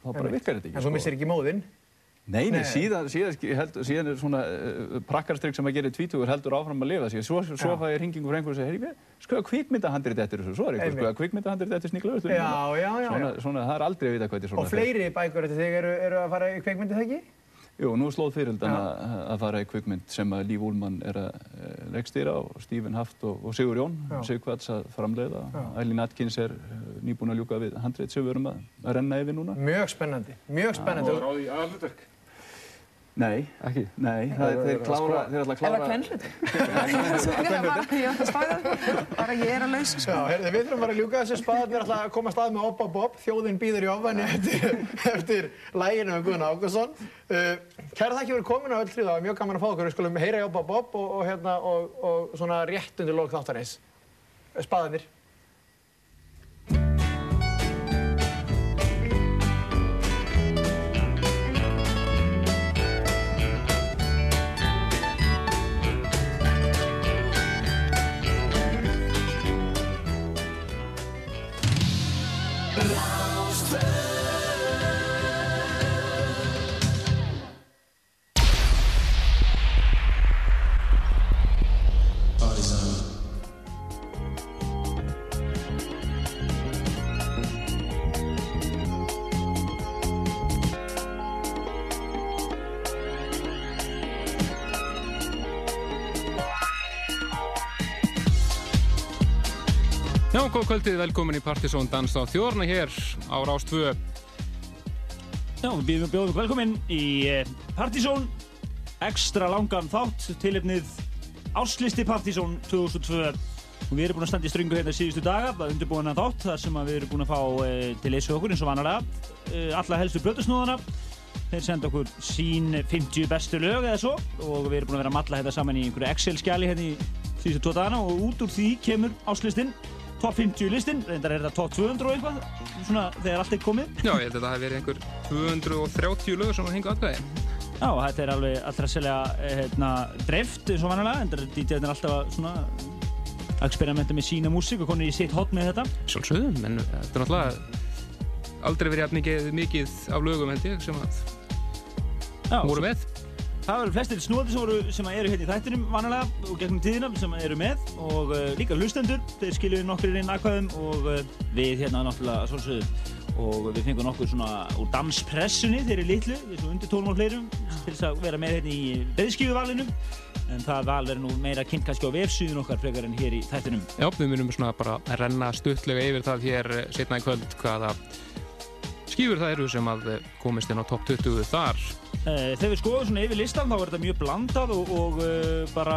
þá bara virkar þetta ekki. En þú sko. missir ekki móðinn? Nei, nei, síðan, síðan, held, síðan er svona uh, prakkarstrykk sem að gera í tvítugur heldur áfram að lifa sig. Svo, svo Já. fæ ég hringingu frá einhverju og heyri, skoða kvikmyndahandrið eftir þessu, svo er Einmitt. skoða kvikmyndahandrið eftir sníkla öllum. Já, já, já, Svona, já. svona, það er aldrei að vita hvað þetta er svona. Og fleiri bækur eftir þig eru, eru að fara í kveikmyndi það ekki? Jú, nú slóð fyrirldan að, að fara í kvikmynd sem að Líf Úlmann er að uh, leikstýra og Stephen Haft og, og Sigur Jón, Já. Sigvarts að framleiða. Já. Eileen Atkins er uh, nýbúin að ljúka við handrið sem við erum að, renna yfir núna. Mjög spennandi, mjög spennandi. Og ráði í aðalhlutverk. Nei, ekki, nei, það, þeir klára, þeir ætla að klára... Eða kvenhlut. Ég ætla að spæða bara ég er að lausa Já, sko. heyrðu, við þurfum bara að ljúka þessu spaðarnir alltaf að koma að stað með Obba Bob, þjóðin býður í ofan eftir, eftir læginu um Guðan Ágússon. Uh, kæra þakki fyrir komin á öll það var mjög gaman að fá okkur, við skulum heyra í Obba Bob og, og, hérna, og, og svona rétt undir lók þáttarins. Spaðarnir. Kvöldið, velkomin í Partisón Dans á þjórna hér á Rás 2. Já, við býðum bjóðum velkomin í eh, Partizón. Ekstra langan þátt tilefnið Áslisti Partizón 2002 og við erum búin að standa í stryngu hérna síðustu daga að undirbúin að þátt þar sem við erum búin að fá e, til leysu okkur eins og vanalega e, alla helstu blötusnúðana þeir senda okkur sín 50 bestu lög eða svo og við erum búin að vera að matla þetta saman í einhverju Excel-skjali hérna í síðustu tvo dagana. Og út úr því kemur Áslistinn top 50 listinn, reyndar er þetta top 200 og eitthvað svona þegar allt er komið Já, ég held að það hef verið einhver 230 lögur sem að hinga aðgæði. Já, þetta er alveg allra sérlega hérna, dreift eins og vanalega, en DJ-n er alltaf að svona að experimenta með sína músík og konið í sitt hot með þetta. Sjálfsögðum, en þetta er náttúrulega aldrei verið mikið, mikið af lögum held ég sem að Já, voru með. Það eru flestir snóði sem, eru hérna í þættinum vanalega og gegnum tíðina sem eru með og uh, líka hlustendur, þeir skiljuðu nokkur inn aðkvæðum og uh, við hérna náttúrulega svolsögum og við fengum nokkur svona úr danspressunni þeirri litlu, þessu undirtónum og fleirum til þess að vera með hérna í beðskífuvalinu en það val verður nú meira kynnt kannski á vefsíðun okkar frekar en hér í þættinum. Já, við munum svona bara að renna stuttlega yfir það hér eh, seinna í kvöld hvaða skífur það eru sem að eh, komist inn á topp 20 þar. Eh, Þegar við skoðum svona yfir listan þá er þetta mjög blandað og, og uh, bara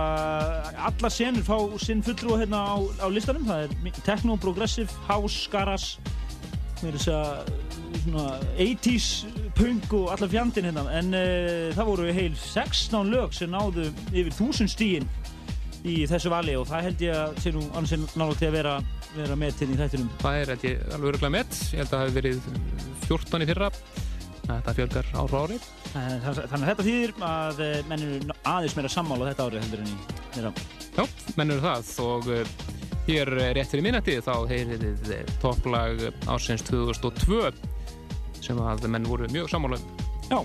alla senur fá sinn fulltrúa hérna á, á listanum. Það er techno, progressive, house, garage, með þess að svona 80s punk og allar fjandinn hérna. En uh, það voru heil 16 lög sem náðu yfir 1000 stígin í þessu vali og það held ég að sé nú annars náttúrulega til að vera, vera með til í þættinum. Það er ég alveg örgulega með. Ég held að það hef verið 14 í fyrra. Þetta fjölgar ár ári. Eh, Þannig að þetta þýðir að eh, menn eru aðeins meira sammála þetta árið heldur en í þeirra. Já, menn eru það og uh, hér eh, rétt fyrir minnætti þá heyrið þið eh, topplag ásins 2002 sem að menn voru mjög sammála um. Já,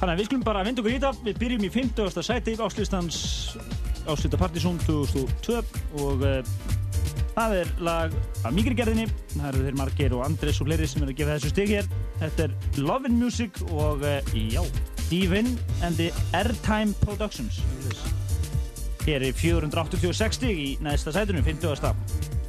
þannig að við skulum bara vinda okkur í þetta. Við byrjum í 50. sæti áslistans Áslita Partizón 2002 og það er lag af mýgri gerðinni. Það eru þeir Margeir og Andres og fleiri sem eru að gefa þessu stig hér. Þetta er Lovin' Music og uh, já, Divin and the Airtime Productions. Hér er 486 stig í næsta sætunum, 50.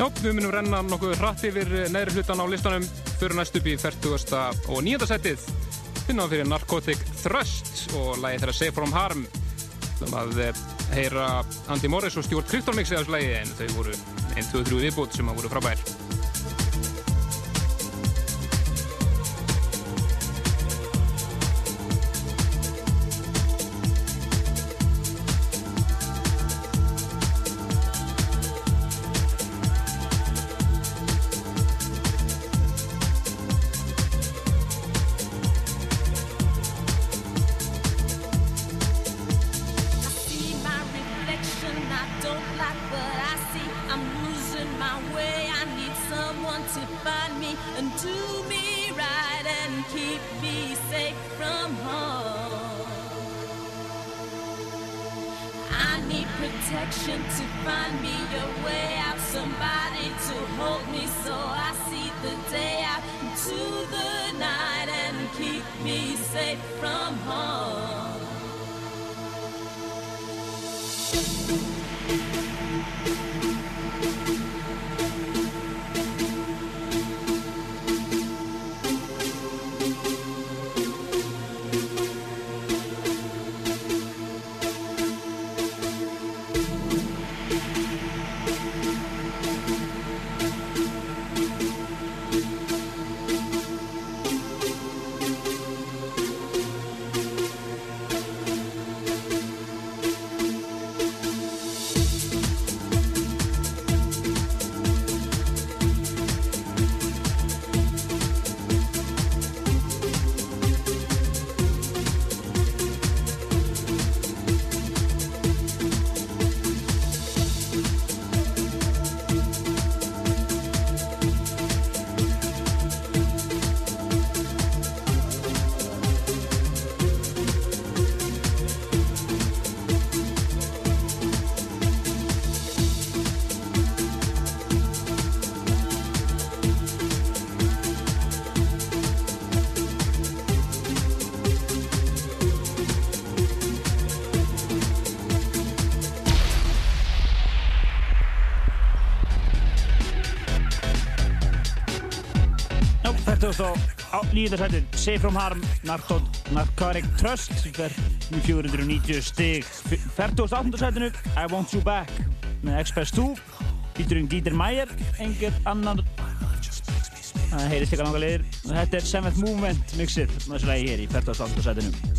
við munum renna nokkuð hratt yfir neðri hlutan á listanum fyrir næst upp í 40. og 9. setið finna við fyrir Narcotic Thrust og lagi þeirra Safe From Harm sem að eh, heyra Andy Morris og Stuart Crichton mixið á þessu lagi en þau voru 1, 2, 3 viðbútt sem að voru frábær þá nýjönda sætið Safe From Harm, Narco, Narcotic Trust. Í 490 stig. 48. sætinu I Want You Back. Með Express 2 Featuring Dieter Meier engir annan það heyrist eitthvað langa leiðir. Þetta er Seventh Movement mixið. Með þessu lagi hér í 48. sætinu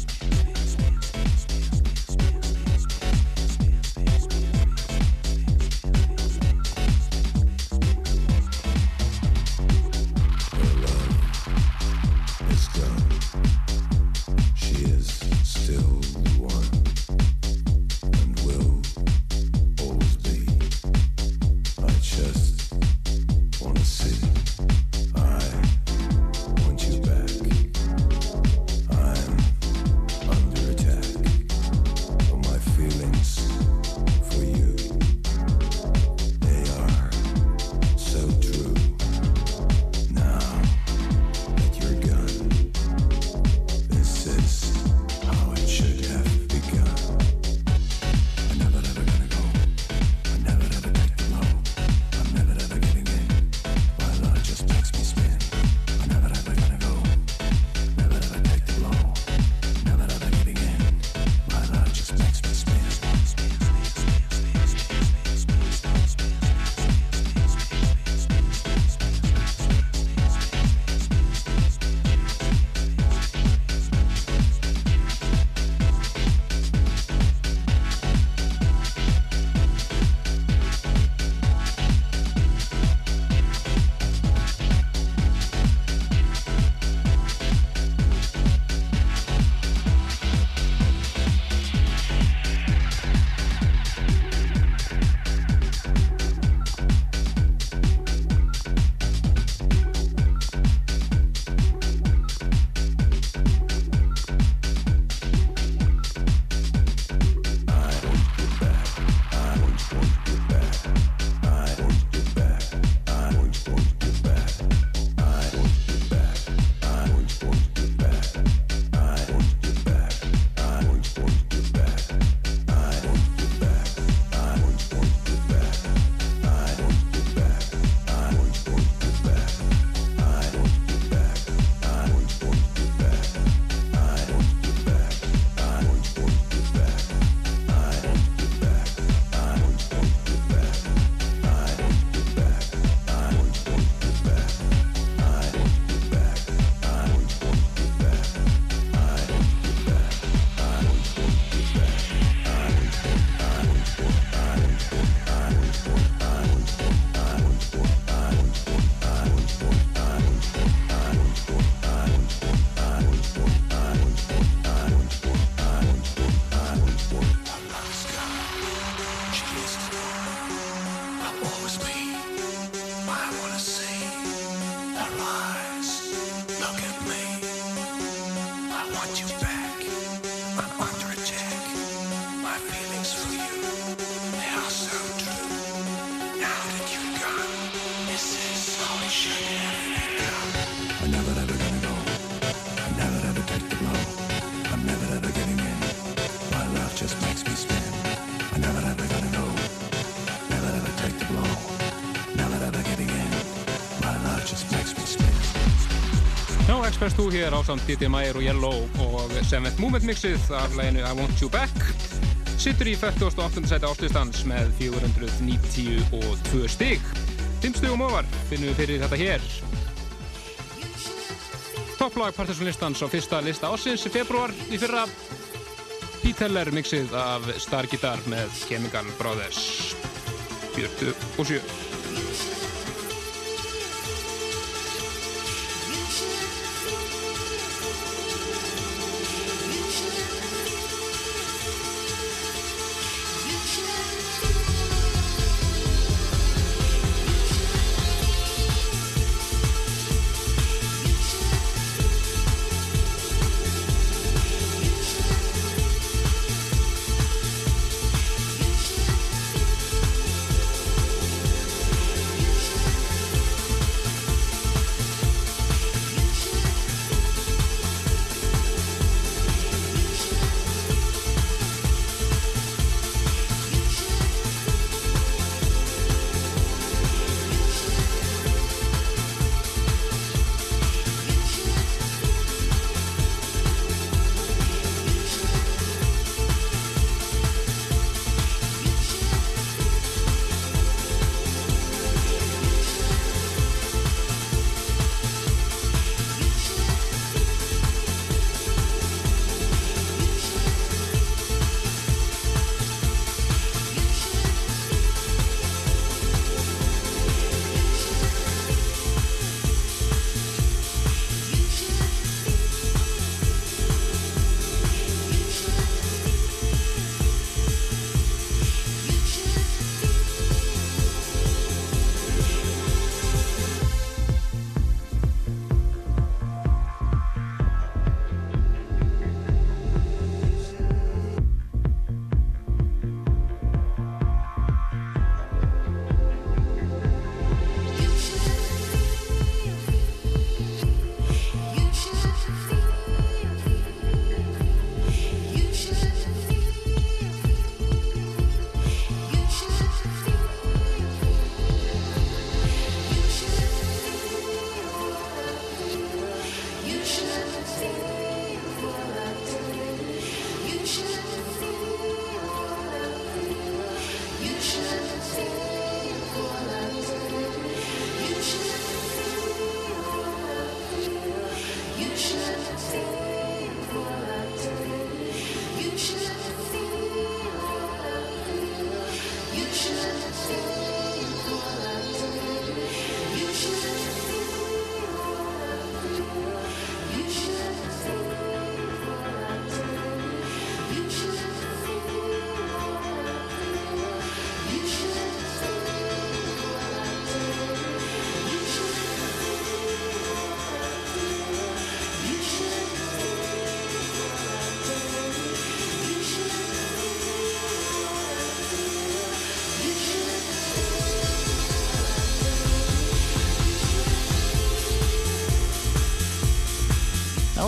Express 2 hér ásand DJ Mayer og Yellow og Seventh Movement mixið af læginu I Want You Back. Sittur í 48. sæti áslistans með 492 stig. 5 stigum ofar finnum við fyrir þetta hér. Topplag partysónlistans á fyrsta lista ásins í februar í fyrra. Pete Heller mixið af Star Guitar með Chemical Brothers. 47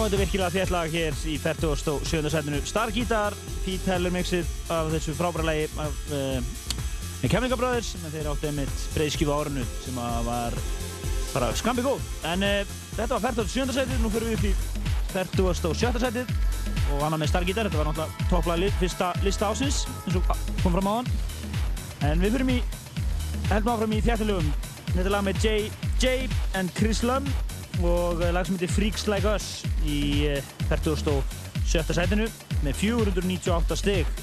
þetta virkilega þétt lag hér í 47. setinu. Star Guitar, Pete Heller mixið af þessu frábæra lagi af uh, Kemlinga Brothers, en þeir áttu einmitt breyðskifu árinu sem var bara skambi góð. En uh, þetta var 47. setið, nú fyrir við upp í 47. setið og annað með Star Guitar, þetta var náttúrulega topplag fyrsta lista ásins, eins og kom fram á hann. En við fyrir í, heldum áfram í þjættilegum, þetta lag með Jay and Chris Lum og eh, lag sem heitir Freaks Like Us í eh, 47. sætinu með 498 stig.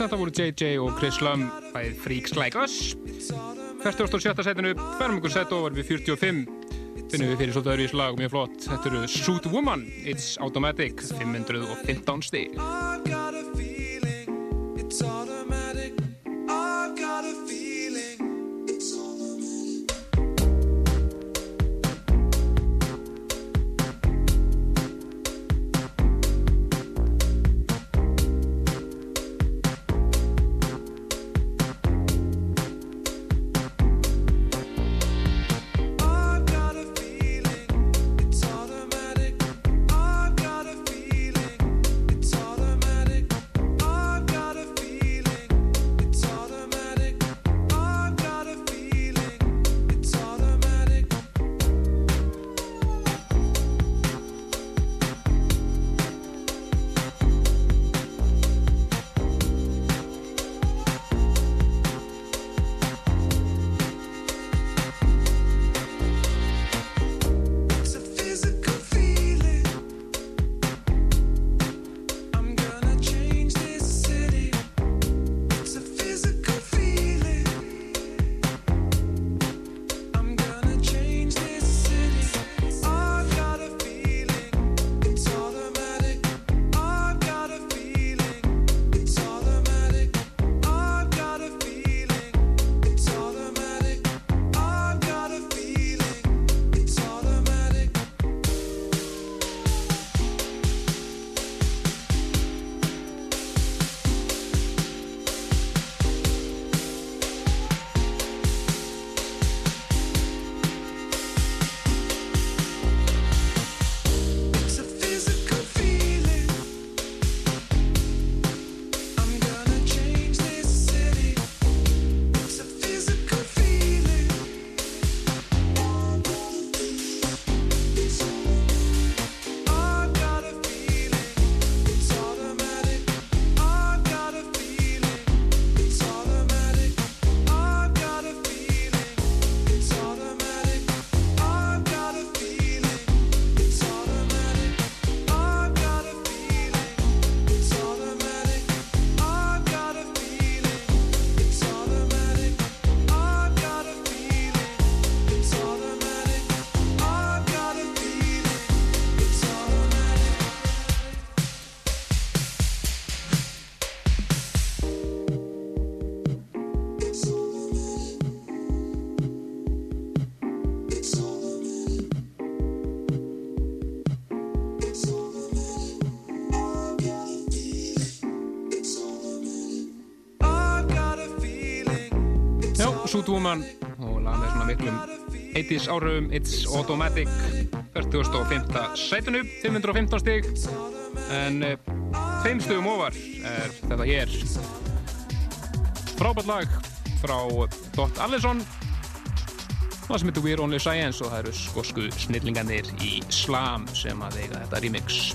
Þetta voru JJ og Chris Lum bæðið Freaks Like Us. 47. setinu, ferum ykkur set og verðum við 45 finnum við fyrir svolítið öðru í slag, mjög flott. Þetta eru Suit Woman, It's Automatic 515 stíl Suitwoman og lag með svona miklum 80s áraugum It's Automatic 45. sætunu 515 stig. En eh, tveim stugum ofar er þetta hér. Frábært lag frá Dot Allison. Það sem heitir We're Only Science og það eru skosku snillingarnir í Slam sem að eiga þetta remix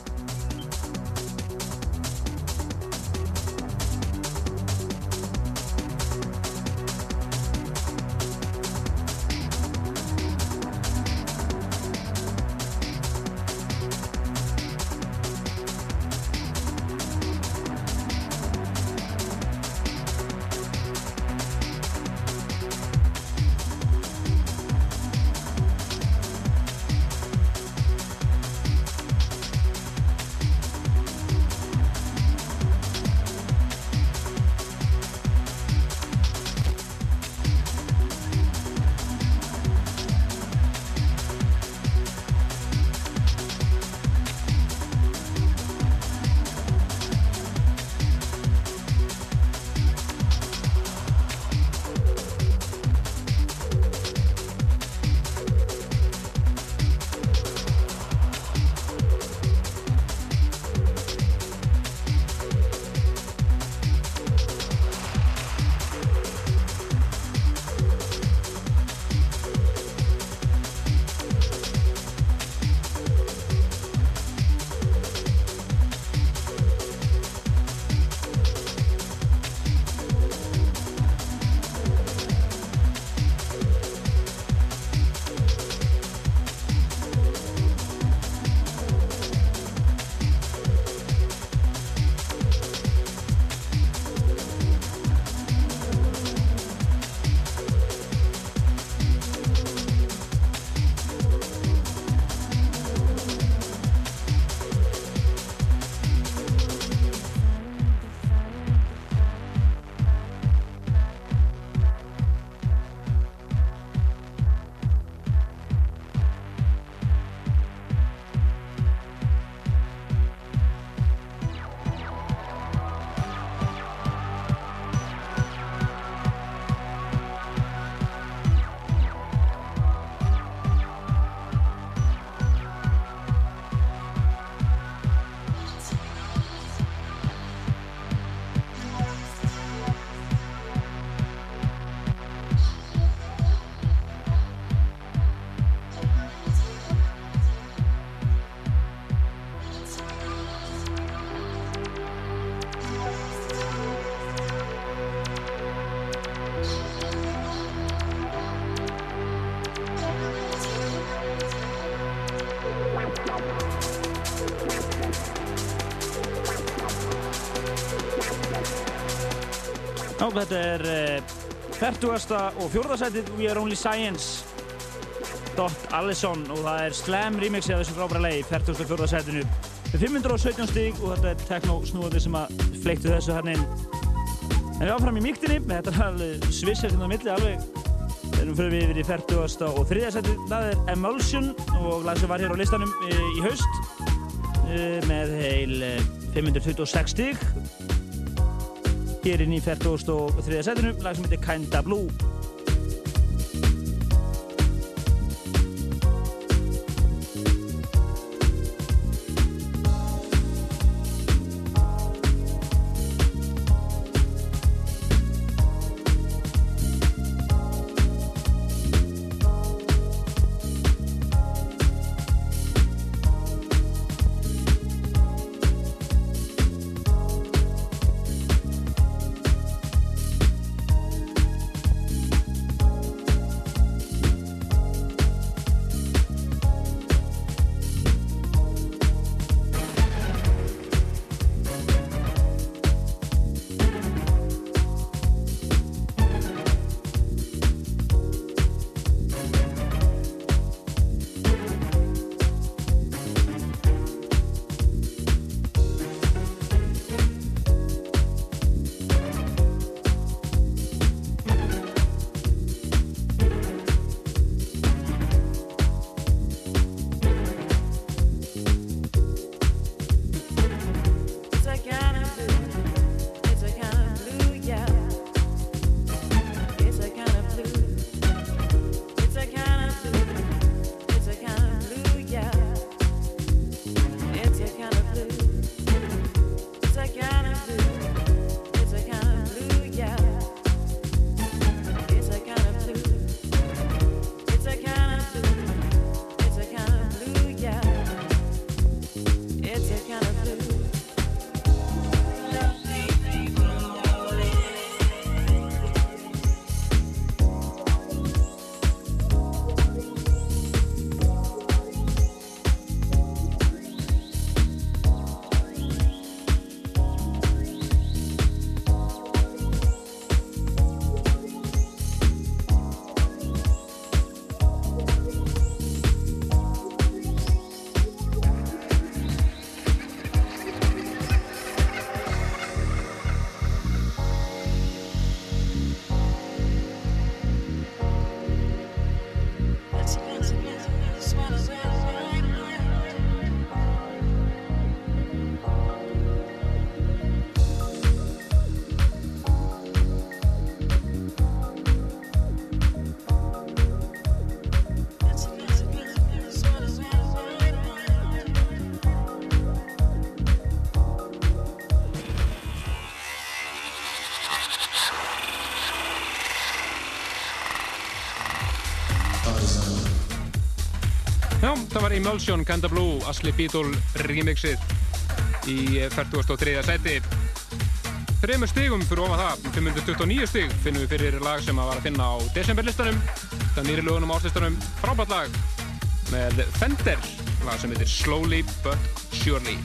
þetta er uh, 40. og 4. setið We Are Only Science Dot Allison og það er Slam remixi af þessu frábæra lagi 40. og 4. setinu með 517 stíg og þetta er techno snúandi sem að fleiktu þessu hann inn en við áfram í mýktinni þetta er alveg svissir hérna á milli alveg erum fyrir við yfir í 40. og 3. setið það er Emulsion og lag sem var hér á listanum í, í haust uh, með heil uh, 526 stíg hér inn í 43. setinu, lag sem heitir Kinda Blue. Emulsion, Kanda Blue, Asli Beatle remixið í 43. seti. Þreymur stigum fyrir ofan það, 529 stig finnum við fyrir lag sem að var að finna á desemberlistanum. Það nýri lögunum áslistanum frábært lag með Fender, lag sem heitir Slowly But Surely.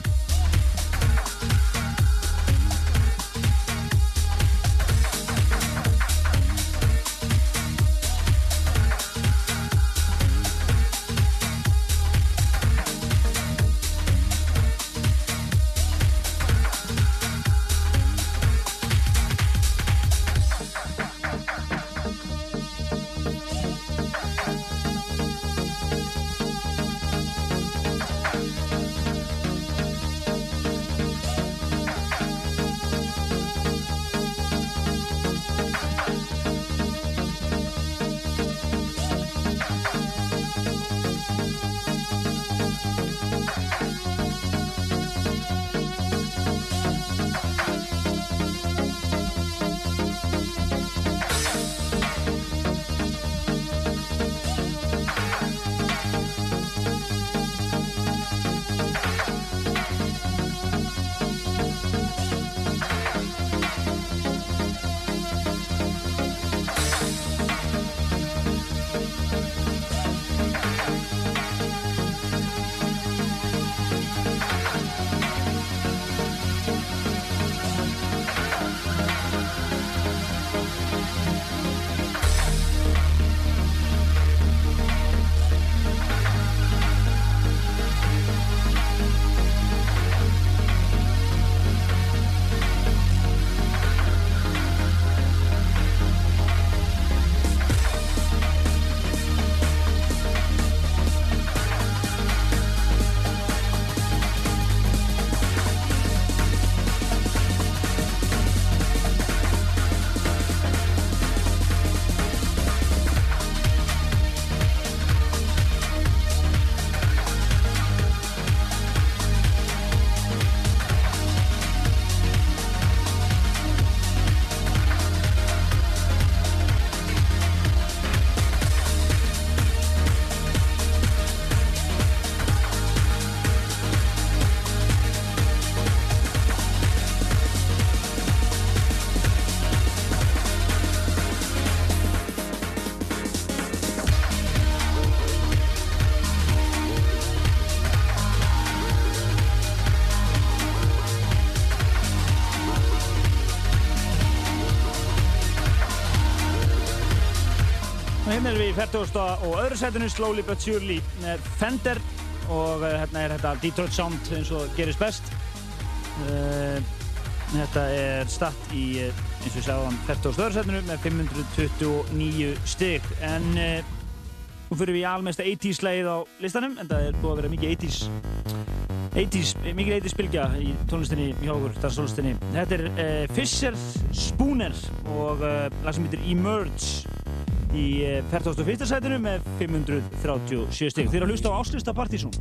40. og öðru setinu Slowly But Surely með Fender og uh, hérna er þetta Detroit Sound eins og gerist best uh, Þetta er statt í, eins og á 40. og öðru setinu með 529 stygg en nú fyrir við í almesta 80's leið á listanum en það er búið að vera mikið 80's 80's, mikið 80's bylgja í tónlistinni hjá okkur, danstónlistinni Þetta er Fisher Spooner og lag sem heitir Emerge í 41. sætinu með 537 stygg. Þeir eru að hlusta á Áslista Partísson.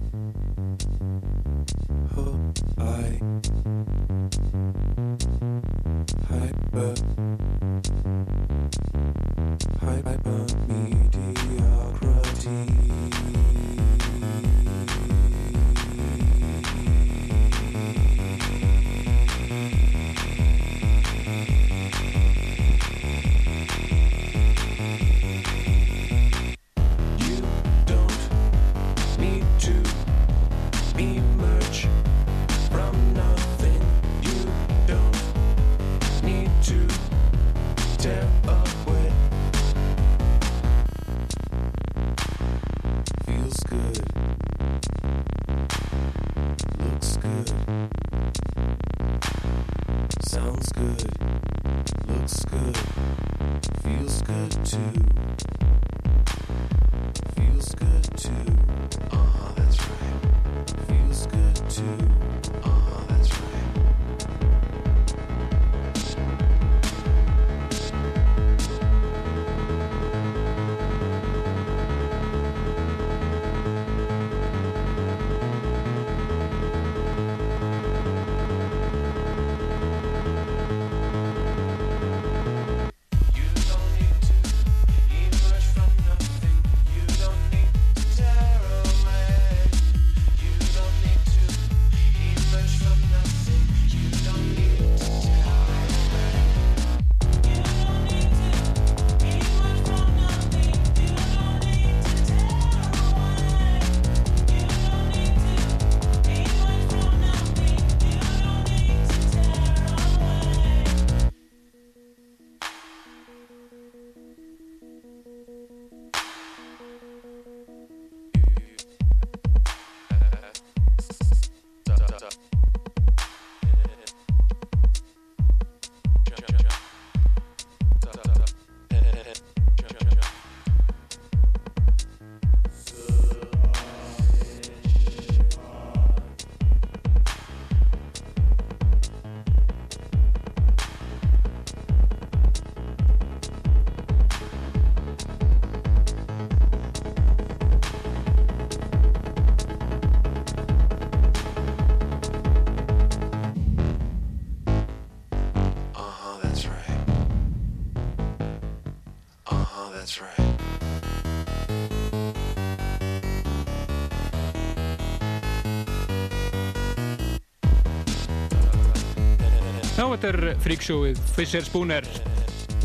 Þetta er freakshowið Fisher Spooner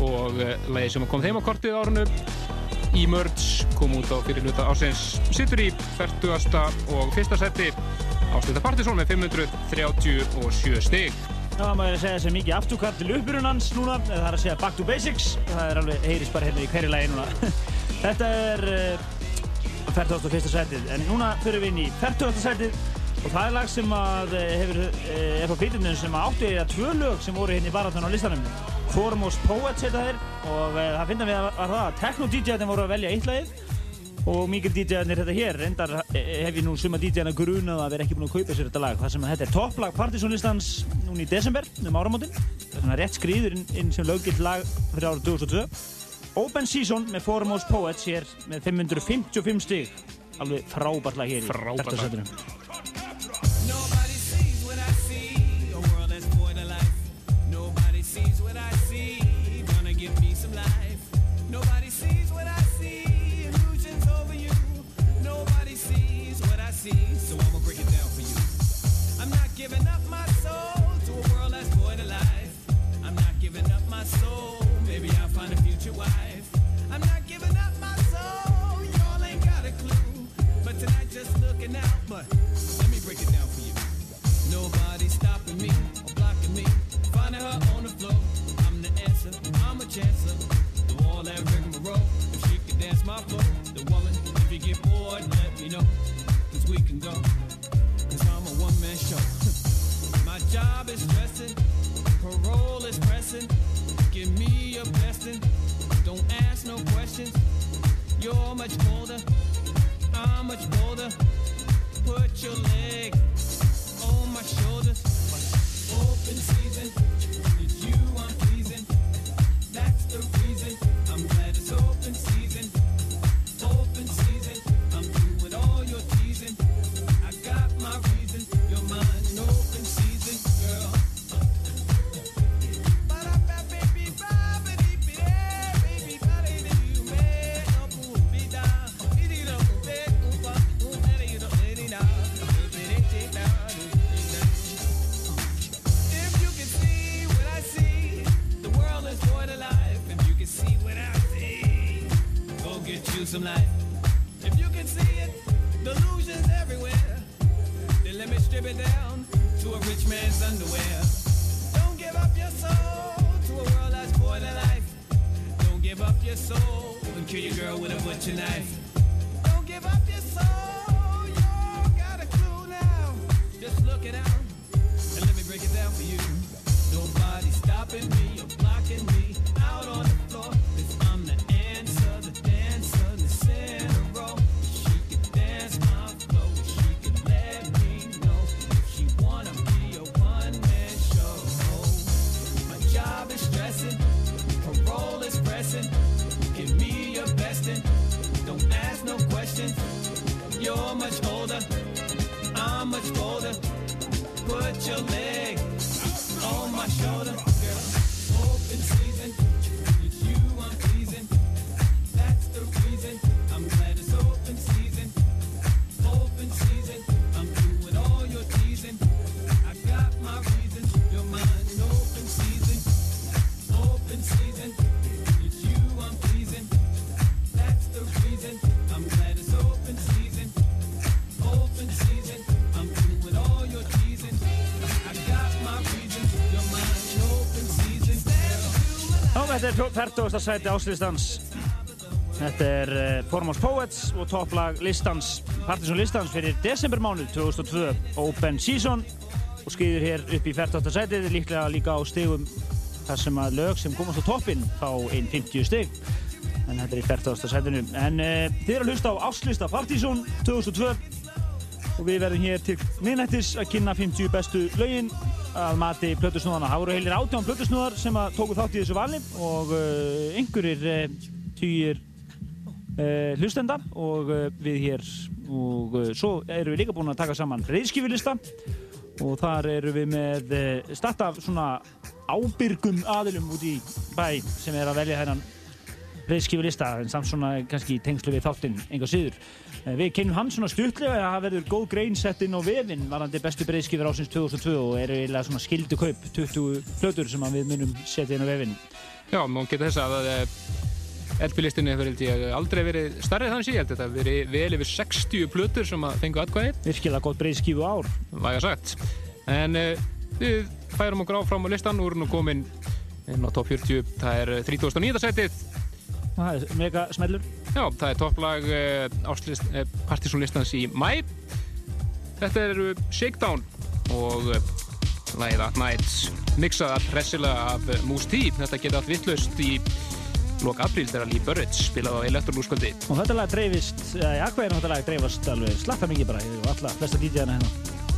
og uh, lagi sem kom þeim á kortið á árunu Emerge kom út á fyrir hluta ásins sittur í 40. og fyrsta seti áslita Partizón með 537 stig Já, maður er að segja sem mikið afturkall til uppbyrjun hans núna, eða það er að segja back to basics. Það er alveg, heyrist bara hérna í hverju lagi núna. Þetta er uh, 41. setið, en núna fyrir við inn í 40. setið og það er lag sem að eh, hefur, er frá flytjumnum sem áttu eða tvö lög sem voru hérna í barátunum á listanum. Foremost Poets heita þeir. Og uh, það finnum við að það að techno-DJ-arnir voru að velja eitt lagið. Og mikil DJ-arnir þetta hér, reyndar eh, hef ég nú suma DJ-arna grunað að vera ekki búin að kaupa sér þetta lag. Þar sem að þetta er topplag Partizónlistans núna í desember um áramótin. Það er svona rétt skriður inn, inn sem löggilt lag fyrir árið 2002 Open Season með Foremost Poets hér með 555 stig. Alveg frábært lag hér í 30. sæti áslýstans. Þetta er eh, Formos Poets og topplag Listans, Partisan Listans fyrir desembermánu 2002, Open Season og skýður hér upp í 14. sætið, líklega líka á stegum þar sem að lög sem komast á toppinn fá einn 50 steg en þetta er í 14. sætinu en e, þið eru að hlusta á áslýsta Partisan 2002 og við verðum hér til minnættis að kynna 50 bestu lögin að mati plötusnúðana. Það voru heilir átján plötusnúðar sem tóku þátt í þessu vali og uh, einhverjir uh, týjir uh, hlustenda og við hér og svo erum við líka búin að taka saman reyðskifilista og þar erum við með uh, start af svona ábyrgum aðilum út í bæ sem er að velja hennan breyðskifilista en samt svona kannski í tengslu við þáttinn enga síður. Eh, Við kynum hann svona stuttlega að það verður góð grein sett inn á vefinn varandi bestu breyðskifir ásins 2002 og eru eiginlega svona skildu kaup 20 plötur sem við munum setja inn á vefinn. Já, má geta þess að LP-listinni hefur held ég aldrei verið starrið þannig síðan. Þetta hefur verið vel yfir 60 plötur sem að fengu atkvæði, Virkilega gott breyðskifu ár. væga sagt. En uh, við færum okkur áfram á listan, úr nú komin inn á top 40. Það er 39. setið. Það er mega smellur. Já, það er topplag uh, uh, partysónlistans í mæ. Þetta er uh, Shakedown og uh, lagið At Night mixað allt hressilega af uh, Moose T. Þetta geta allt vittlust í lok apríl þegar Lee Burridge spilaði á Electrolúskvöldi. Og þetta lag dreifist, eða í akkvæðinu þetta lag dreifast alveg slakka mikið bara og alla, flesta DJ-ana hérna.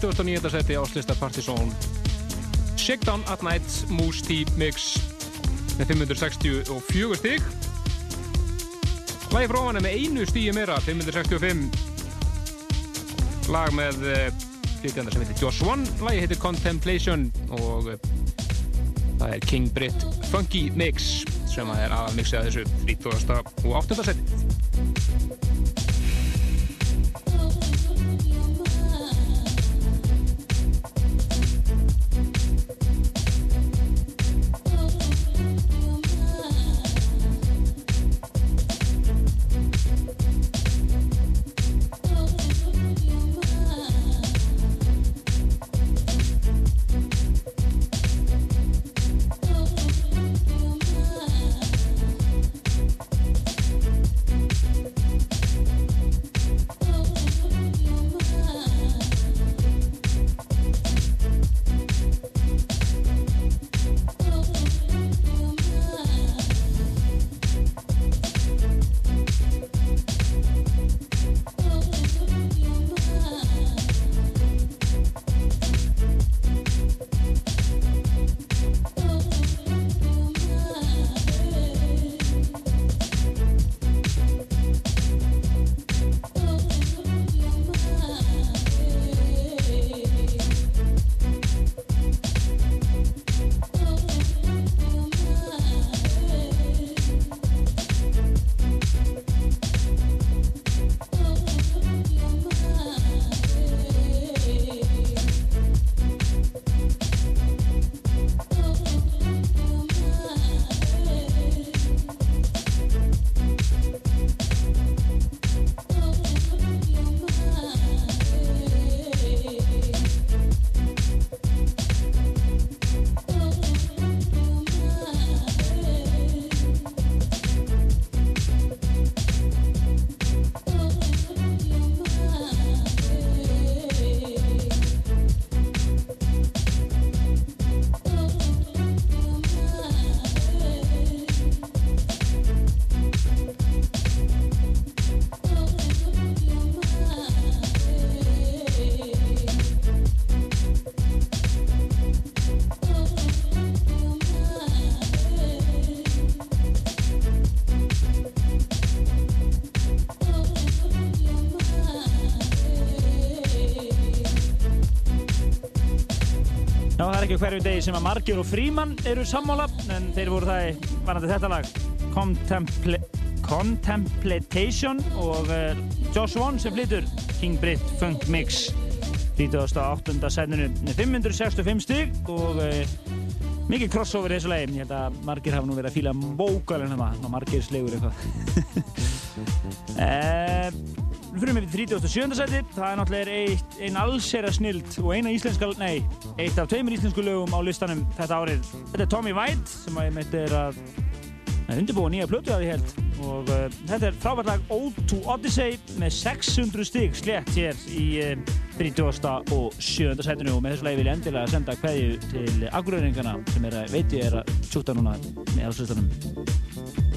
29. seti áslista Partizón Shakedown at Night Moose Tea Mix með 564 stík Læði fróðan er með einu stíu meira 565 Lag með eh, fyrkjandar sem heitir Joss One Læði heitir Contemplation og eh, það er King Britt Funky Mix sem er aðal mixið að þessu 38. og 8. seti ekki hverju degi sem að Margir og Fríman eru sammála en þeir voru það í varandi þetta lag. Contemple Contemplation og uh, Josh One sem flytur King Brit Funk Mix. 38. setninu 565 stygg og uh, mikið crossover í þessu lagi. Ég held að margir hafa nú verið að fíla mókalinn hérna, margir slegur eitthvað. Uh, Við fyrir með 37. seti, það er náttúrulega eitt, ein allsera snild og eina íslenska, nei, eitt af tveimur íslensku lögum á listanum þetta árið. Þetta er Tommy White sem að ég meitt er að, undirbúa nýja plötu að ég held og uh, þetta er frábært lag Ode to Odyssey með 600 stygg slétt hér í uh, 30. og 7. setinu og með þessu lagi vil ég endilega senda kveðju til aguröðingana sem er að, veit ég er að tjúta núna með áslustanum.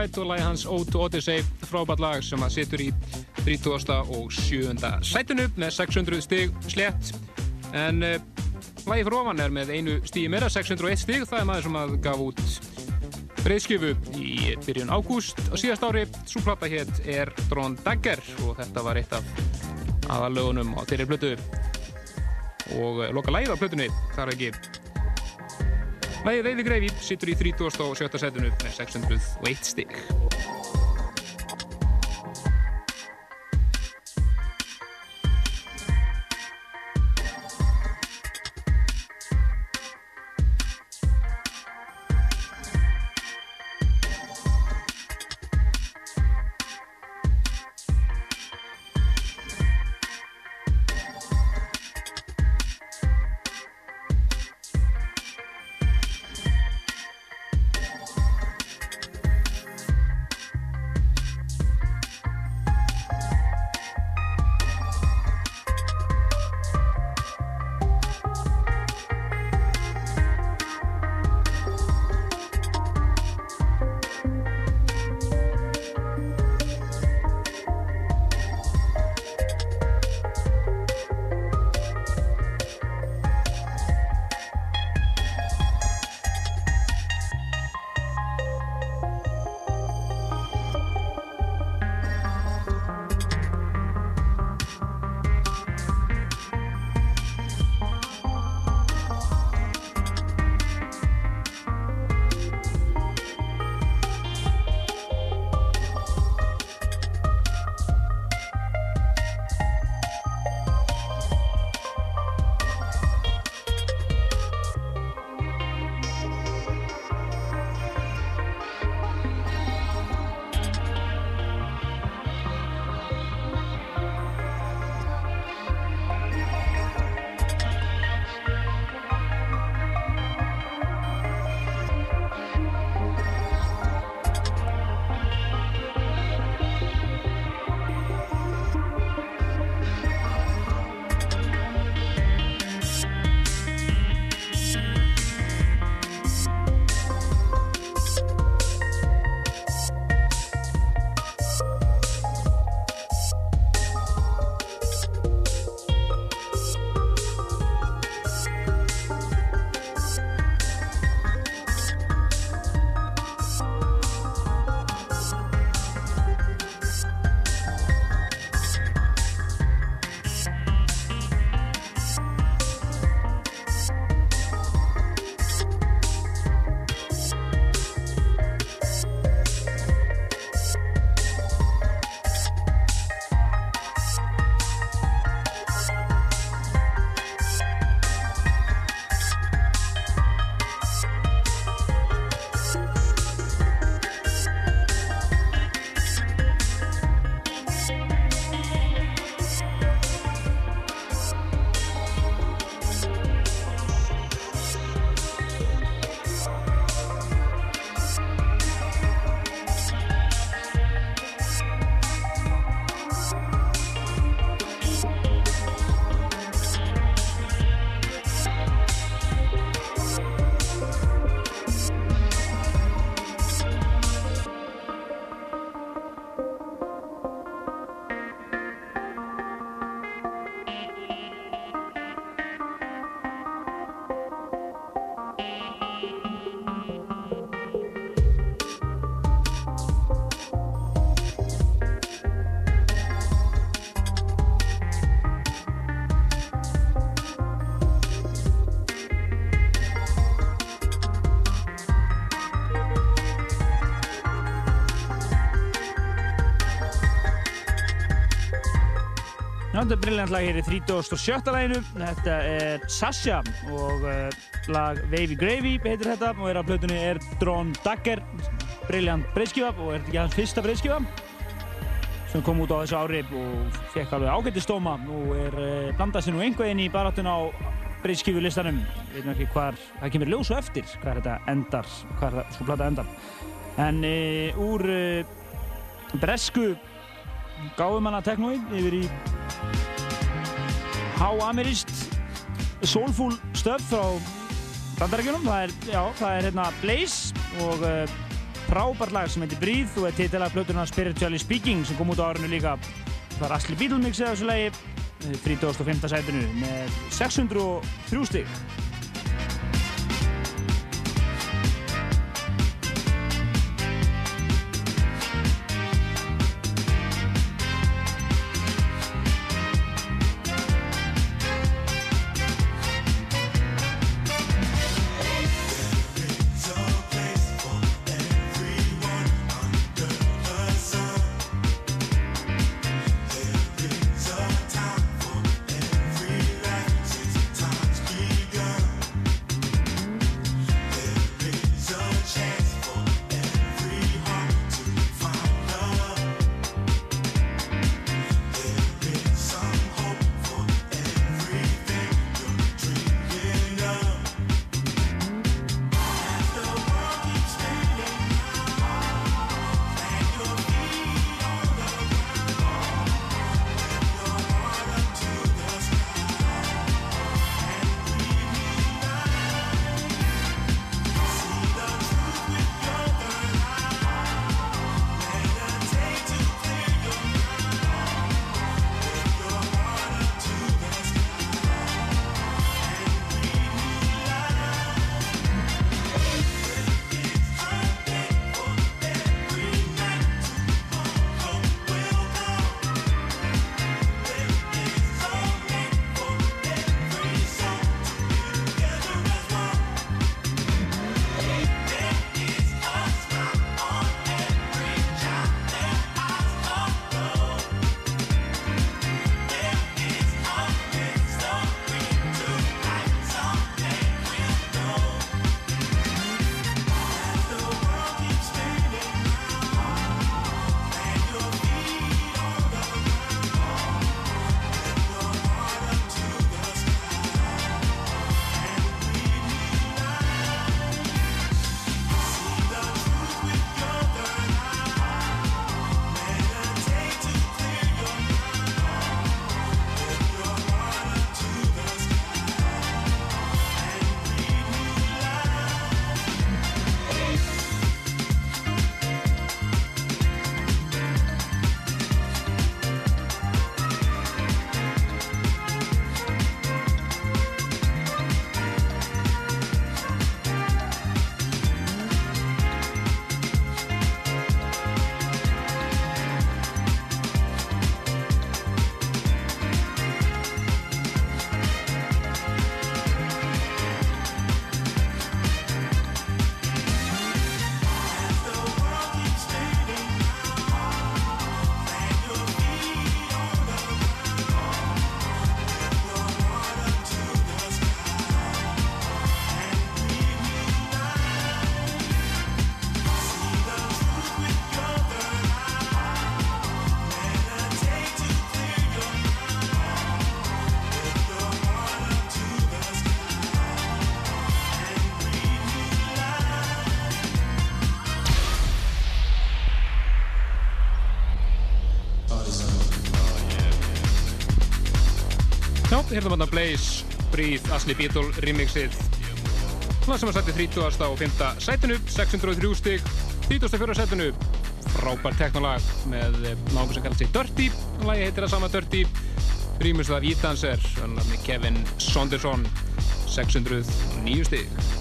White og lagi hans Ode to Odyssey, frábært lag sem að situr í 30. og 7. sætinu með 600 stig slett En uh, lagi fyrir ofan er með einu stíði meira, 601 stíg. Það er maður sem að gaf út breyðskjöfu í byrjun ágúst á síðast ári. Svo plata hétt er Drón Dagger og þetta var eitt af aðalögunum á þeirri plötu. Og uh, loka lagið á plötunni, það er ekki. Lagið Veiði Greifi situr í 37. setinu með 601 stíg. Þetta er brilljant lag hér í 37. læginu. Þetta er Sasha og uh, lag Wavy Gravy heitir þetta og er á plötunni er Drón Dagger. Brilljant breyðskifa og er þetta ekki hans fyrsta breyðskifa sem kom út á þessu ári og fekk alveg ágættistóma og er uh, blandað sér nú einhverjinn í baráttun á breyðskifu listanum. Við veitum ekki hvar, það kemur ljós og eftir hvar þetta endar, hvar það, svo plata endar. En uh, úr uh, bresku gáðumanna teknói yfir í háamirist soulful stöf frá bandarækjunum það það er hérna Blaze og uh, frábært lag sem heitir Breathe og er titilag plötuna Spiritually Speaking sem kom út á árinu líka það er Asli Beatle mixið af þessu lagi eh, 35. sætinu með 603 stig. Já, hérna Blaze, Breathe, Asli Beatle remixið. Það sem var sættið 30. og 5. sætinu, 603 stygg, 34. sætinu, frábær teknolag með náttúrulega sem kallar sig Dirty, lagi heitir það sama Dirty, rýmust af E-Dancer, með Kevin Sonderson, 609 stygg.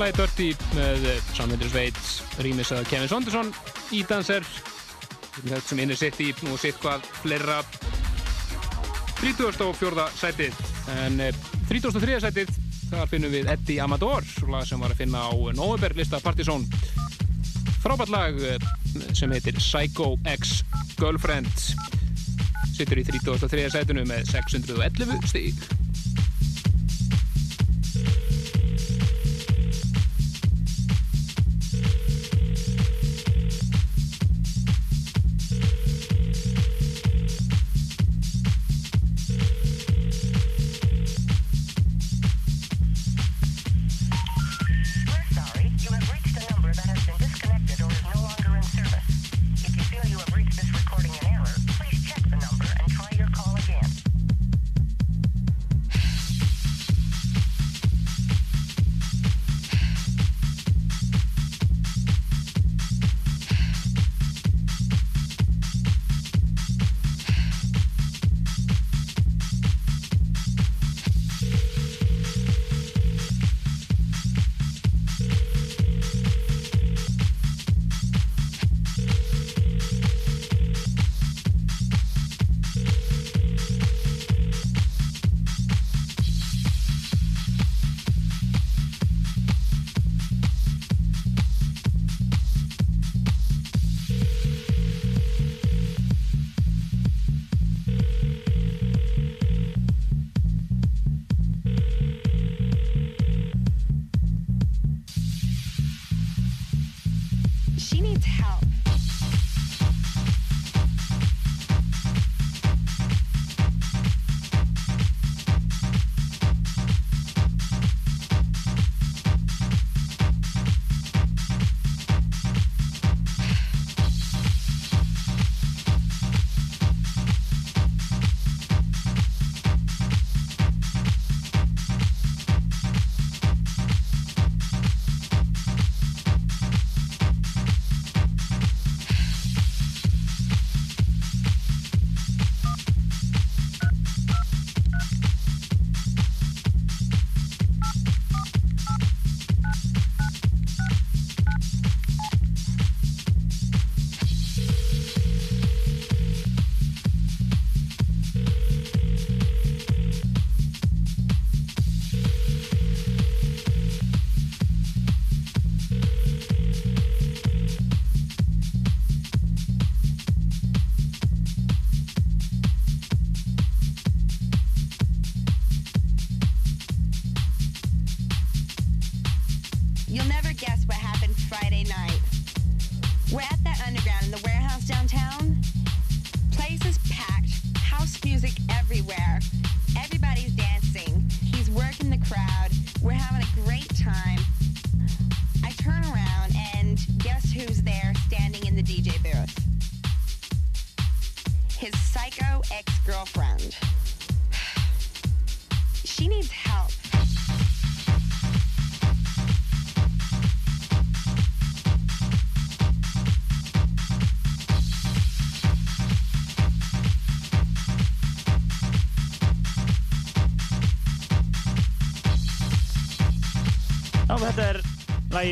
Lagi Dirty með samvendur sveit rýmis að Kevin Sonderson í danser sem inn er sitt í nú sitt hvað fleira 34. sætið en eh, 33. sætið þar finnum við Eddie Amador sem var að finna á November lista Partizón frábært lag eh, sem heitir Psycho X Girlfriend sittur í 33. sætinu með 611 stík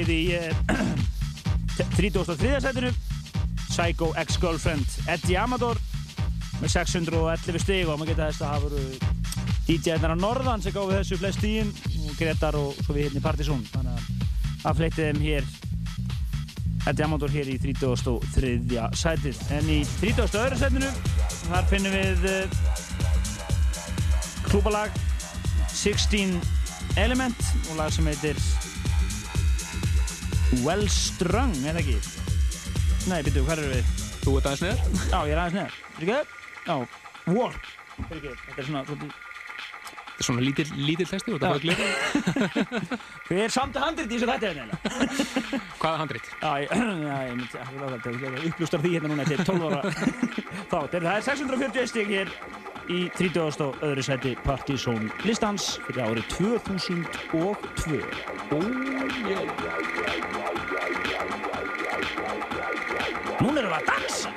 lagið í uh, 33. setinu Psycho Ex-Girlfriend Eddie Amador með 611 stig og maður geta þess að hafa voru DJ-arnar á Norðan sem gáði þessu flest stíðin og Gretar og svo við hérna í Partizón þannig að það fleitti þeim hér Eddie Amador hér í 33. setið en í 32. setinu þar finnum við uh, klúbalag 16 Element og lag sem heitir Well Strung, er það ekki? Nei, byrju, hvað eru við? Þú ert aðeins neðar Já, ég er aðeins neðar. Er ekki? Já, Warp. Er ekki, þetta er svona, Þetta er svona lítill, lítill texti og þetta er bara glir hver er samt handrið í þessu þetta er neina? Hvaða handrit? Já, ég, ég myndi, það er þetta, upplustar því hérna núna eftir 12 ára. Er, það er 640 stig hér í 30. og öðru seti Partizón listans fyrir árið 2002. Ó, yeah. Núna erum við að dansa.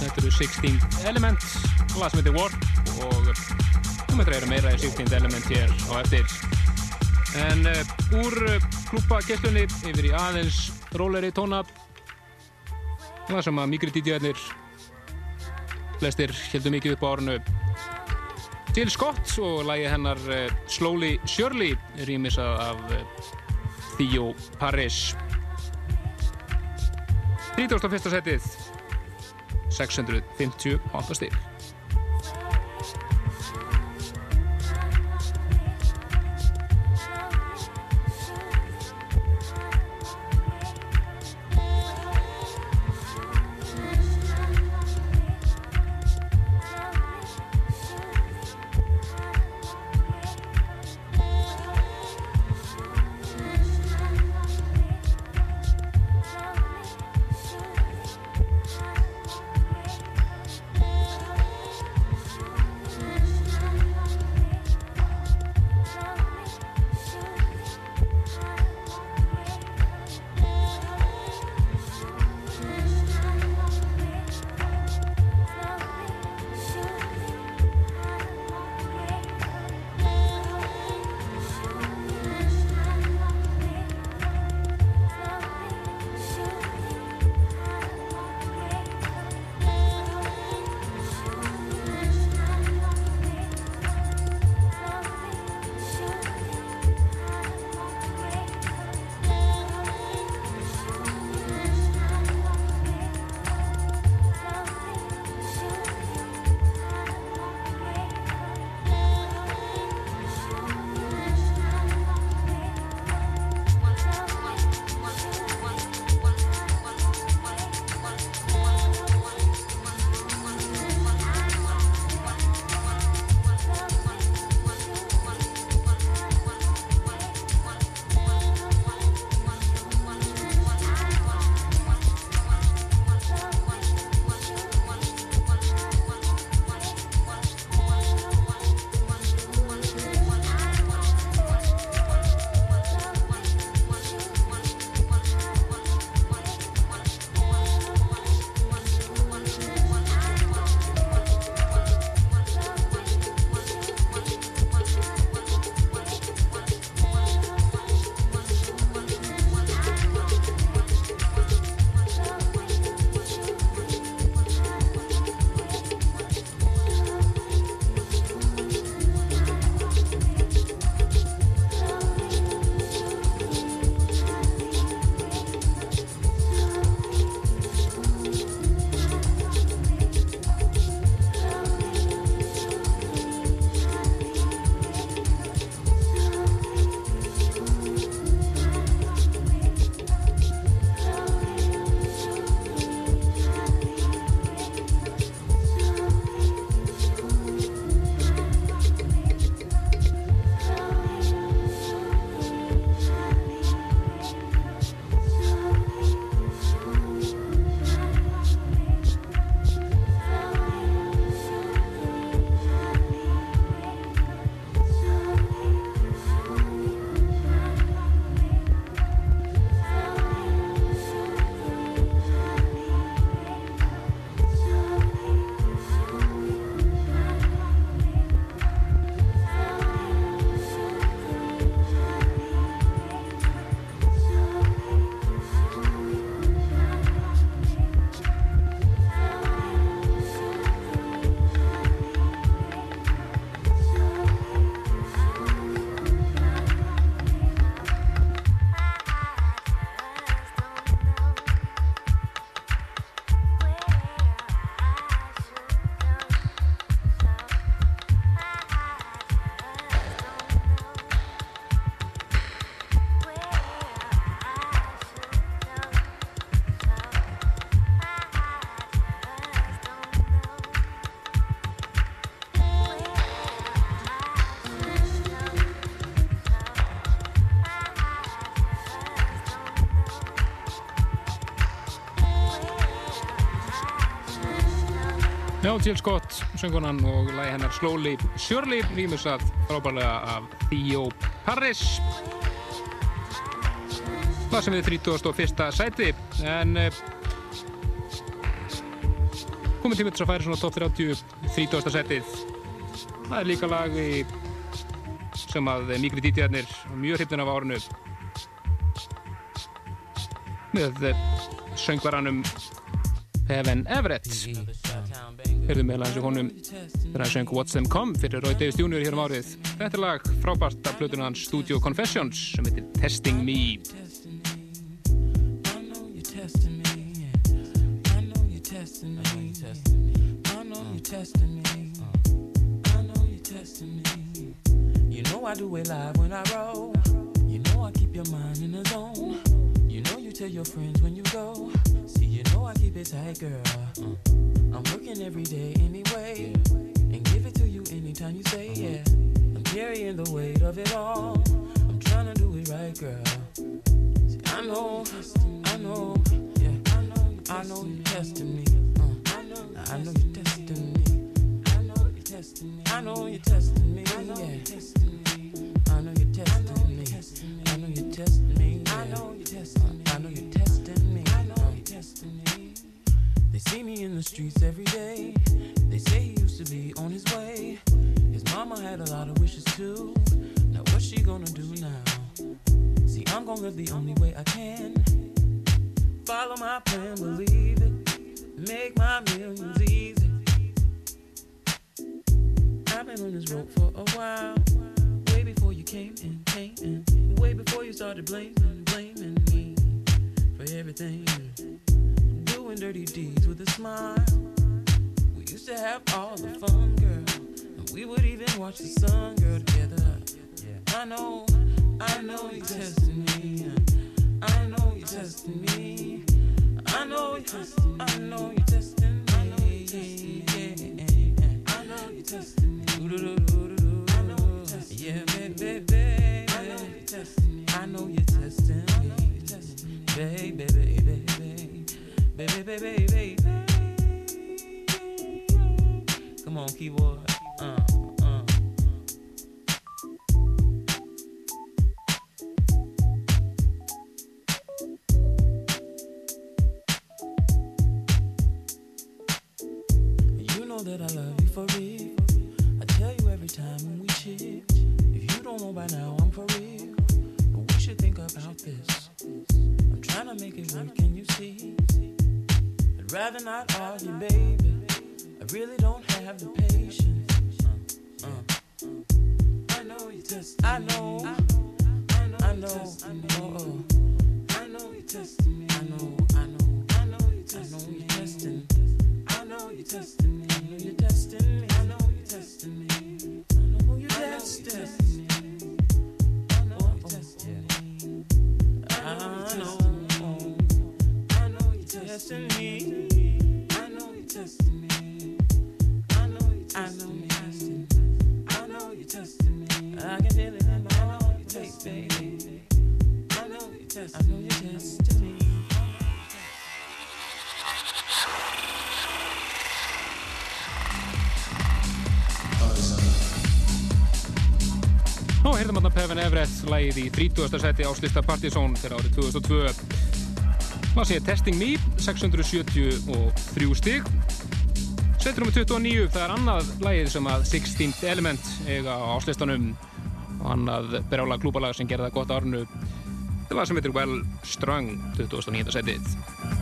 Þetta eru 16 Element, lag sem heitir Warp og þú meitur að eru meira í 16 Element hér á eftir. En uh, úr uh, glúpa gesslunni yfir í aðeins róleri tóna. Það sem að mikri DJ-arnir flestir heldur mikið upp á árinu. Jill Scott og lagi hennar uh, Slowly Surely rýmisað af uh, Theo Paris. 31. setið 658 stíl Já, Jill Scott, söngunan og lægi hennar Slowly Surely, rýmus að frábælega af Theo Parris. Það sem við þrítast og fyrsta sæti, en eh, komum tímið þess að færa svona top 30, þrítasta sætið. Það er líka lag í, sem að miklu dítjarnir mjög hrifnir af árinu með söngvaranum Heaven Everett. Herðum meðlega eins og honum þegar hann söng What's Them Come fyrir Roy Davis Jr. hér um árið. Þetta er lag frábært af blöðunum hans Studio Confessions sem heitir Testing Me. 30. seti áslista Partizón fyrir árið 2002 maður sé Testing Me 673 stík setur um 29 það er annað lægið sem að 16th Element eiga á áslistanum og annað brjála klúbalag sem gerða gott árnu þetta var sem heitir Well Strung 2009. setið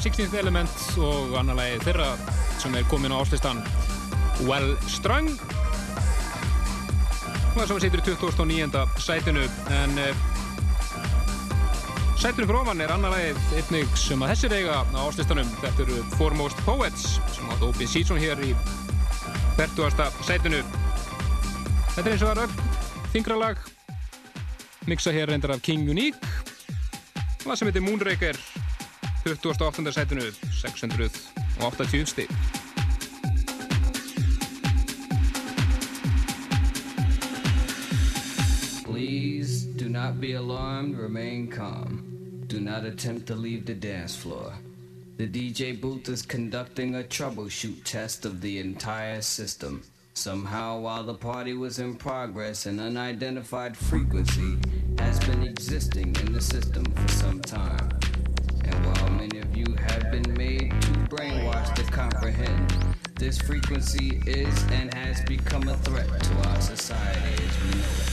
16th, 16th Element og annar lagi þeirra sem er komin á áslistan Well Strung. Og það sem situr í 2009. sætinu en uh, sætinu fyrir ofan er annar lagi einnig sem að þessir eiga á áslistanum þetta eru Foremost Poets sem átt Open Season hér í 40. sætinu. Þetta er eins og það er öll. Þingralag mixa hér reyndar af King Unique. Og það sem heitir Moonraker 28. sætinu 680 stig Please do not be alarmed, remain calm. Do not attempt to leave the dance floor. The DJ booth is conducting a troubleshoot test of the entire system. Somehow, while the party was in progress, an unidentified frequency has been existing in the system for some time. And while many of you have been made too brainwashed to comprehend, this frequency is and has become a threat to our society as we know it.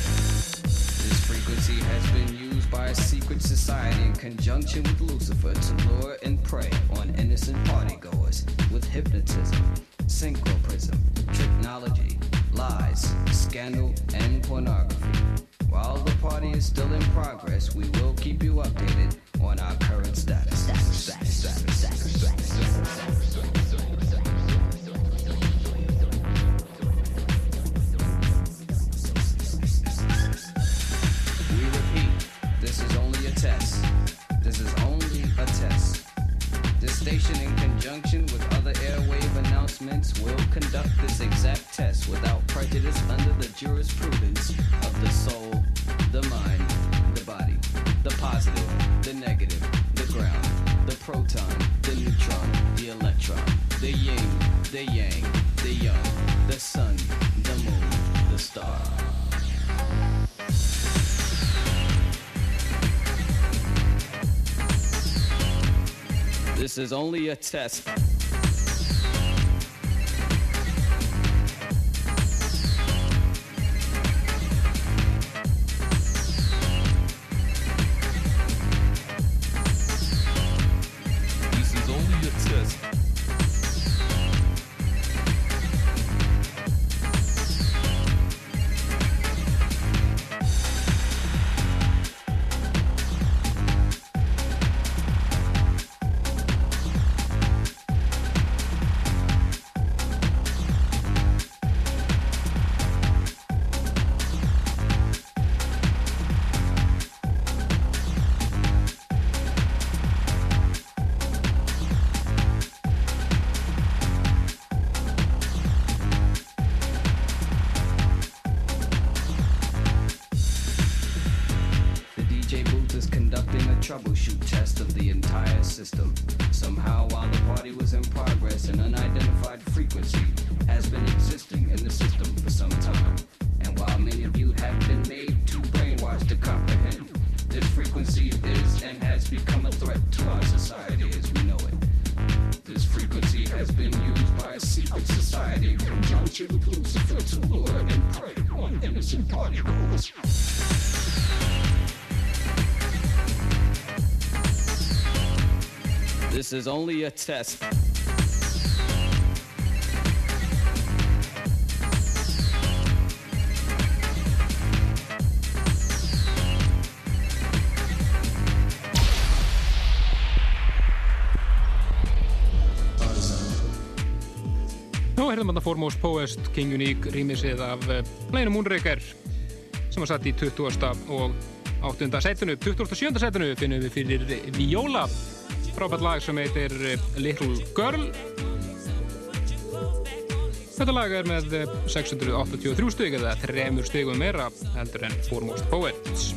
This frequency has been used by a secret society in conjunction with Lucifer to lure and prey on innocent partygoers with hypnotism, synchroprism, technology, lies, scandal, and pornography. While the party is still in progress, we will keep you updated on our current status. We repeat, this is only a test. This is only a test. This station, in conjunction with other airwave announcements, will conduct this exact test without prejudice under the jurisprudence of the soul, the mind, the positive, the negative, the ground, the proton, the neutron, the electron, the yin, the yang, the young, the sun, the moon, the star. This is only a test. This is only a test. Nú heyrðum við Foremost Poest King Unique rýmisið af uh, læginu Moonraker sem var satt í 20. og 8. sætinu 27. sætinu finnum við fyrir Viola frábært lag sem heitir eh, Little Girl. Þetta lag er með eh, 683 stygg eða 3 stygum meira heldur en Foremost Poets.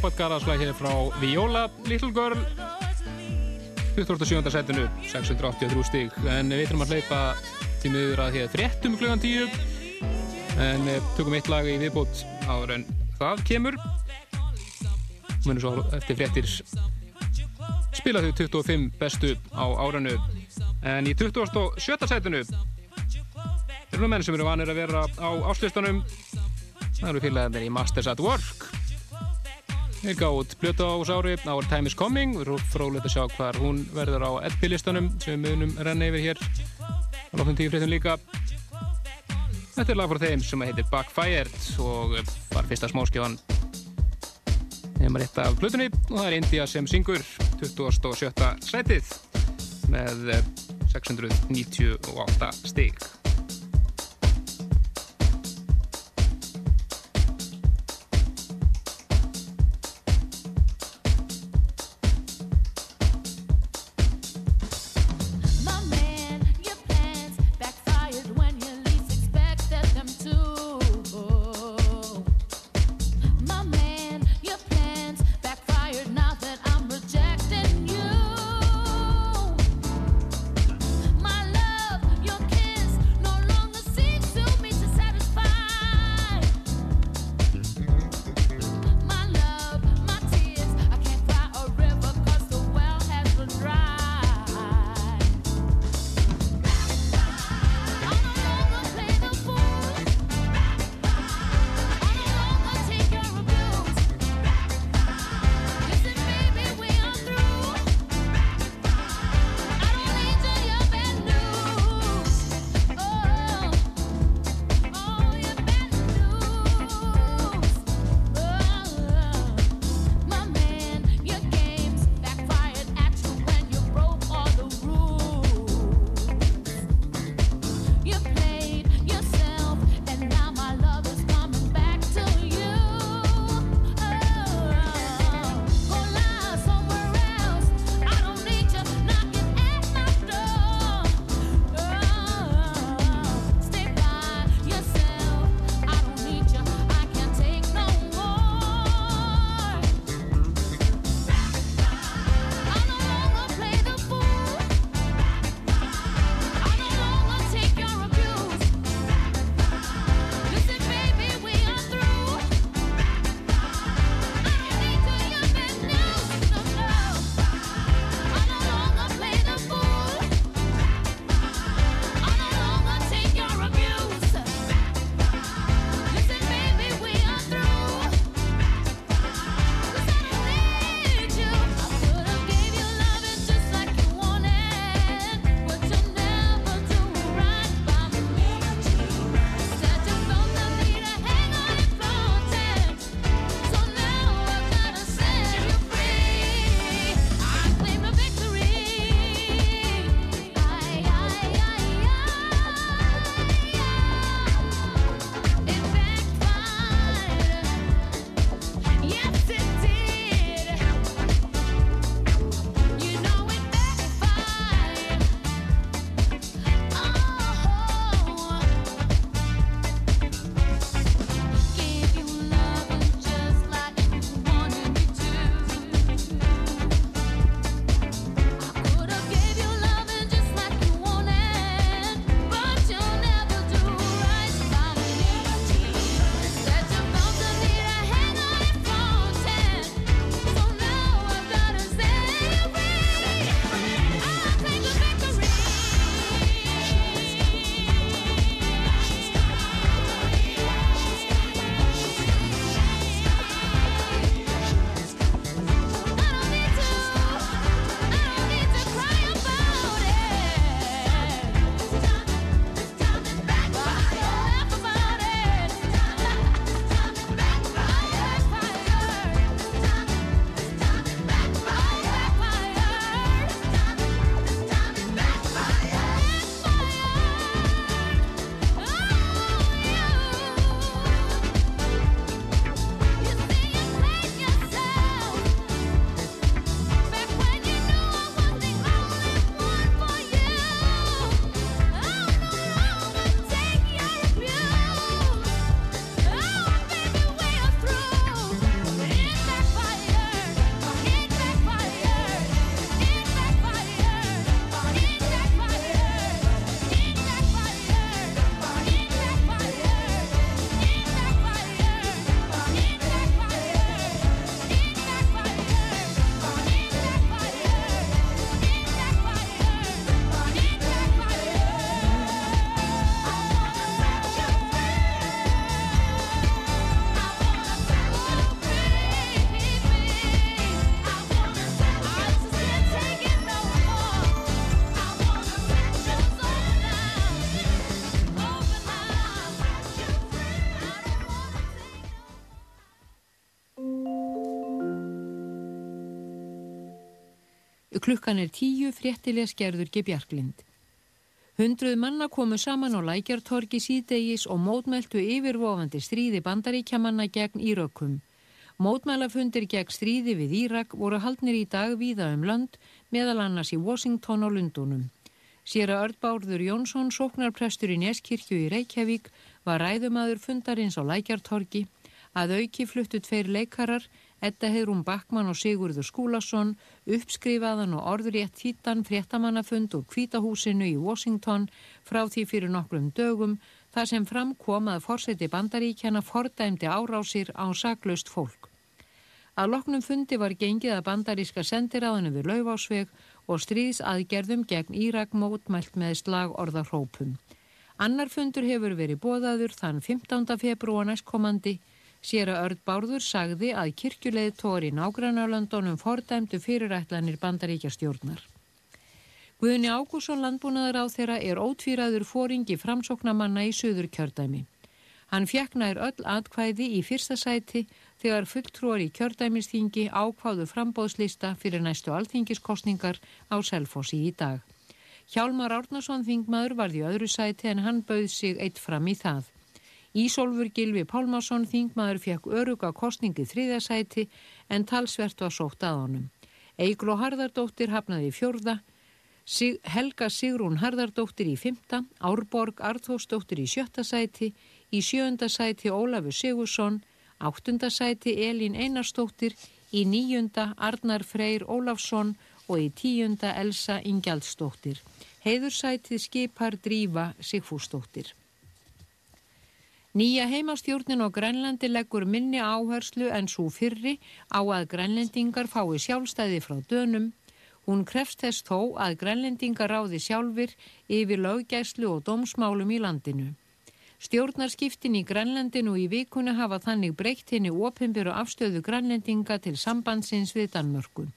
frábært garðarslag hér frá Viola Little Girl. 27. setinu 683 stík en við ætlum að hleypa tímiður að hér þrettum klugan tíu. En eh, tökum eitt lag í viðbót áður en það kemur. Munum svo eftir frettir spila þau 25 bestu á áranu en í 27. setinu þeir eru menn sem eru vanir að vera á áslustanum það eru félagarnir í Masters at Work. Þeir gáðu út blötu á ári. Our Time is Coming. Og frólægt að sjá hvar hún verður á LP-listanum sem við munum renna yfir hér á nokkrum tíu fréttum líka. Þetta er lag frá þeim sem heitir Backfired og var fyrsta smáskjáðan hefum rétt af blötunni og það er India sem syngur. 27. sætið með eh, 698 stig Klukkan er tíu fréttilega skerður G. Bjarklind. Hundruð manna komu saman á lækjartorgi síðdegis og mótmæltu yfirvofandi stríði bandaríkjamanna gegn Írökkum. Mótmælafundir gegn stríði við Írak voru haldnir í dag víða um land, meðal annars í Washington og Lundunum. Sér að Ördbárður Jónsson, sóknarprestur í Neskirkju í Reykjavík, var ræðumadur fundarins á lækjartorgi. Að auki fluttu tveir leikarar, Edda Heiðrún Backmann og Sigurður Skúlason, uppskrifaðan og orðrétt þýttan fréttamannafund úr kvítahúsinu í Washington frá því fyrir nokkrum dögum, þar sem framkom að forseti bandaríkjana fordæmdi árásir á saklaust fólk. Að loknum fundi var gengið að bandaríska sendiráðinu við Laufásveg og stríðsaðgerðum gegn Írak mótmælt með slag orðarhrópum. Annar fundur hefur verið bóðaður þann 15. februar næstkomandi. Sér að Örd Bárður sagði að kirkjuleið tóri nágrannarlöndunum fordæmdu fyrirætlanir bandaríkja stjórnar. Guðni Ágússon landbúnaðar á þeirra er ótvíraður fóringi framsóknamanna í söður kjördæmi. Hann fjekk nær öll atkvæði í fyrsta sæti þegar fulltrúar í kjördæmisþingi ákváðu frambóðslista fyrir næstu alþingiskostningar á Selfossi í dag. Hjálmar Árnason þingmaður varði öðru sæti en hann bauð sig eitt fram í það. Ísólfur Gilvi Pálmarsson þingmaður fekk öruga kostningi þriðasæti en talsvert var sótt að honum. Eigló Harðardóttir hafnaði í fjórða, Sig Helga Sigrún Harðardóttir í fymta, Árborg Arþósdóttir í sjötta sæti, í sjönda sæti Ólafur Sigursson, áttunda sæti Elín Einarstóttir, í níunda Arnar Freyr Ólafsson og í tíunda Elsa Ingjaldsdóttir. Heiðursætið skipar Drífa Sigfúsdóttir. Nýja heimastjórnin á Grænlandi leggur minni áherslu en svo fyrri á að grænlendingar fái sjálfstæði frá dönum. Hún krefst þess þó að grænlendingar ráði sjálfur yfir löggæslu og dómsmálum í landinu. Stjórnarskiptin í Grænlandinu í vikuna hafa þannig breykt henni opimberu afstöðu grænlendinga til sambandsins við Danmörku.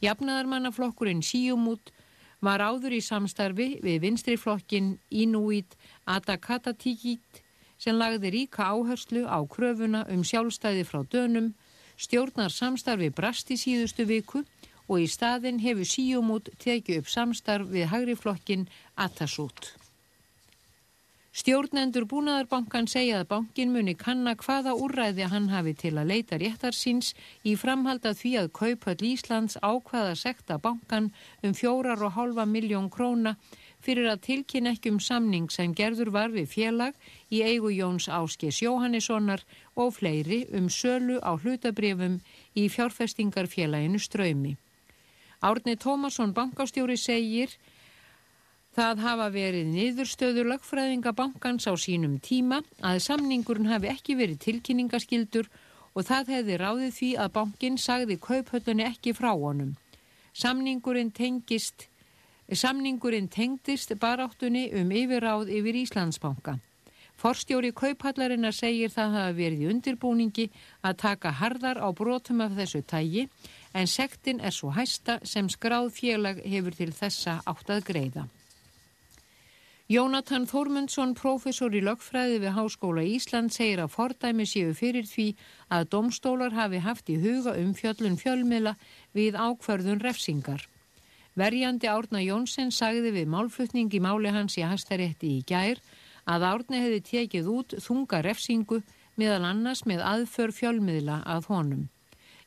Jafnaðarmannaflokkurinn Síumút var áður í samstarfi við vinstriflokkin Inuit Atakatatikit sem lagði ríka áherslu á kröfuna um sjálfstæði frá dönum, stjórnar samstarfi brast í síðustu viku og í staðin hefur Síumút tekið upp samstarf við hægriflokkin Atasút. Stjórnendur Búnaðarbankan segja að bankin muni kanna hvaða úrræði hann hafi til að leita réttar síns í framhald að því að Kaupöll Íslands ákvaða sekta bankan um fjórar og hálfa miljón króna fyrir að tilkynna ekki um samning sem gerður var við félag í eigu Jóns Áskis Jóhannessonar og fleiri um sölu á hlutabrifum í fjárfestingarfélaginu Ströymi. Árni Tómasson bankastjóri segir Það hafa verið niðurstöðu lagfræðinga bankans á sínum tíma að samningurinn hafi ekki verið tilkynningaskildur og það hefði ráðið því að bankin sagði kauphöllunni ekki frá honum. Samningurinn tengist, samningurinn tengdist baráttunni um yfirráð yfir Íslandsbanka. Forstjóri kauphallarinnar segir það hafa verið í undirbúningi að taka harðar á brotum af þessu tægi en sektin er svo hæsta sem skráð félag hefur til þessa átt að greiða. Jónatan Þórmundsson, prófessor í lögfræði við Háskóla Ísland, segir að fordæmi séu fyrir því að domstólar hafi haft í huga um fjöllun fjölmila við ákverðun refsingar. Verjandi Árna Jónsson sagði við málflutning í máli hans í Hastarétti í gær að Árni hefði tekið út þunga refsingu meðal annars með aðför fjölmiðla að honum.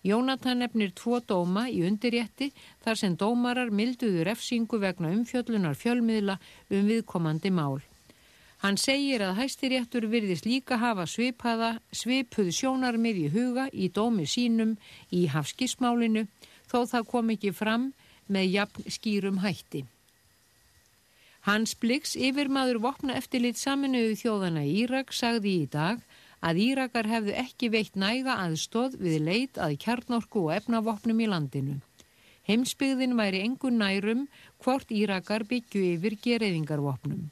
Jónatan nefnir tvo dóma í undirrétti þar sem dómarar milduðu refsingu vegna umfjöllunar fjölmiðla um viðkomandi mál. Hann segir að hæstiréttur virðist líka hafa svipaða, svipuð sjónarmið í huga í dómi sínum í hafskismálinu þó það kom ekki fram með jafn skýrum hætti. Hans Blix yfirmaður vopna eftirlit saminuðu þjóðana Írak sagði í dag að Írakar hefðu ekki veitt næga aðstóð við leit að kjarnorku og efnavopnum í landinu. Heimsbyggðin væri engun nærum hvort Írakar byggju yfir gereyðingarvopnum.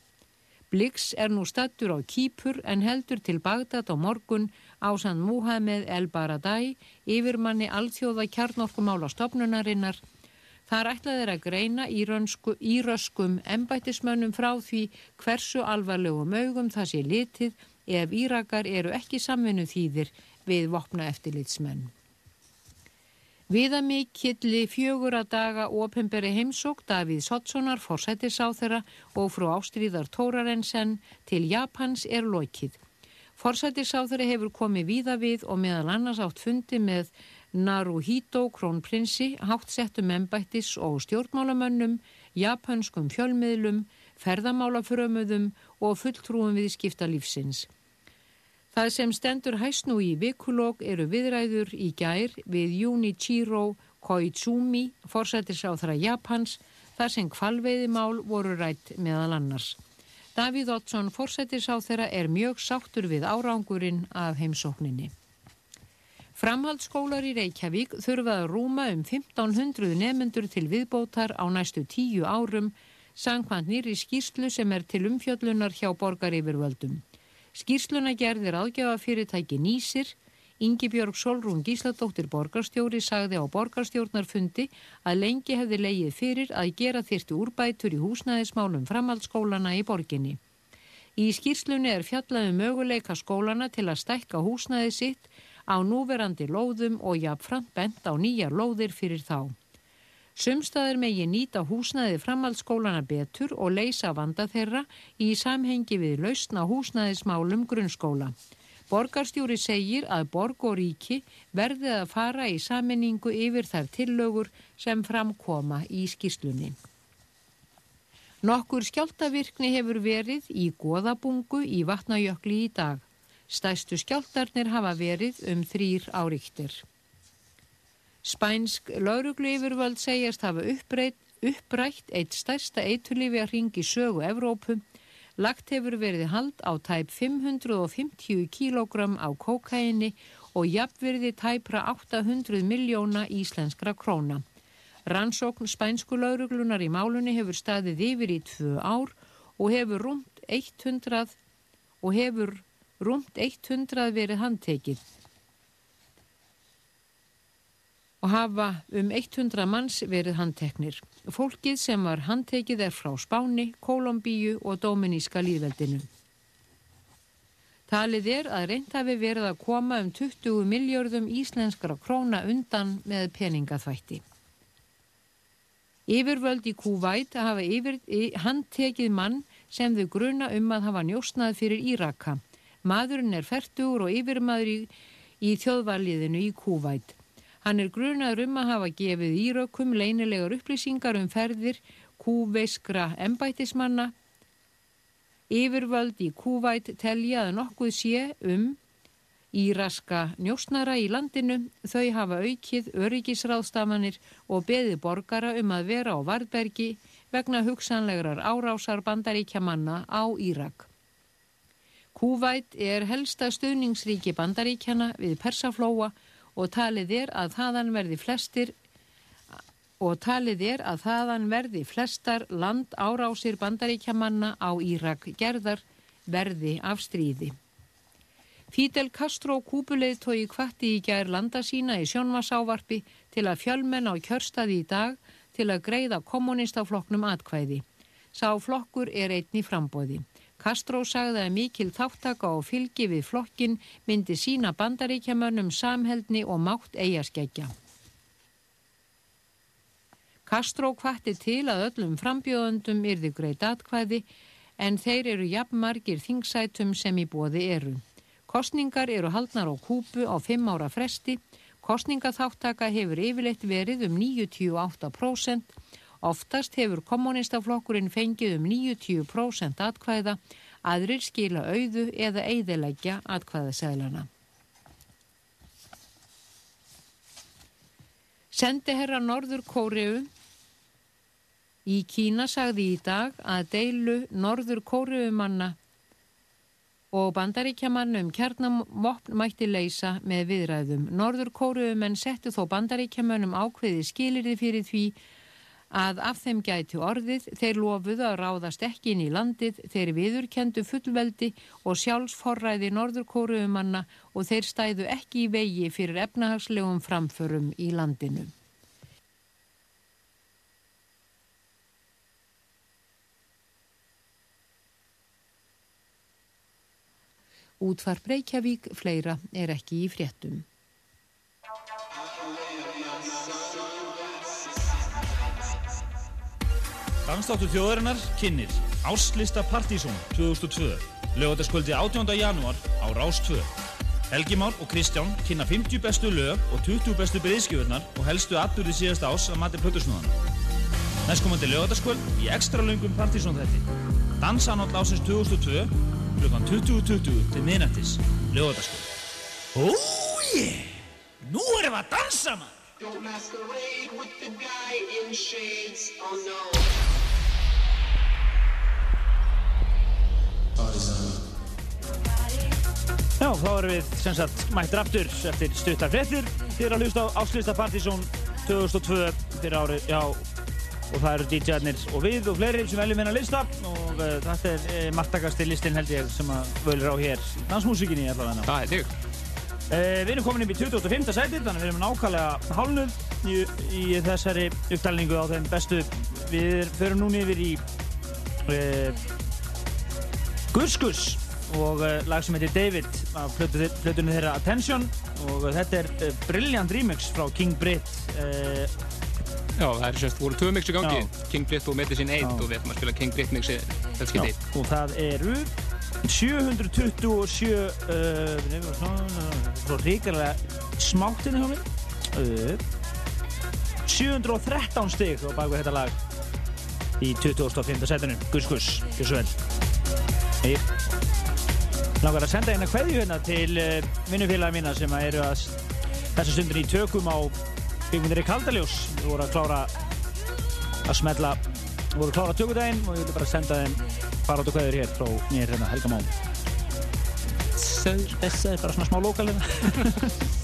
Blix er nú stattur á Kýpur en heldur til Bagdad á morgun á San Muhammed El Baradei yfirmanni alþjóða kjarnorkumála Þar ætlaðir að greina íröskum embættismönnum frá því hversu alvarlegum augum það sé litið ef Írakar eru ekki samvinnu þýðir við vopna eftirlitsmenn. Viðamikilli fjögura daga ofinberi heimsók Davíð Sottsonar, forsættisáþera og frú Ástríðar Tórarensen til Japans er lokið. Forsættisáþera hefur komið víða við og meðal annars átt fundi með Naruhito krónprinsi, háttsettum embættis og stjórnmálamönnum, japanskum fjölmiðlum, ferðamálafrömuðum og fulltrúum við skipta lífsins. Það sem stendur hæst nú í vikulók eru viðræður í gær við Junichiro Koizumi, forsættisáþra Japans, þar sem kvalveiðimál voru rætt meðal annars. Davíð Oddsson, forsættisáþra, er mjög sáttur við árangurinn af heimsókninni. Framhaldsskólar í Reykjavík þurfa að rúma um 1500 nefnendur til viðbótar á næstu tíu árum sangkvæmt nýri skýrslu sem er til umfjöllunar hjá borgaryfirvöldum. Skýrsluna gerðir aðgjafa fyrirtæki Nýsir, Ingi Björg Solrún Gísladóttir borgarstjóri sagði á borgarstjórnarfundi að lengi hefði leið fyrir að gera þyrti úrbætur í húsnæðismálum framhaldsskólana í borginni. Í skýrslunni er fjallaði möguleika skólana til að stækka húsnæði sitt á núverandi lóðum og jafnframt bent á nýjar lóðir fyrir þá. Sumstaðir megi nýta húsnæði framhaldsskólana betur og leysa vanda þeirra í samhengi við lausna húsnæðismálum grunnskóla. Borgarstjóri segir að borg og ríki verði að fara í saminningu yfir þær tillögur sem framkoma í skýrslunni. Nokkur skjáltavirkni hefur verið í goðabungu í vatnajökli í dag. Stæstu skjáltarnir hafa verið um þrýr áríktir. Spænsk lauruglu yfirvöld segjast hafa upprætt, upprætt eitt stærsta eiturlifi að ringi sögu Evrópu. Lagt hefur verið hald á tæp 550 kílógram á kókaini og jafnverði tæpra 800 miljóna íslenskra króna. Rannsókn spænsku lauruglunar í málunni hefur staðið yfir í tvö ár og hefur rúmt 100 og hefur rúmt 100 verið handtekið og hafa um 100 manns verið handteknir. Fólkið sem var handtekið er frá Spáni, Kólombíu og Dóminíska líðveldinu. Talið er að reynd hafi verið að koma um 20 miljörðum íslenskra króna undan með peningaþvætti. Yfirvöld í Kúvæt hafa yfir, handtekið mann sem þau gruna um að hafa njóstnað fyrir Íraka. Maðurinn er færtugur og yfirmaður í, í þjóðvarliðinu í Kúvæt. Hann er grunaður um að hafa gefið írökkum leynilegar upplýsingar um ferðir kúveiskra embætismanna. Yfirvöld í Kúvæt telja að nokkuð sé um íraska njósnara í landinu. Þau hafa aukið öryggisráðstafanir og beði borgara um að vera á Varbergi vegna hugsanlegrar árásar bandaríkja manna á Írak. Kúvæt er helsta stuðningsríki bandaríkjana við Persaflóa og talið er að þaðan verði flestir og talið er að þaðan verði flestar land árásir bandaríkjamanna á Írak gerðar verði af stríði. Fidel Castro kúpuleiðtói kvatti í gær landa sína í sjónvasávarpi til að fjölmenn á kjörstaði í dag til að greiða kommunistaflokknum atkvæði. Sá flokkur er einni frambóði. Castro sagði að mikil þáttaka og fylgi við flokkin myndi sína bandaríkjamönnum samheldni og mátt eigaskeggja. Castro kvatti til að öllum frambjóðundum yrði greit atkvæði en þeir eru jafnmargir þingsætum sem í bóði eru. Kostningar eru haldnar á kúpu á fimm ára fresti, kostningaþáttaka hefur yfirleitt verið um 98%, oftast hefur kommunistaflokkurinn fengið um 90% atkvæða, aðrir skila auðu eða eiðilegja atkvæðaseglana. Sendiherra Norður Kóriu í Kína sagði í dag að deilu Norður Kóriumanna og bandaríkjaman um kjarnamvopn mætti leysa með viðræðum. Norður Kóruumenn settu þó bandaríkjamanum ákveði skilirði fyrir því að af þeim gæti orðið, þeir lofuðu að ráðast ekki inn í landið, þeir viðurkendu fullveldi og sjálfsforræði Norður Kóruumanna og þeir stæðu ekki í vegi fyrir efnahagslegum framförum í landinu. Útvar Breykjavík, fleira er ekki í fréttum. Dansdáttur þjóðarinnar kynir Áslista Partizón 2002 lögataskvöldi 18. janúar á Rás 2 Helgi Már og Kristján kynna 50 bestu lög og 20 bestu breiðskjöfurnar og helstu atbyrði síðasta ás að mati plötusnúðan Næstkomandi lögataskvöld í ekstra löngum Partizón þætti Dansanótt ásins 2002 klukkan 20.20 til miðnættis lögataskvöld Oh yeah! Nú erum við að dansa maður! Don't masquerade with the guy in shades. Oh no. Já, þá erum við sem sagt mættir aftur eftir stuttar fréttir fyrir að hlusta á Áslista Partizón 2002 fyrir ári, já og það eru DJ-arnir og við og fleiri sem veljum hérna að lista og uh, þetta er uh, margtakasti listin held ég sem að völur á hér í dansmúsikinni allavega. Það er þig. Uh, við erum komin upp í 25. sæti þannig að við erum nákvæmlega hálnuð í, í þessari uppdælningu á þeim bestu. Við förum núni yfir í Gurskus og uh, lag sem heitir David af plötu, plötunni þeirra Attention og þetta er uh, brilljant remix frá King Britt uh, Já, það er semst voru tvö mix í gangi, Já. King Britt og Medicine 1 Já. og við ætlum að spila King Britt mixi Já, og það eru 727 uh, mér uh, 713 stig á baku þetta lag í 2005. setinu Guss, gjör svo vel ég langar að senda eina kveðju hérna til uh, vinnufélaga mína sem að eru að þessa stundin í tökum á byggmyndir í Kaldaljós. Við vorum að klára að smella við vorum að klára tökudaginn og ég vil bara senda þeim farátt og kveður hér frá mér hérna Helga Mám Þess er bara svona smá lokal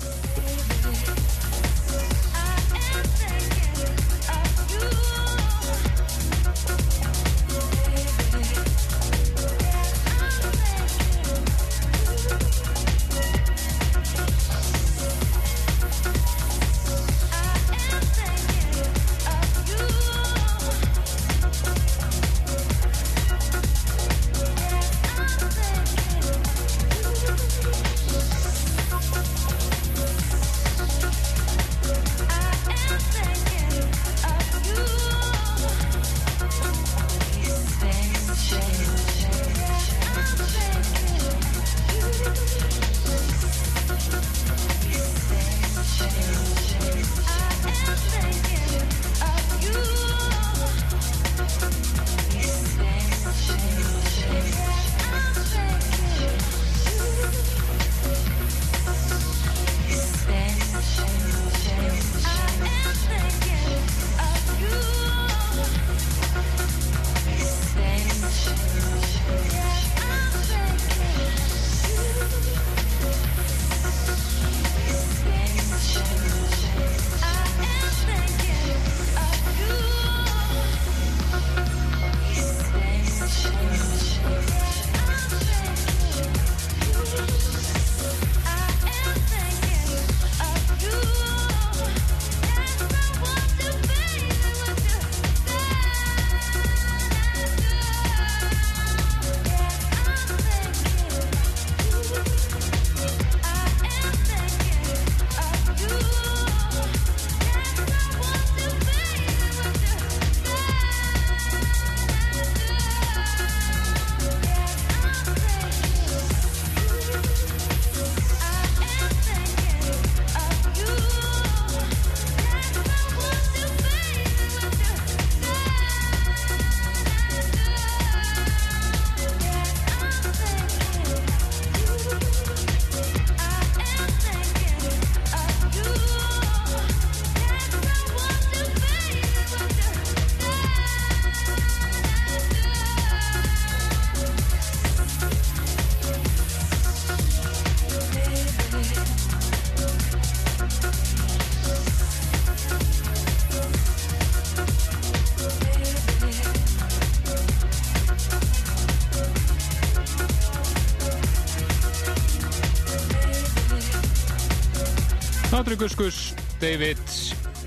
hérna Náttúrulega Guskus, David,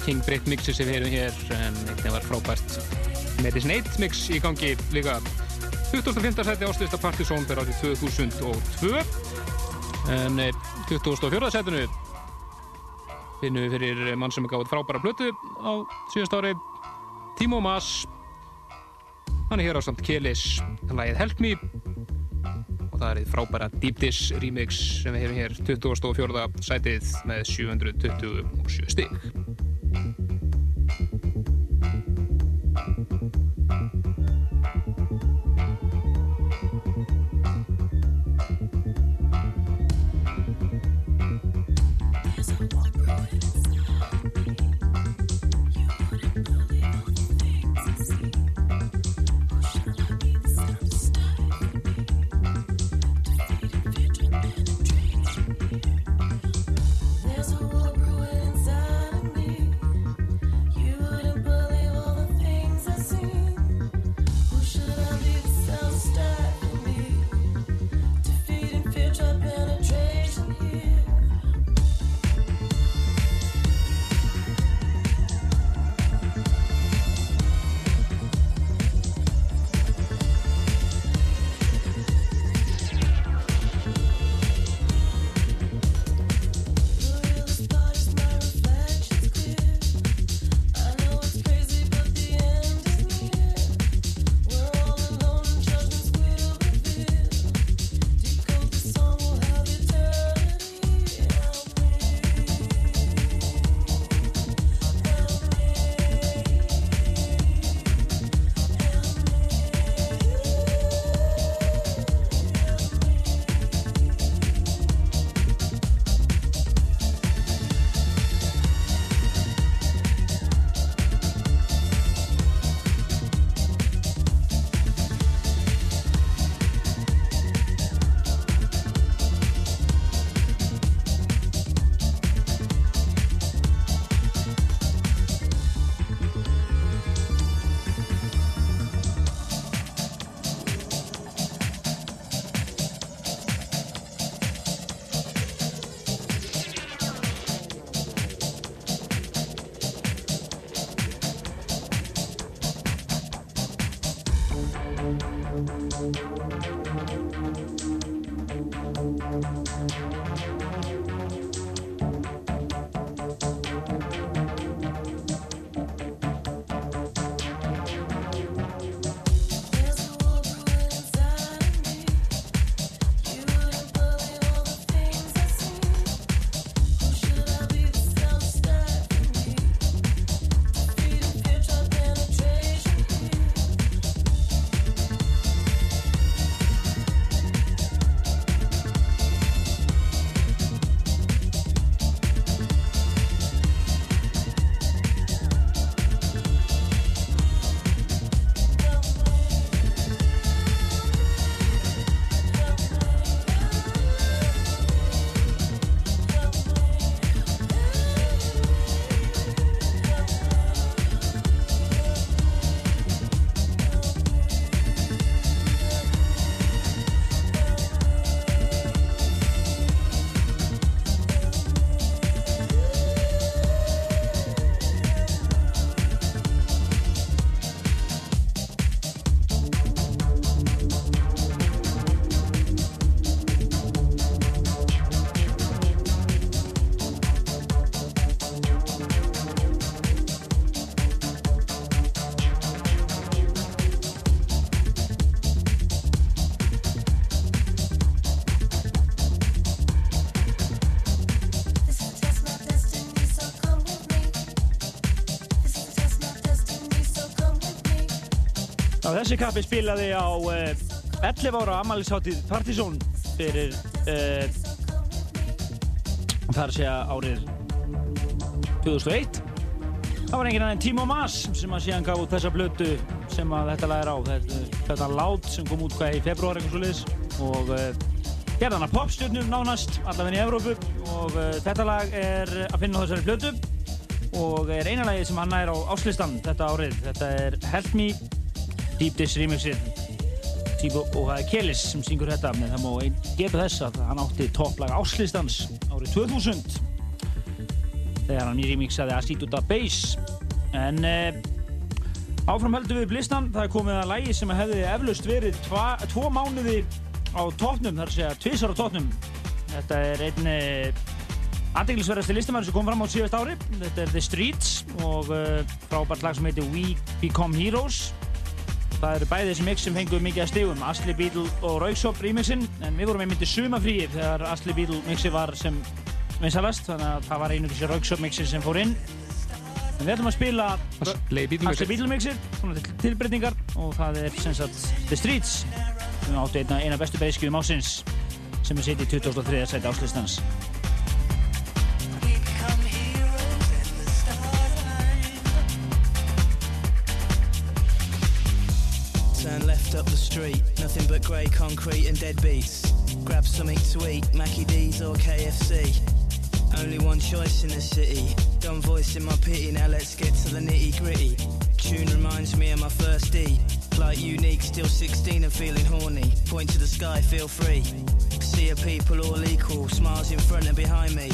King Britt mixi sem við heyrum hér, en einnig var frábært Medicine 1 mix í gangi líka 25. seti áslista Partizón fyrir árið 2002 en eh, 24. setinu finnum við fyrir mann sem gáði frábæra plötu á síðast ári Timo Maas Hann er hér á samt Kelis lagið Help Me eitt frábæra Deep Dish remix sem við hefum hér 24. sætið með 727 stig. Þessi kappi spilaði á uh, 11 ára ammælisháttið Partizón fyrir uh, þar sé að árið 2001 það var engin aðeins Timo Maas sem að síðan gaf út þessa blötu sem að þetta lag er á. Þetta, þetta lát sem kom út hvað í februar eitthvað svo liðs og uh, gerði hana popstjörnum nánast allavegni í Evrópu. Og þetta lag er að finna þessari blötu og er eina lagið sem hann er á áslistan þetta árið. Þetta er Help Me Deep Dish remixið. Tíbo og það er Kelis sem syngur þetta en það má einn geta þess að hann átti topplaga áslistans árið 2000 þegar hann remixaði Acituda Bass. En eh, áfram höldum við blistan það er komið að lægi sem hefði eflaust verið tva, tvo mánuði á tóknum þar að segja tvísar á tóknum þetta er einn eh, aðdeglisverðasti listamæður sem kom fram á síðast ári. Þetta er The Streets og uh, frábært lag sem heitir We Become Heroes Það eru bæði þessi mix sem fengu mikið að stigum, Asli Beetle og Rauksop remixin, en við vorum einmitt í sumafríi þegar Asli Beetle mixi var sem vinsalast, þannig að það var einu þessi Rauksop mixi sem fór inn. En við ætlum að spila Asli Beetle mixið, svona til tilbreytingar, og það er sem sagt The Streets, sem áttu eina, eina bestu breyskjum ásins, sem er sitt í 2003. sæti áslistans. Up the street, nothing but grey concrete and dead beats. Grab something to eat, Mackie D's or KFC. Only one choice in the city. Dumb voice in my pity, now let's get to the nitty gritty. Tune reminds me of my first D. Like unique, still 16 and feeling horny. Point to the sky, feel free. See a people all equal, smiles in front and behind me.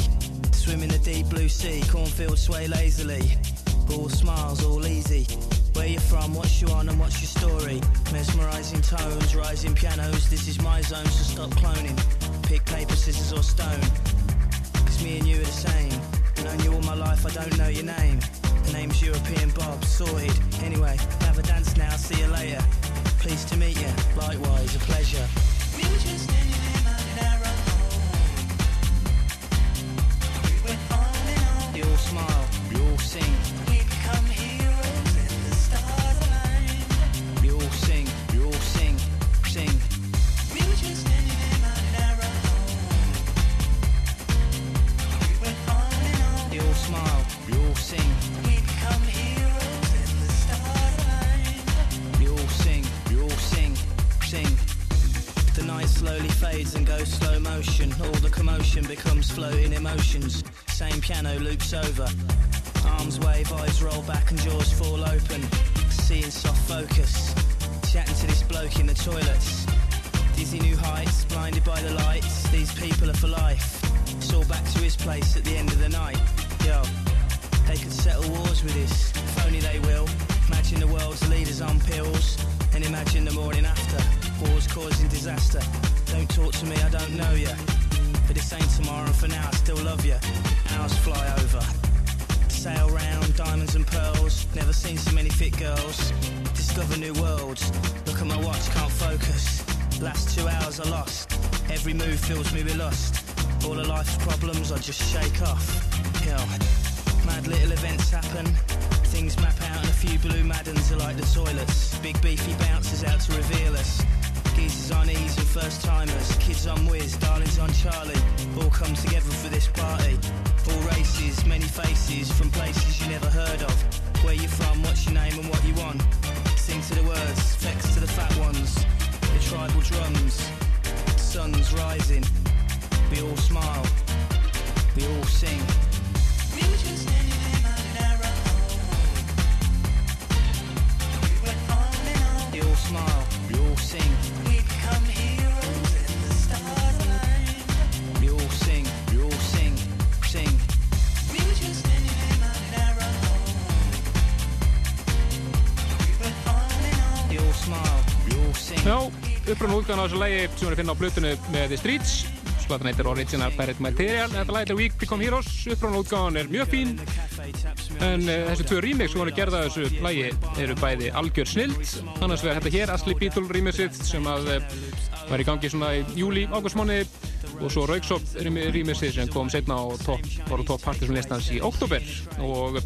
Swim in the deep blue sea, cornfields sway lazily. All smiles, all easy. Where you from, what's you on and what's your story? Mesmerizing tones, rising pianos, this is my zone, so stop cloning. Pick paper, scissors or stone. Cause me and you are the same. Known you all my life, I don't know your name. The name's European Bob, sorted. Anyway, have a dance now, see you later. Pleased to meet you, likewise, a pleasure. We were just standing there, minding our We went on and on. You all smile, you all sing. The night slowly fades and goes slow motion. All the commotion becomes floating emotions. Same piano loops over. Arms wave, eyes roll back and jaws fall open. Seeing soft focus. Chatting to this bloke in the toilets. Dizzy new heights, blinded by the lights. These people are for life. It's all back to his place at the end of the night. Yo, they could settle wars with this. If only they will. Imagine the world's leaders on pills. And imagine the morning after. Wars causing disaster. Don't talk to me, I don't know ya. But this ain't tomorrow, and for now I still love ya. Hours fly over. Sail round, diamonds and pearls. Never seen so many fit girls. Discover new worlds. Look at my watch, can't focus. Last two hours I lost. Every move fills me with lust. All of life's problems I just shake off. Hell, mad little events happen. Things map out and a few blue maddens are like the toilets. Big beefy bouncers out to reveal us. On ease and first timers. Kids on whiz, darlings on Charlie. All come together for this party. All races, many faces from places you never heard of. Where you from, what's your name and what you want. Sing to the words, flex to the fat ones. The tribal drums, sun's rising. We all smile, we all sing. We were just standing there minding our We went on and on. We all smile, we all sing. Já, uppröðun útgáðan á þessu lægi sem að finna á blötunni með The Streets. Slatan heitir Original Pirate Material. Þetta lægi er Week Become Heroes. Uppröðun útgáðan er mjög fín. En uh, þessi tvö remix sem voru gerða þessu lægi eru bæði algjör snild. Annars vegar þetta hér, Asli Beetle remixið sem að uh, var í gangi svona í júli, águstmáni og svo Rauksop remixið sem kom setna á top, var á top partisum listans í oktober og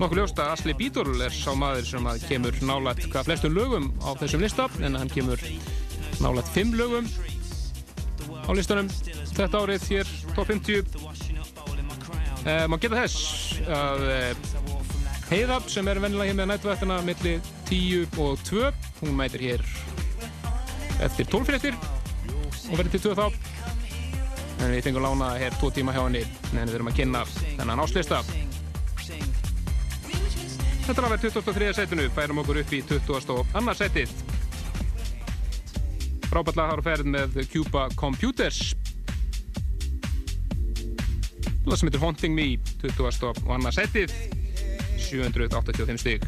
nokkuð ljóst að Asli Beetle er sá maður sem kemur nálægt hvað flestum lögum á þessum lista en hann kemur nálægt fimm lögum á listunum þetta árið hér top 50 eh, maður geta þess að eh, Heiða sem er vennilega hér með nættuvættina milli 10 og 2 hún mætir hér eftir 12 fréttir og verður til 2 þá en við fengum lána hér 2 tíma hjá henni en við erum að kynna þennan áslista Þetta vera 23. setinu, færum okkur upp í 22. setið. Frábært lag har ferð með Cuba Computers. Það sem heitir Haunting Me, 22. setið, 785 stig.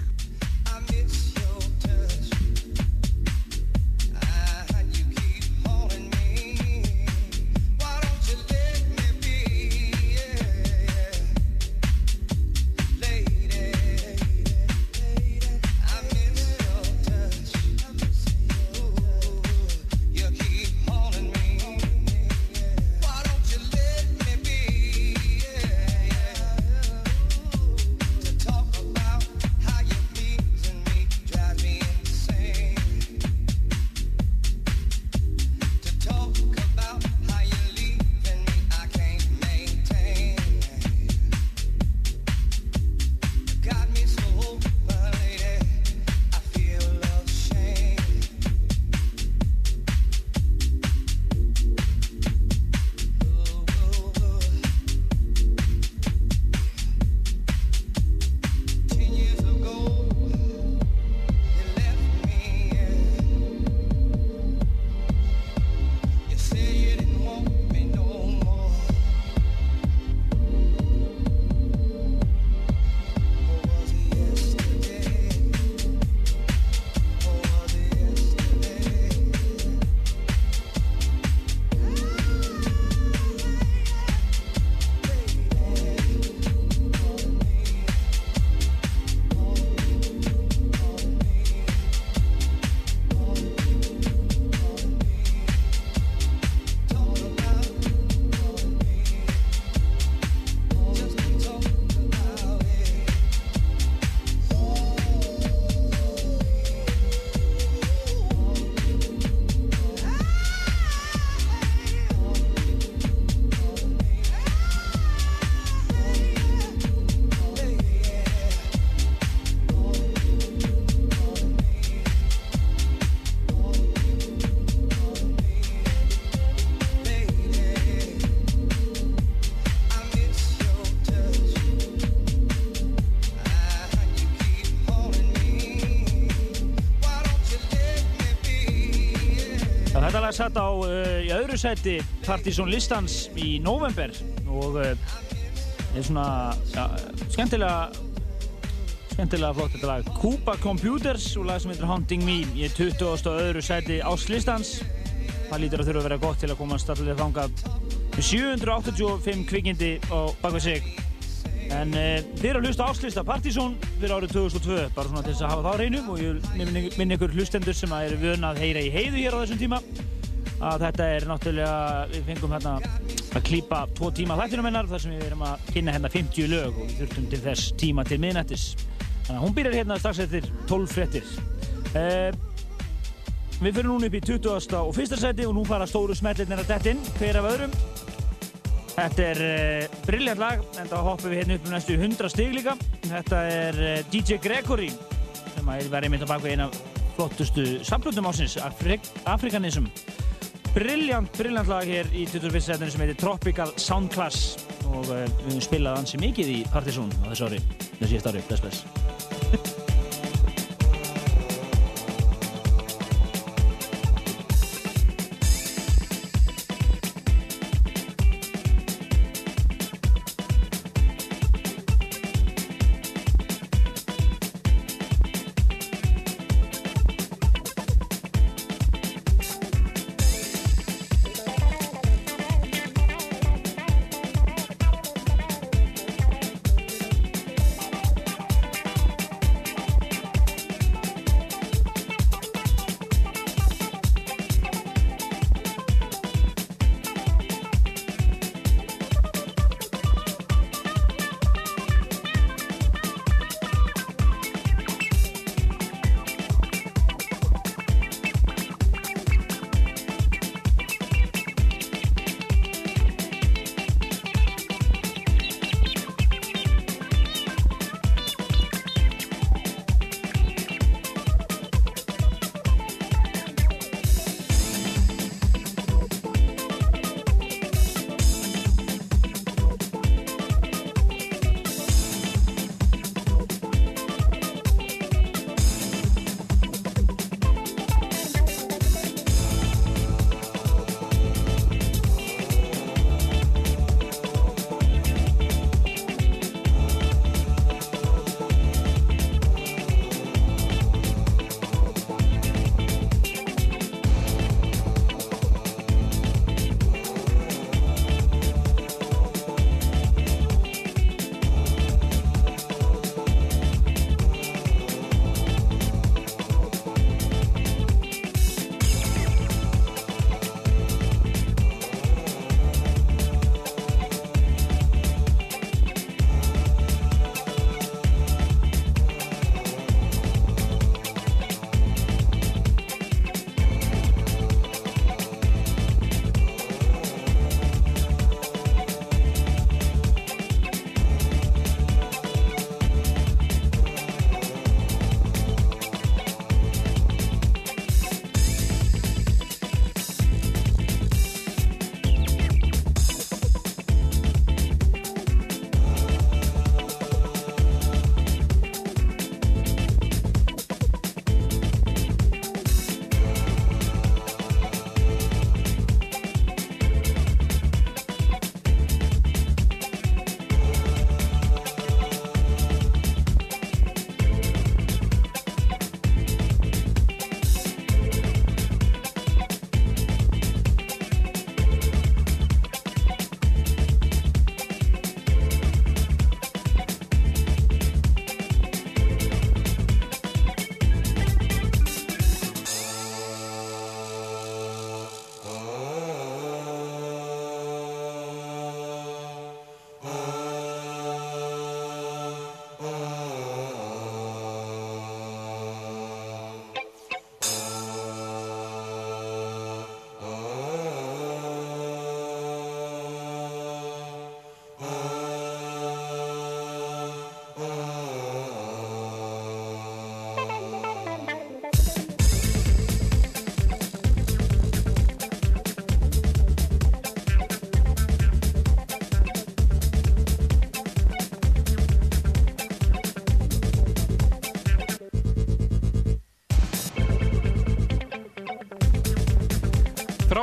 Seti Partizón listans í november og uh, er svona ja, skemmtilega skemmtilega flott þetta lag. Cuba Computers og lag sem heitir Haunting Me í 20. og öðru seti áslistans. Það lítur að þurfa að vera gott til að komast allir þanga með 785 kvikindi á bakveg sig. En uh, þið eru að hlusta áslista Partizón fyrir árið 2002 bara svona til þess að hafa það á hreinu og ég minni ykkur hlustendur sem að eru vöna að heyra í heiðu hér á þessum tíma að þetta er náttúrulega, við fengum hérna að klípa tvo tíma þættinum hennar þar sem við erum að kynna hérna 50 lög og við þurftum til þess tíma til miðnættis. Þannig að hún byrjar hérna strax eftir 12 fréttir. Uh, Við fyrir núna upp í 20. og fyrsta seti og nú fara stóru smellirnir að detta inn hver af öðrum. Þetta er uh, brilljant lag en þá hoppum við hérna upp um næstu 100 stig líka. Þetta er uh, DJ Gregory sem að verði einmitt á baku eina flottustu samflutum ásins Afrik Afrikanism Brilljant, brilljant lag hér í 21. setinu sem heitir Tropical Sound Class og uh, við höfum spilað ansi mikið í Partizón á þessu ári, þessu síðast ári, bless bless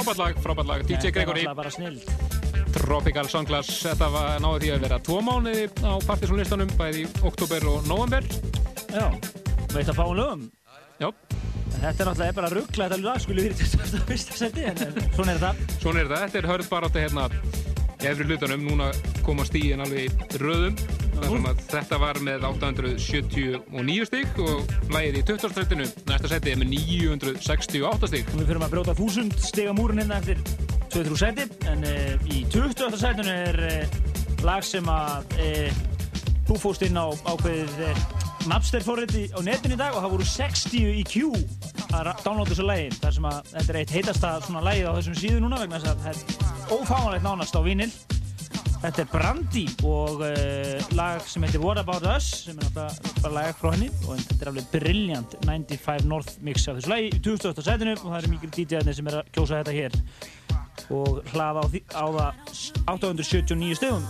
Frábært lag, frábært lag, DJ Gregory. Þetta er bara snill Tropical Songlass, þetta var náðu því að vera tvo mánuði á partysónlistanum bæði í oktober og november Já, veit að fáum lögum Já. Þetta er náttúrulega bara ruggla þetta lag skulle við í þetta fyrsta seti en en svona er þetta Svona er þetta, þetta er hörð bara átti hérna í efri hlutunum, núna koma stíðin alveg í röðum. Þetta var með 879 stík og lagið í 20. næsta seti er með 968 stík Við fyrir að brjóta 1000 stiga múrin hérna eftir 2-3 seti en uh, í 20. setinu er uh, lag sem að uh, þú fóst inn á ákveðið uh, Napster forriti á netinu í dag og það voru 60 í queue að downloada þessu lagi þar sem að þetta er eitt heitasta svona lagið á þessum síðu núna vegna þess að það er ófáanlegt nánast á vinil Þetta er Brandy og uh, lag sem heitir What About Us sem er náttúrulega bara lag frá henni og þetta er alveg brilljant 95 North mix af þessu lagi í 2008 setinu og það eru mikil DJ-arnir sem er að kjósa þetta hér. Og hlaða á, á það 879 stöðum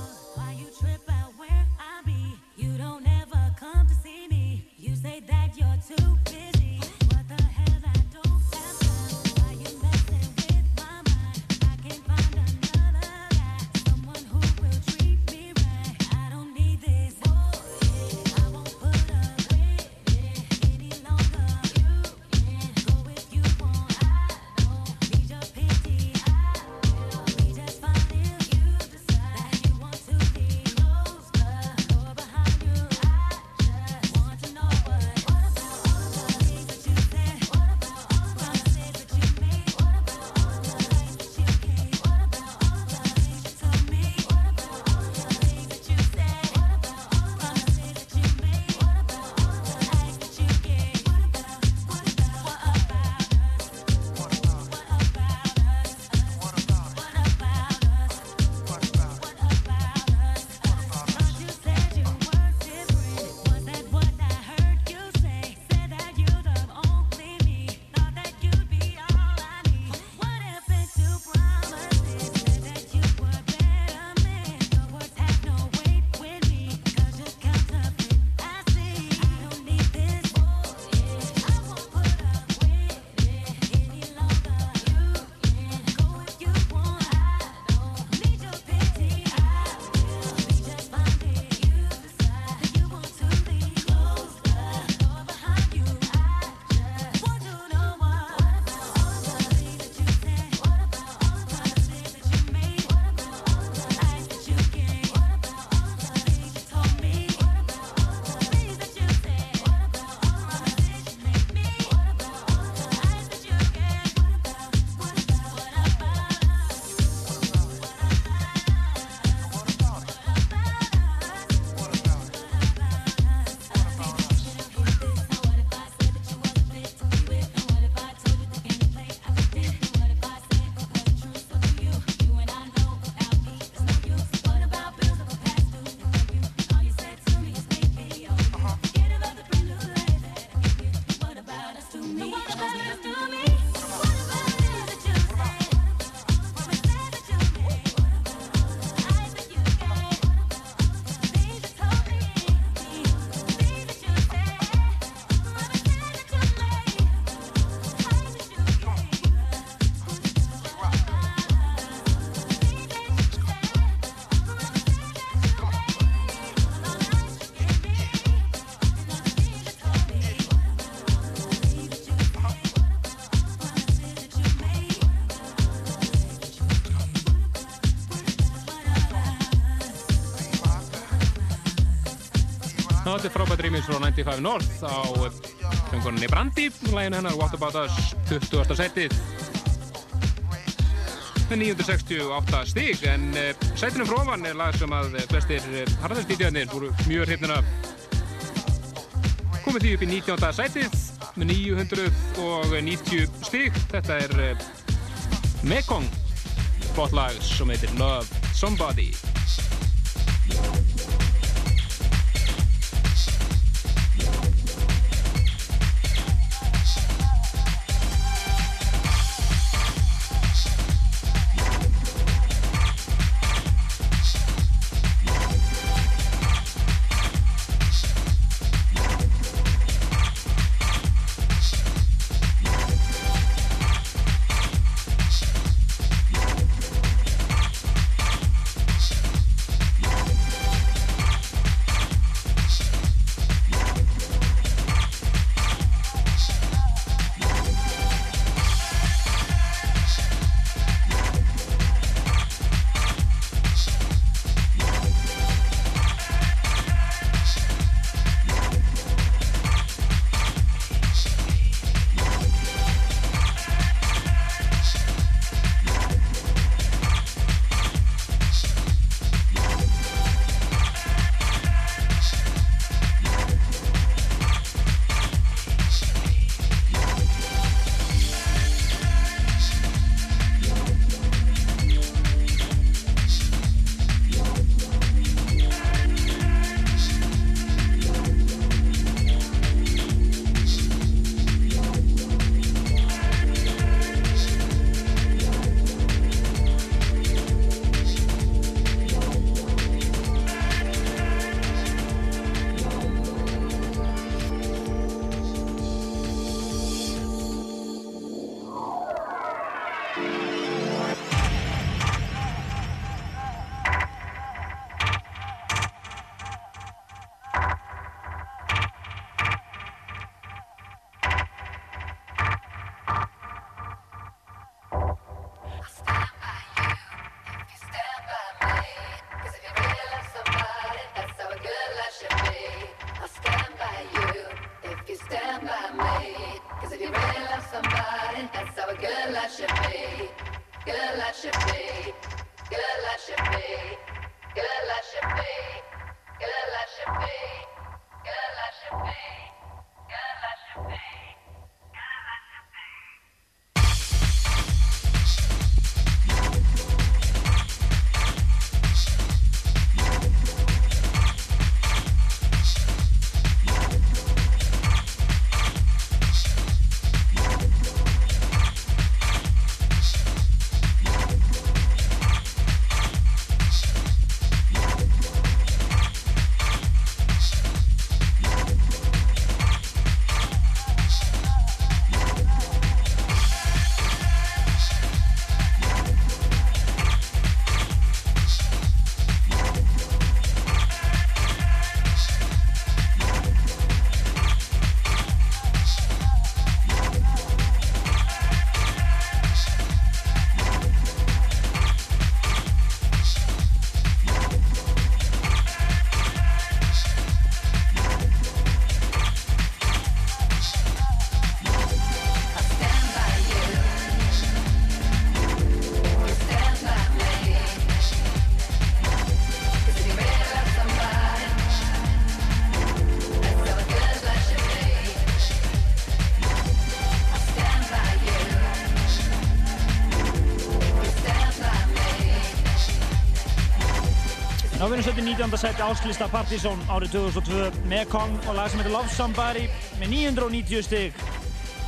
þetta er frábært remix frá 95 North á söngunni Brandi, læginu hennar What About Us, 20. setið með 968 stík en uh, sætinu frófan er lag sem að eh, flestir uh, harðastítjarnir voru mjög hrifnir af komið því upp í 19. sætið með 990 stík þetta er uh, Mekong flott lag sem heitir Love Somebody Á stöndið 19. seti áslista Partizón árið 2002 með Kong og lag sem heitir Love Somebody með 990 stig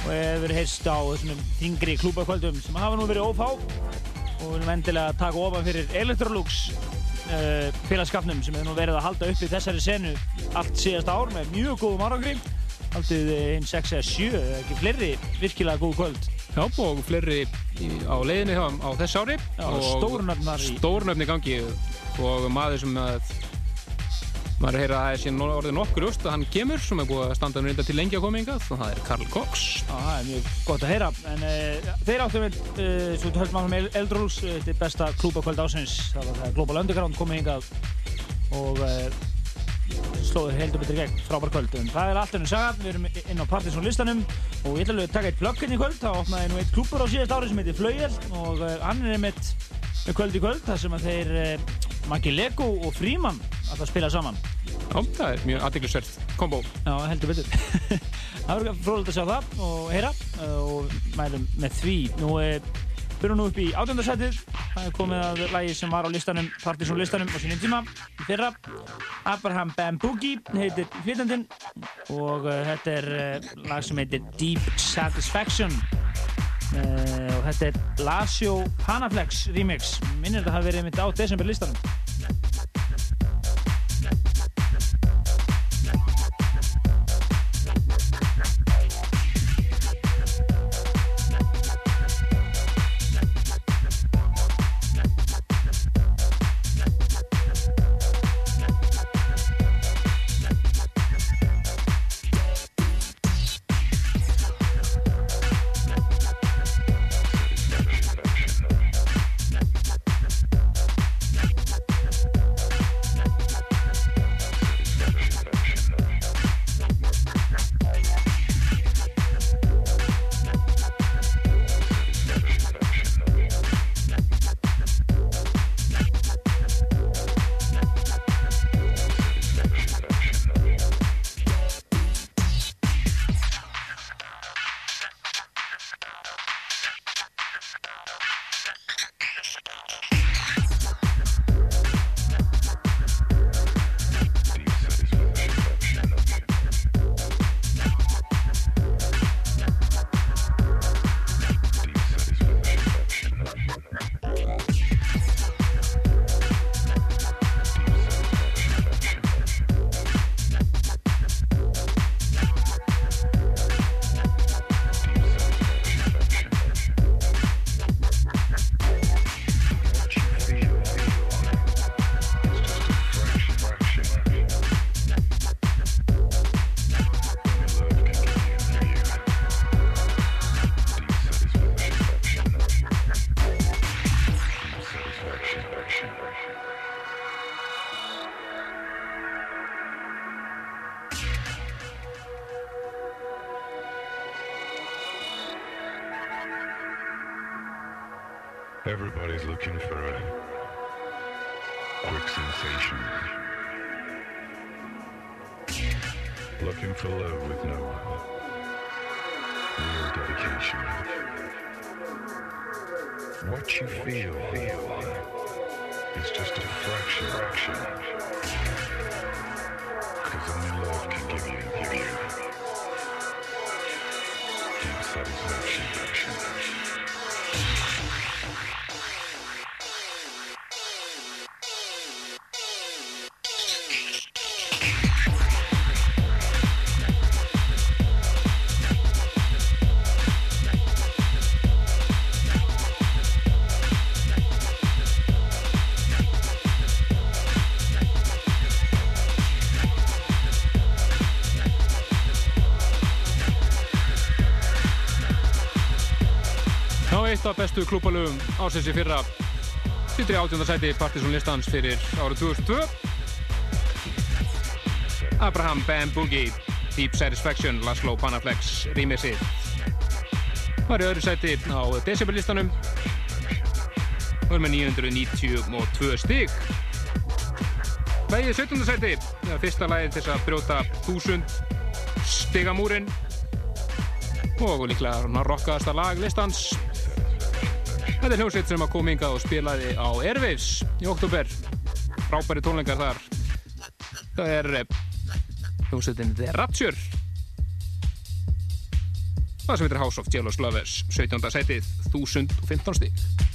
og hefur heyrst á þessum þingri klúbakvöldum sem hafa nú verið ófá og við viljum endilega taka ofan fyrir Electrolux uh, félagskapnum sem hefur nú verið að halda upp í þessari senu allt síðasta ár með mjög góðum árangri haldið hinn 6 eða 7 eða ekki fleiri virkilega góð kvöld Já, og fleiri á leiðinni hjá þeim á þess ári. Já, og stórnöfnar í- Stórnöfn í gangi og maður sem að maður er að heyra að það er síðan orðið nokkur öst að hann kemur sem er búið að standa með reynda til lengi að koma hingað og það er Karl Cox. Það er mjög gott að heyra. En uh, þeir áttu með uh, svo höldum áfram með Eldrúls þetta er besta klúbakvöld ásins það var það Global Underground komið hingað og uh, slóðu heldur betur í gegn. Frábær kvöld. En það er allt ennum saga. Við erum inn á Partisan listanum og ég ætla alveg að taka eitt plögginn í kvöld. Það opnaði nú eitt klúbur á síðast ári sem heitir Flauel og uh, hann er með kvöld í kvöld þar sem að þeir uh, Maggi Lego og Fríman alltaf spila saman Já, það er mjög aðdeglisvert kombo. Já, heldur betur. það verður frólægt að sjá það og heyra uh, og mælum með því. Nú uh, byrjum nú upp í átjöndarsætið. Það er komið að lagi sem var á listanum, Partisan listanum á sínum tíma í fyrra. Abraham Bamboogie heitir flytjandinn og uh, þetta er lag sem heitir Deep Satisfaction. Uh, og þetta er Lasio Panaflex remix. Minnir þetta hafi verið mitt á desember listanum. Satisfaction. Bestu klúbalöfum ásins í fyrra. Sittur í átjóndarsæti Partisan listans fyrir árið 2002 Abraham Bamboogie Deep Satisfaction Laszlo Panaflex remixið var í öðru sæti á Decibel listanum og er með 992 stig. Lægið 17. sæti það er fyrsta lægið til að brjóta 1000 stigamúrin. Og líklega svona rockaðasta lag listans Þetta er hljómsveit sem að koma hingað og spilaði á Airwaves í oktober frábæri tónleikar þar. Það er eh, hljómsveitin The Rapture. Það sem heitir House of Jealous Lovers, 17. sætið, 1015 stík.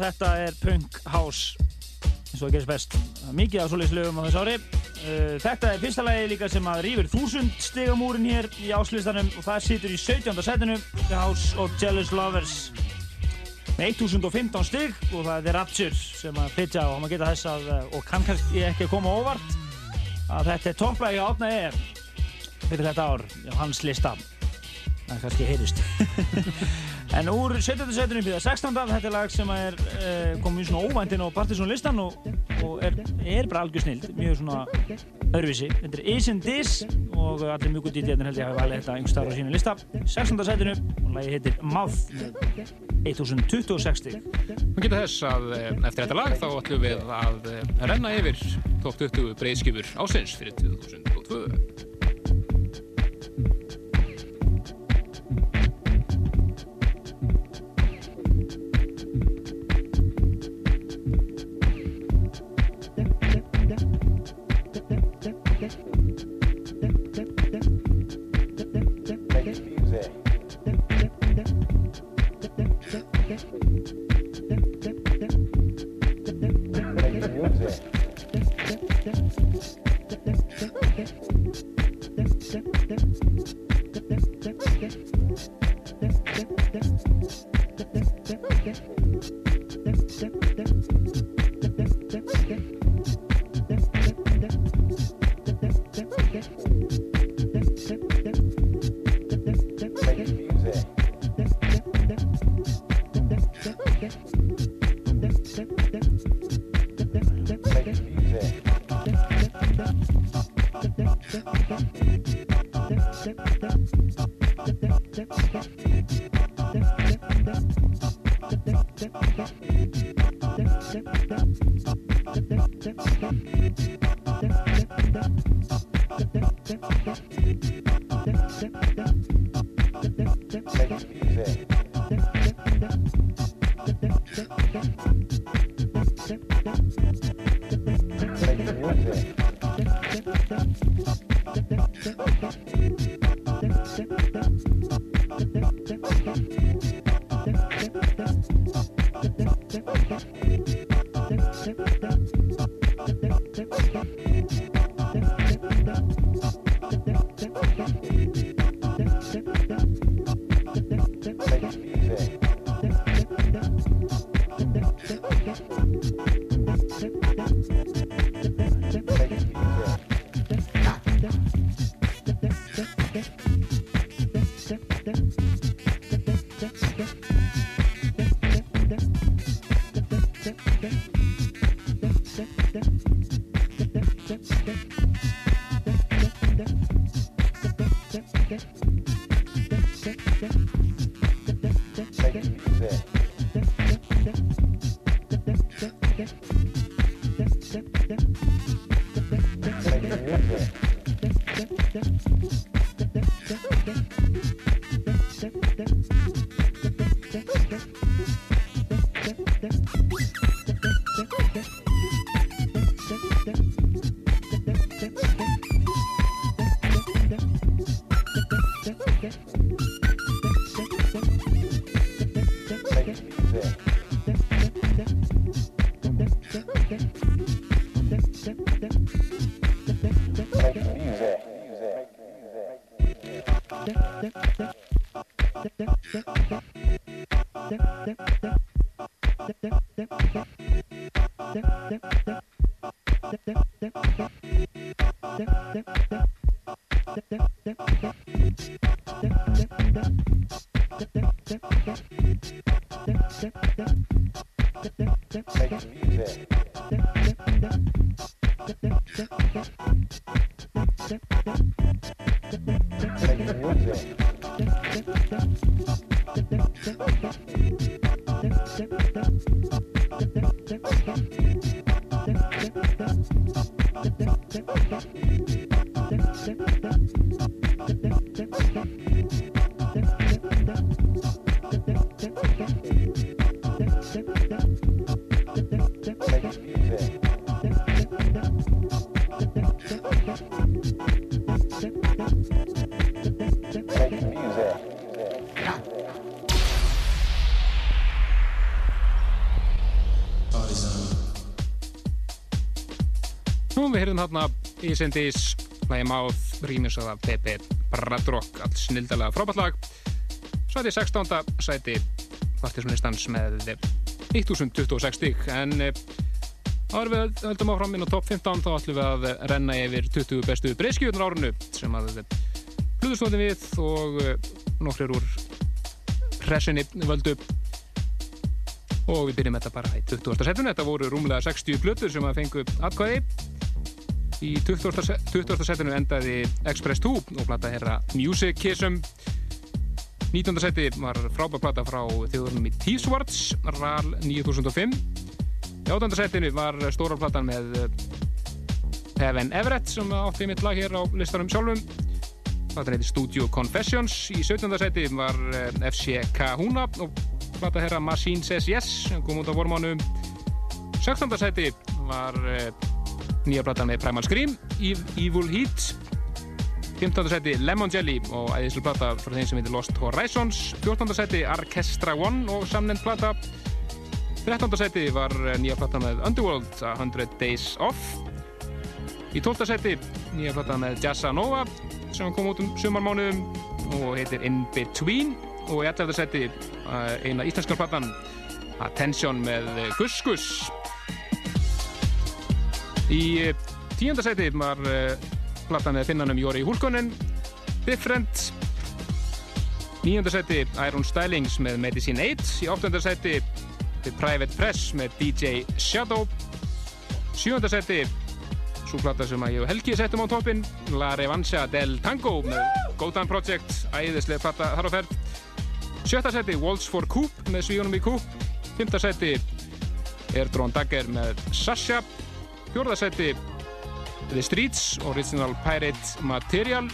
Þetta er Punk House eins og það gerist best. Mikið af svoleiðis lögum á þessu ári. Uh, Þetta er fyrsta lagi líka sem að rýfur þúsund stigamúrin hér í áslistanum og það situr í 17. setinu The House of Jealous Lovers með 1015 stig og það er Rapture sem að flytja og maður geta þess að uh, og kann kannski ekki að koma óvart að þetta er topplægi á átna er fyrir þetta ár á hans lista það kannski heyrist en úr 17. setinu fyrir 16. þetta er lag sem er uh, komið svona óvæntinn á Partisan listan og, og er, er bara algjör snild mjög svona öðruvísi þetta er Is and This og allir mjög gutt í djarnir held ég hafi valið þetta yngstar á sínu lista 16. setinu og lagi heitir Mouth 1026 stig Við geta þess að eh, eftir þetta lag þá ætlum við að eh, renna yfir top 20 breiðskifur ásins fyrir 2002. þarna Ísendis, lægi Máð, rýmisaða Pepe Bradrock, allt snildalega frábært lag. Sæti 16. sæti partísunistans með 1026 stík, en eh, áður við höldum áfram inn á top 15 þá ætlum við að renna yfir 20 bestu breyskjöðunar árunu sem að hlutustóðum við og eh, nokkrir úr pressinni völdu og við byrjum þetta bara í 20. setun þetta voru rúmlega 60 plötur sem að fengu atkvæði í 20. se- 20. setinu endaði Express 2 og plata herra Music Kissum 19. seti var frábær plata frá þjóðurnum í T-Swords RAL 9005 í 8. setinu var stóra platan með Heaven Everett sem átti mitt lag hér á listanum sjálfum platan heiti Studio Confessions í 17. seti var eh, FC Kahuna og plata herra Machine Says Yes sem kom út á vormánum 16. seti var eh, nýja plata með Primal Scream Evil Heat 15. seti Lemon Jelly og æðislu plata frá þeim sem heitir Lost Horizons 14. seti Orchestra One og samnend plata 13. seti var eh, nýja plata með Underworld A 100 Days Off í 12. seti nýja plata með Jazza Nova sem kom út um sumarmánuðum og heitir In Between og í 11. seti eh, eina íslenskar platan Attention með Gus Gus Í eh, tíunda sæti var uh, platan með finnanum Jóri Húlkonen, Different. Níunda sæti Iron Stylings með Medicine 8. Í áttunda sæti The Private Press með DJ Shadow. Sjöunda sæti svo plata sem að ég og Helgi settum á toppin La Revancha del Tango með Godan Project, æðislega plata þar á ferð. Sjötta sæti Waltz for Coop með Svíunum í Coop. Fymta sæti Airdrone Dagger með Sasha fjórðarsæti The Streets, Original Pirate Material.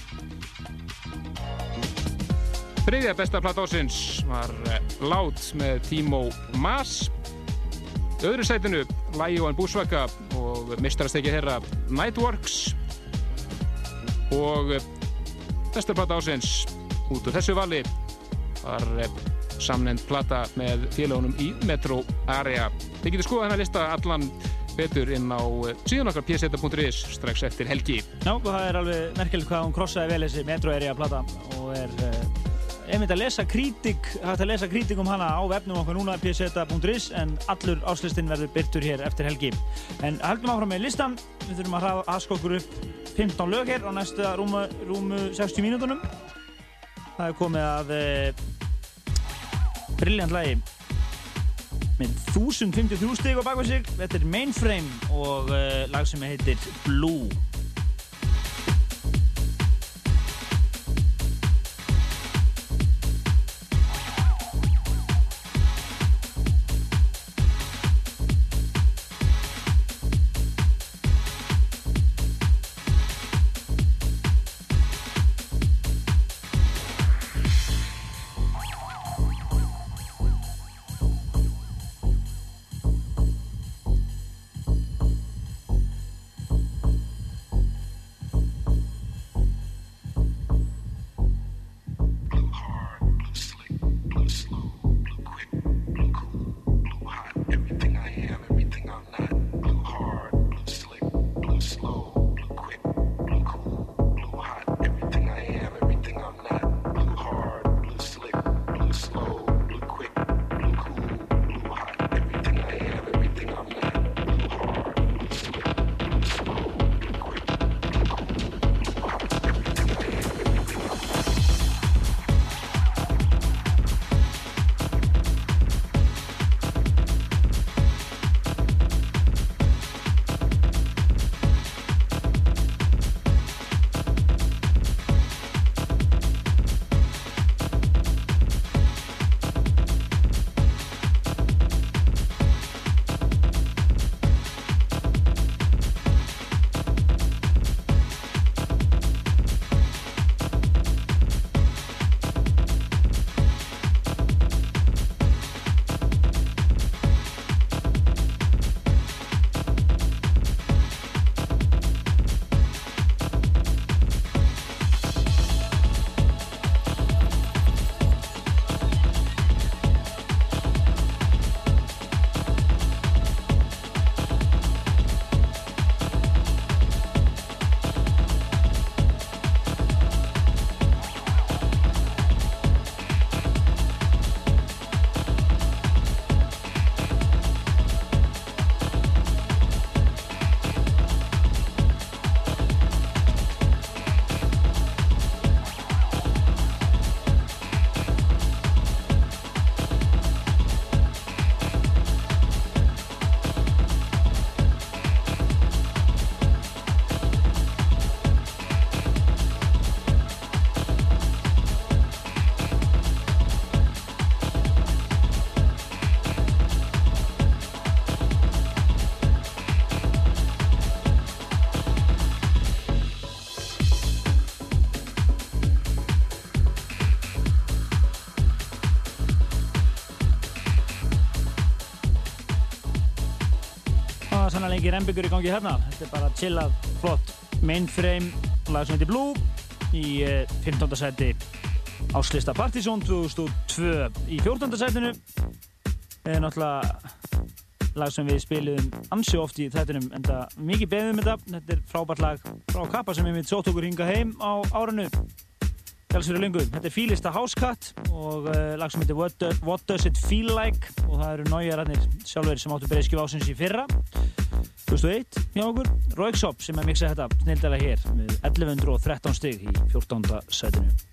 Þriðja besta platt ásins var eh, Loud með Timo Mas. Í öðru sætinu Lion Busvaka og mistarastekið þeirra Nightworks. Og eh, besta platt ásins út úr þessu vali var eh, samnend plata með félagunum í Metro Area. Þið getur skoðað hennar lista allan betur inn á eh, síðan okkar pseta.is strax eftir helgi. Já, það er alveg merkilegt hvað hún krossaði vel þessi Metro Area plata og er uh, einmitt að lesa krítik, hægt að lesa krítik um hana á vefnum okkar núna pseta.is en allur áslistinn verður byrtur hér eftir helgi. En höldum áfram með listan, við þurfum að haska okkur upp 15 lög hér á næsta rúmu, rúmu 60 mínútonum. Það er komið að uh, brilljant lagi með 1053 stig á bakveg sig. Þetta er Mainframe og uh, lag sem heitir Blue. Það ekki rembyggur í gangi hérna. Þetta er bara chillað, flott mainframe, lag sem heitir Blue í eh, 15. seti áslista Partizón 2002 í 14. setinu er náttúrulega lag sem við spiliðum ansi oft í þettinum en það mikið beðum þetta þetta er frábært lag frá Kappa sem við mitt sótt okkur hinga heim á lungu. Þetta er Fílista Cut og uh, lag sem heitir What, Do, What Does It Feel Like og það eru nájararnir sjálfur sem áttu breyskjöf ásins í fyrra 2001 hjá okkur Roixop sem er miksað þetta snildala hér með 1113 stig í 14. setinu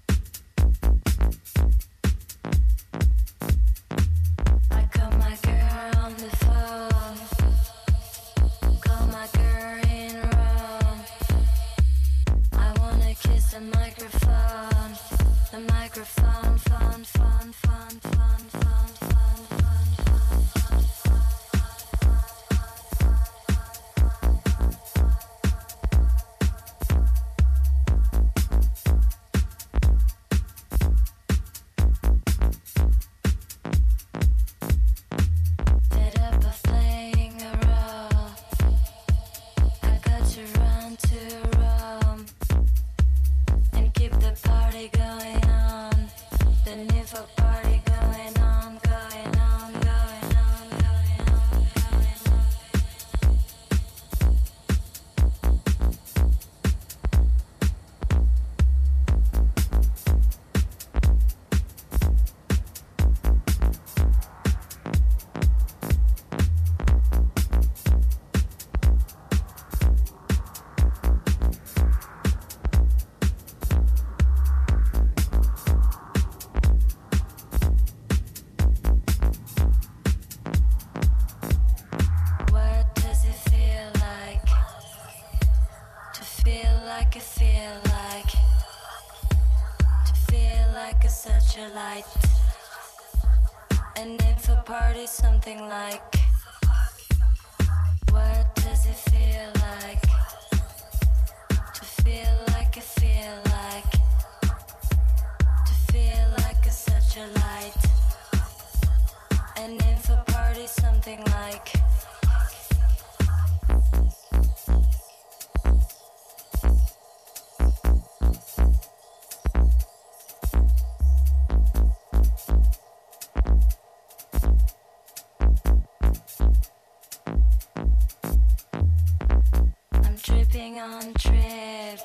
on trip.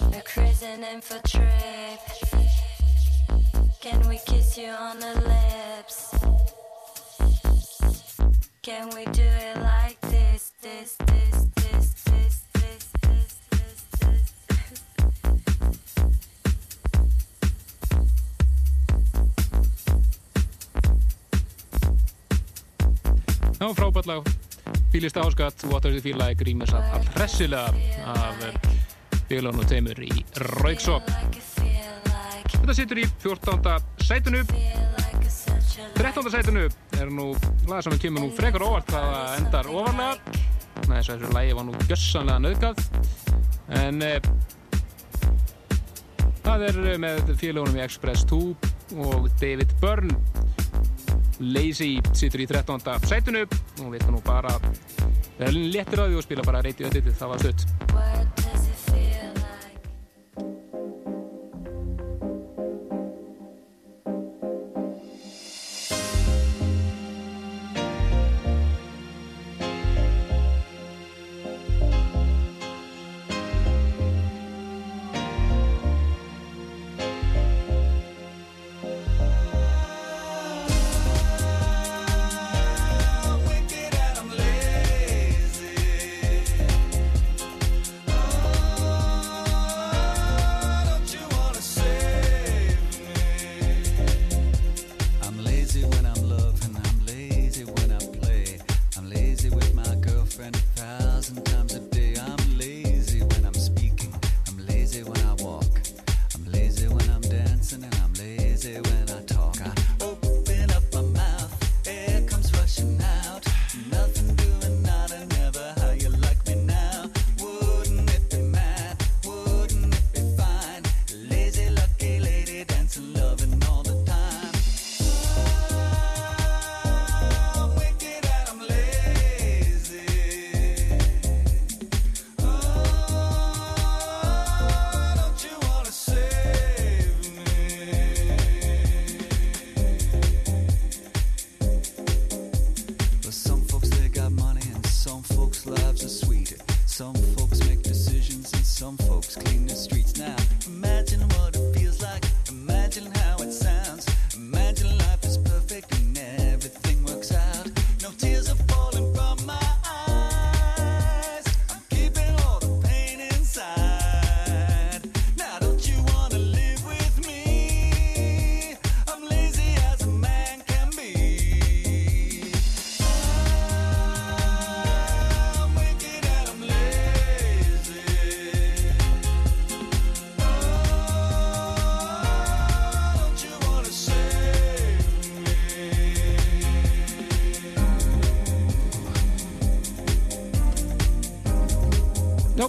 We're cruising in for trip. Can we kiss you on the lips? Can we do it like this, this, this, this, this, this, this, this, this? Já, frábært lag. Fýlist áskatt, Does It Feel Like, rýmis af, af hressilega af bílunum tveimur í Rauksop. Þetta situr í 14. sætinu. 13. sætinu er nú lag sem kemur nú frekar óvart að það endar ofarlega. Þess að þessu lagi var nú gjössanlega nöðgað. En e, það er með félagunum í Express 2 og David Byrne. Lazy situr í 13. sætinu og við ætlum nú bara við erum léttir að því og spila bara reyti öllitið, það var stutt.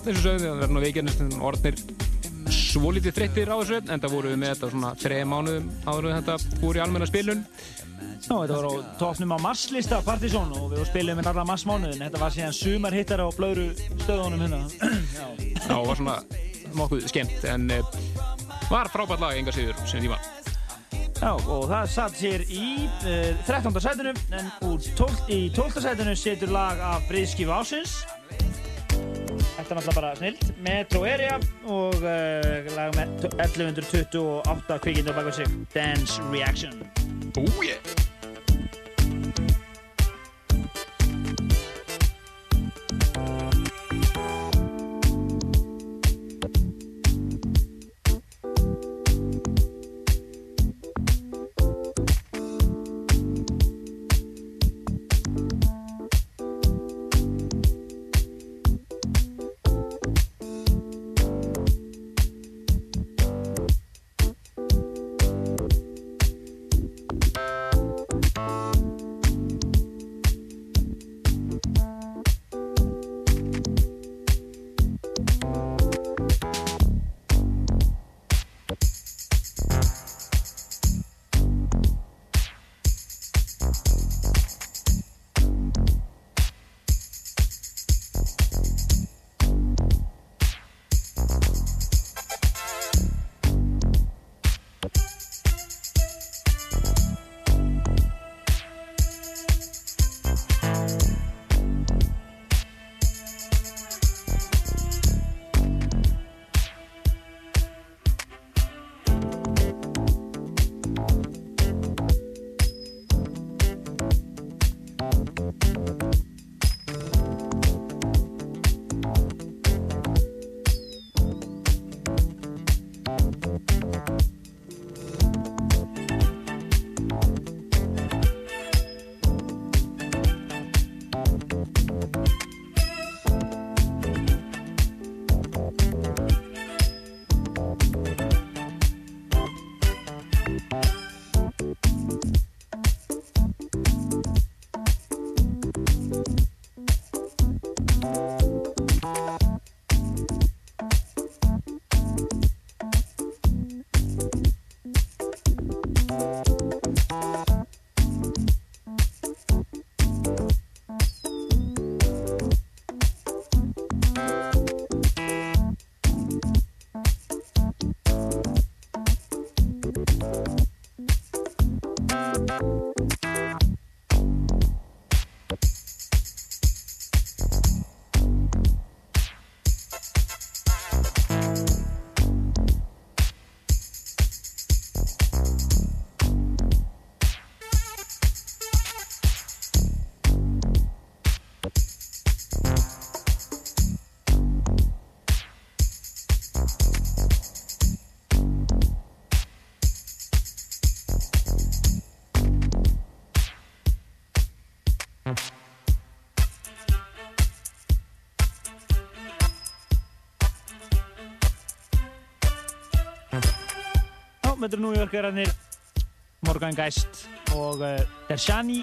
Eins og sögðu, það verður nú veikjarnistin orðnir svolítið þreyttir á þessu en það voru við með þetta svona þreja mánuðum áður en þetta fór í almenna spilun Já, þetta var á topnum á marslista Partizón og við spilum með allar marsmánuðin. Þetta var síðan sumarhittar á blöðru stöðunum hérna. Já. Já, var svona nokkuð skemmt en uh, var frábært lag enga sigur sem tíma. Já, og það satt sér í uh, 13. sætinu, en úr 12, í 12. sætinu setur lag af Breiðskifu ásins. Þetta er náttúrulega bara snilt. Metro Area og uh, lag með 1128 kvikindur baka sig. Dance Reaction. Oh þetta eru New Yorkerarnir Morgan Geist og uh, Dershani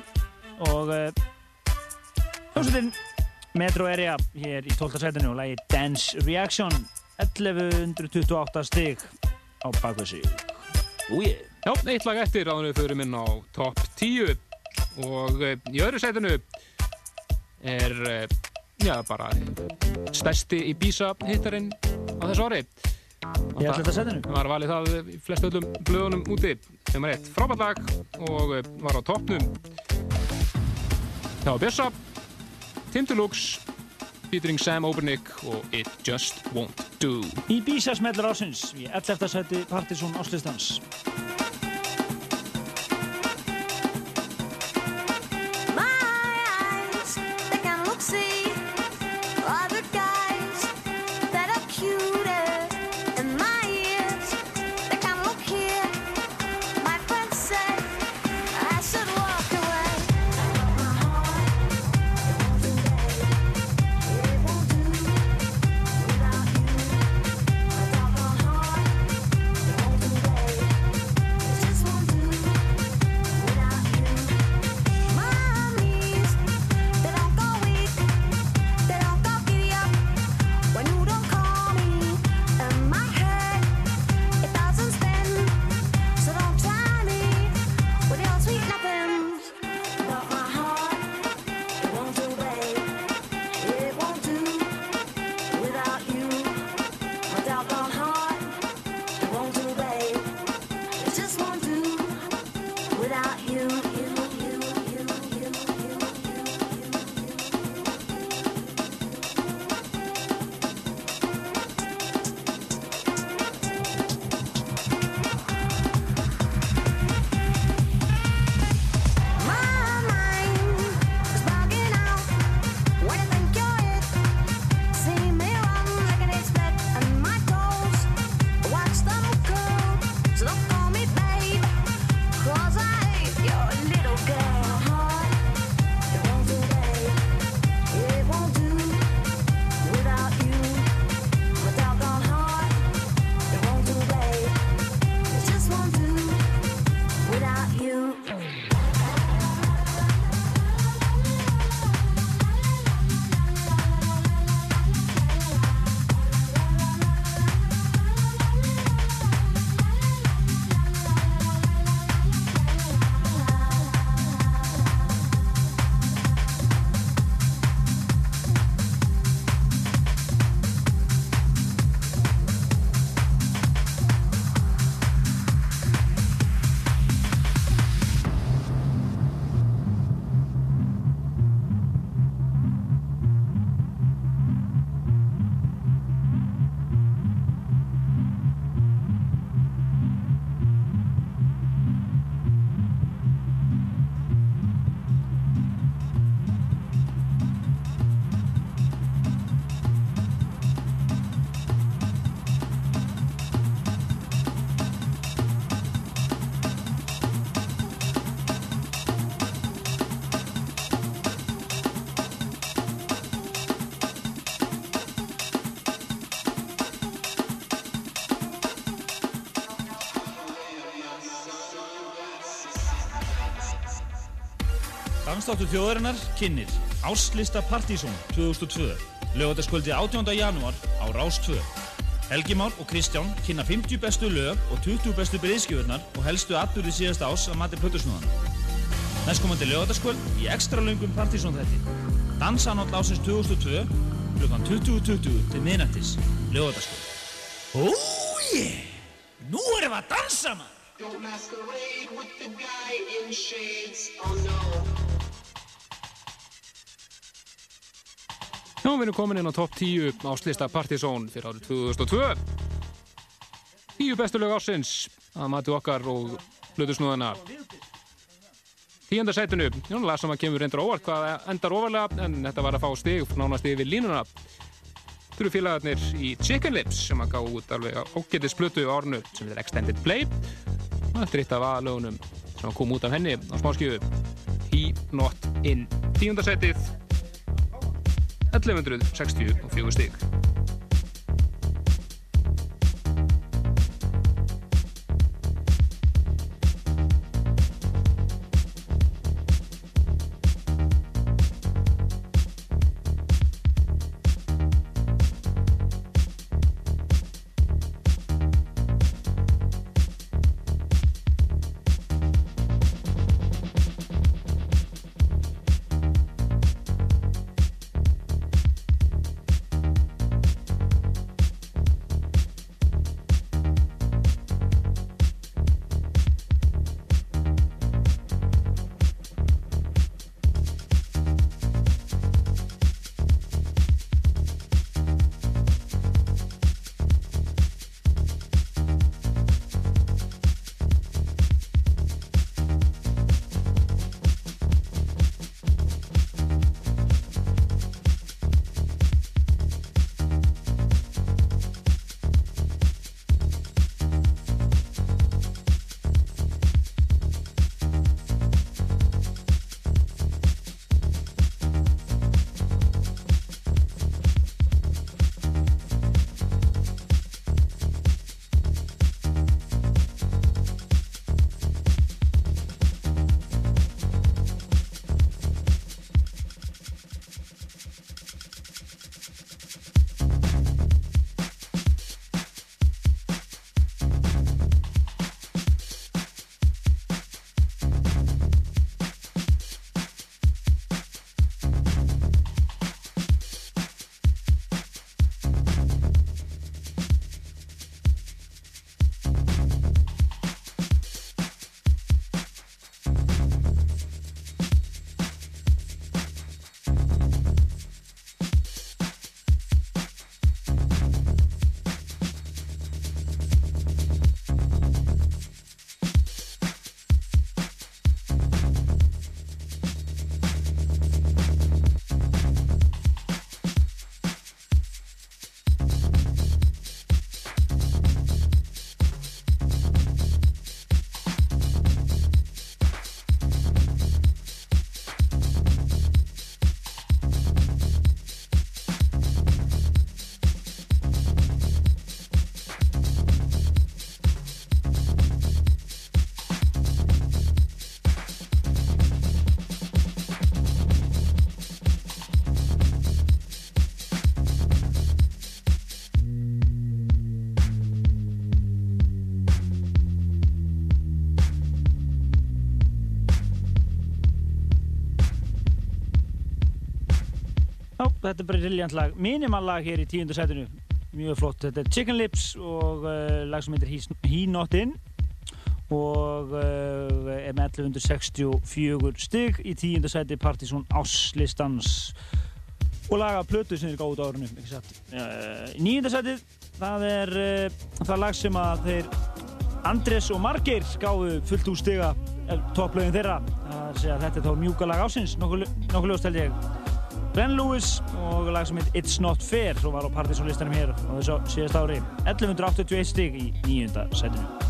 og uh, hljómsveitin Metro Area hér í 12. sætinu og lagi Dance Reaction 1128 stig á sig. Ú ég Já, eitt lag eftir áður við förum inn á top 10 og uh, í öðru sætinu er uh, já, bara stærsti Ibiza hittarinn á þessu ári Í 11. sætinu? Var valið það í flest öllum blöðunum úti sem er eitt frábært lag og uh, var á toppnum Það var Bessa Tim Deluxe featuring Sam Obernick og It Just Won't Do Ibiza smellur ásins í 11. sæti Partiðsson áslistans Dansdáttur þjóðarinnar kynir Áslista Partizón 2002 lögataskvöldi 18. janúar á Rás 2 Helgi Már og Kristján kynna 50 bestu lög og 20 bestu breyðskjöfurnar og helstu atbyrði síðasta ás að mati plötusnúðan Næstkomandi lögataskvöld í ekstra löngum Partizón þætti Dansanótt ásins 2002 klukkan 20.20 til miðnættis. Lögataskvöld Oh Erum komin inn á topp 10 áslista Partizón fyrir árið 2002. 10 bestu lög ásins að mati okkar og hlutusnúðana. Tíunda sætinu, já, lag sem að kemur reyndur óvart hvað endar ofarlega, en þetta var að fá stig, nánast yfir línuna. Eru félagarnir í Chicken Lips sem að gá út alveg á árnu sem er Extended Play. Þetta er eitt af aðlögunum sem kom út af henni á smáskjöfu. He Not In. Tíunda sætið 1164 stig. Þetta er briljant lag, minimal lag hér í tíundu sætinu, mjög flott. Þetta er Chicken Lips og uh, lag sem heitir He's- He Not In og uh, er með 1164 stig í tíundu sæti Partizón Áslistans og laga plötu sem þeir gáðu út á árunum, í níunda sætið, það er uh, það lag sem að þeir Andres og Margeir gáðu fullt úr stiga topplögin þeirra. Það er að segja að þetta er þá mjúka lag ásins, nokkuð ljóst held ég. Glenn Lewis og lag sem heit It's Not Fair sem var á partysónlistanum hér á þessu síðast ári. 1181 stig í nýjunda sætinu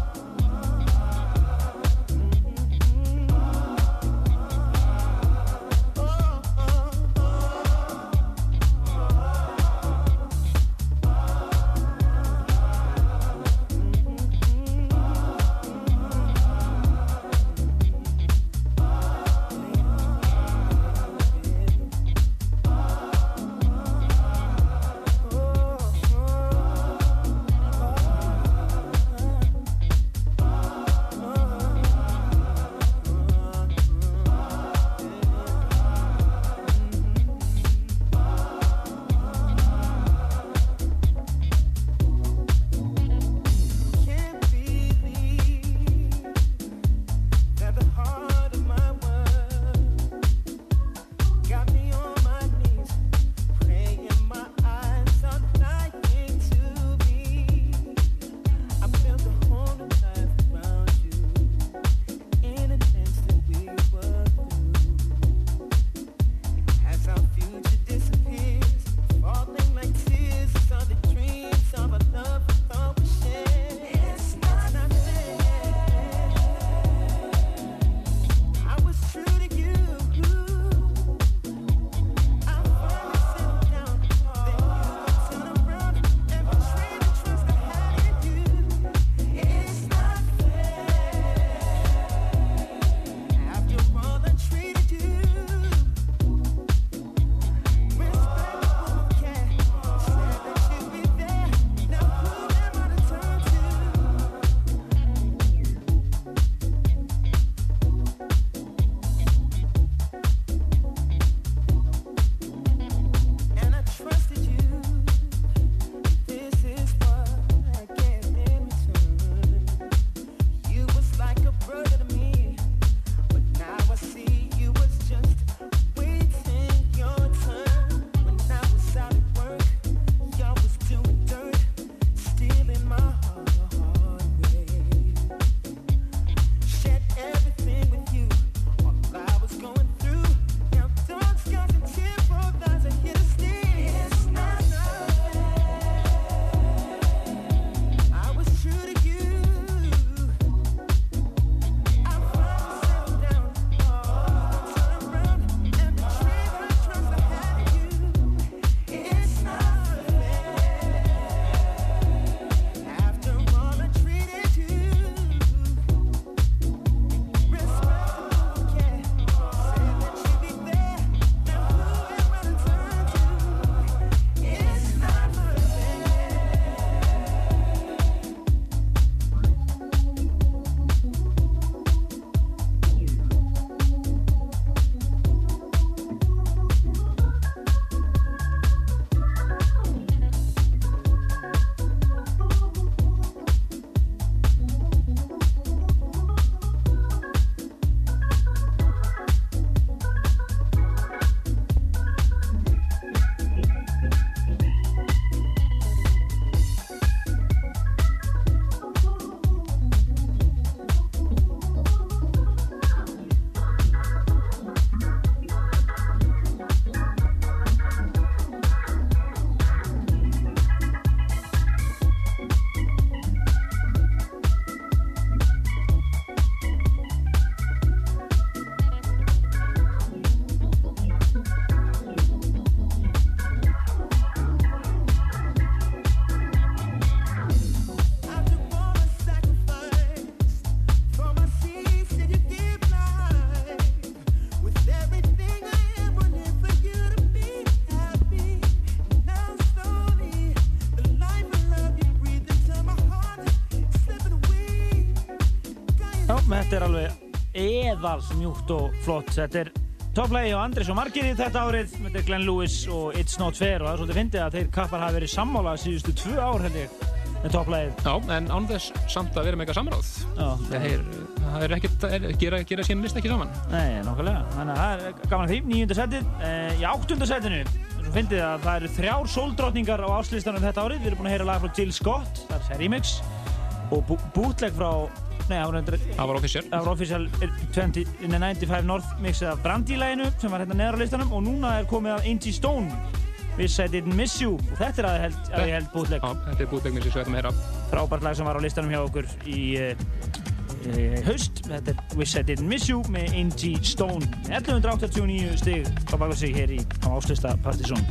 eðal mjúkt og flott. Þetta er topplægi á Andris og Margeri þetta árið. Þetta er Glenn Lewis og It's Not Fair og það er svolítið fyndið að þeir kappar hafi verið sammála síðustu tvö ár held ég með topplægið. Já, en án þess samt að vera með eitthvað samráð. Já. Þeir, það er ekkert, er, gera, gera sín list ekki saman. Nei, nákvæmlega. Þannig að það er gaman að því. Nýjunda setið. Eh, í áttunda setinu, svo fyndið að það eru þrjár sóldrottningar á áslistanum þetta árið. Við erum búin að heyra lag frá Jill Scott, það er remix, og bú- bootleg frá, nei, það var official. Það var official 20, in the 95 North mixið af Brandy-læginu sem var hérna neðar á listanum og núna er komið af Angie Stone Wish I Didn't Miss You og þetta er að ég held, að ég held bootleg. Já, þetta er bootleg sem við ætlum að heyra. Frábært lag sem var á listanum hjá okkur í uh, haust. Þetta er Wish I Didn't Miss You með Angie Stone. 1189 stig á baka sig hér í á áslista Partizón.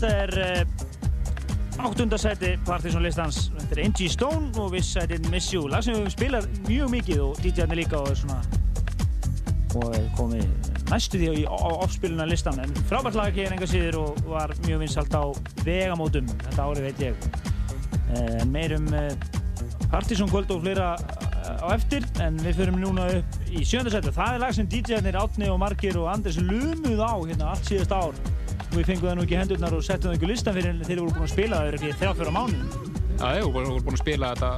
Þetta er uh, áttundasæti Partizón listans. Þetta er Angie Stone og I Didn't Miss You. Lag sem við spilað mjög mikið og DJ-arnir líka og er svona og er komið næstu því á, offspiluna listan en frábært lag ekki en enga síður og var mjög vinsalt á vegamótum. Þetta árið veit ég. Eh, meirum uh, Partizón kvöld og fleira eh, á eftir. En við förum núna upp í sjöndasæti það er lag sem DJ-arnir Átni og Margir og Anders lumuð á hérna allt síðast ár við fengum það nú ekki hendurnar og settum það ekki listan fyrir en þeir voru búin að spila það ekki þrjá fjóra mánu Já, ég voru búin að spila þetta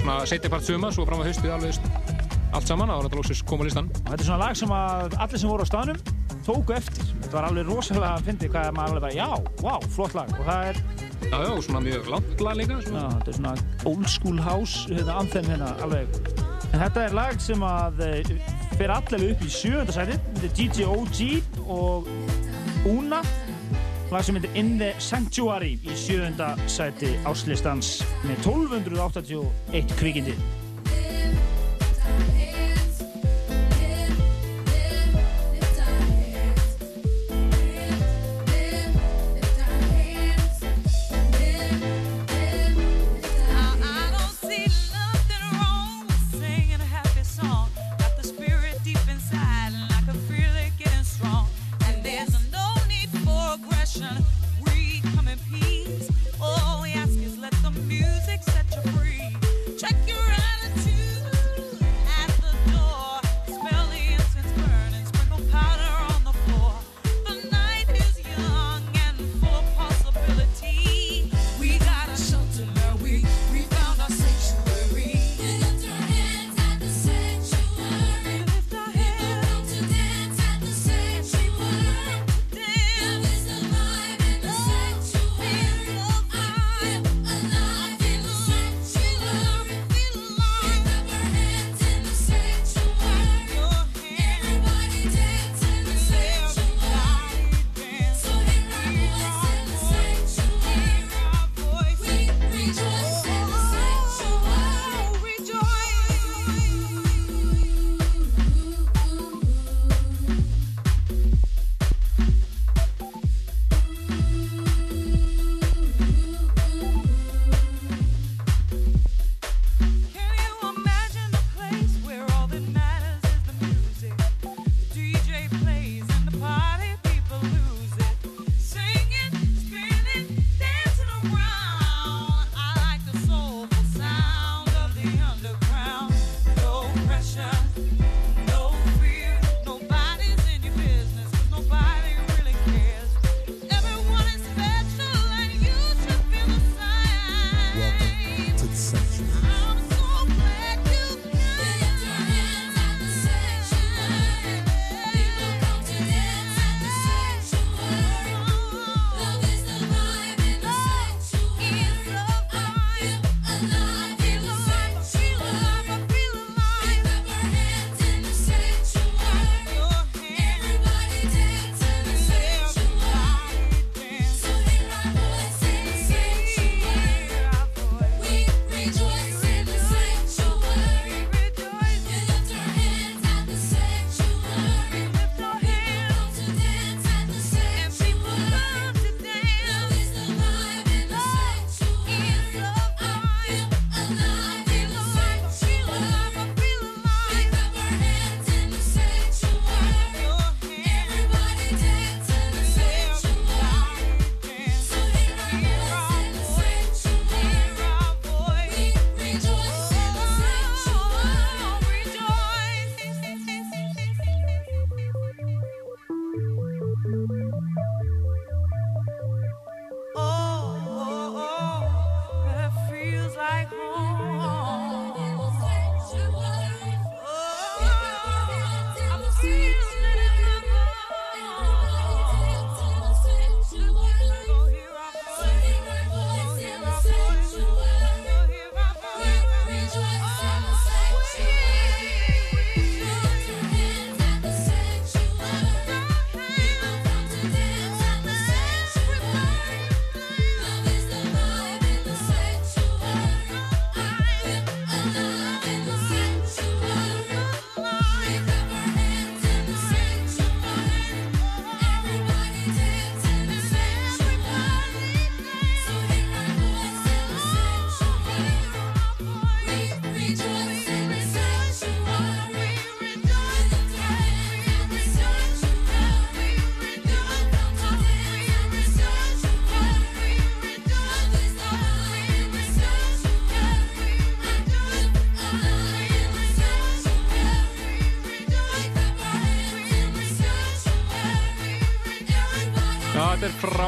svona setja part suma, svo fram að haustið alveg allt saman og þetta lóksist kom á listan. og þetta er svona lag sem að allir sem voru á staðnum tóku eftir. Þetta var alveg rosalega að fyndi hvað maður alveg bara já, wow, flott lag. Og það er Já, já, svona mjög langt lag líka. Já, þetta er svona old school house hérna, anthem hérna alveg. En þetta er lag sem að eh, fer allavega upp í sjöönda sæti þetta er DJ OG og Una. Lag sem heitir In the Sanctuary í sjöfunda sæti áslistans með 1281 kvikindi.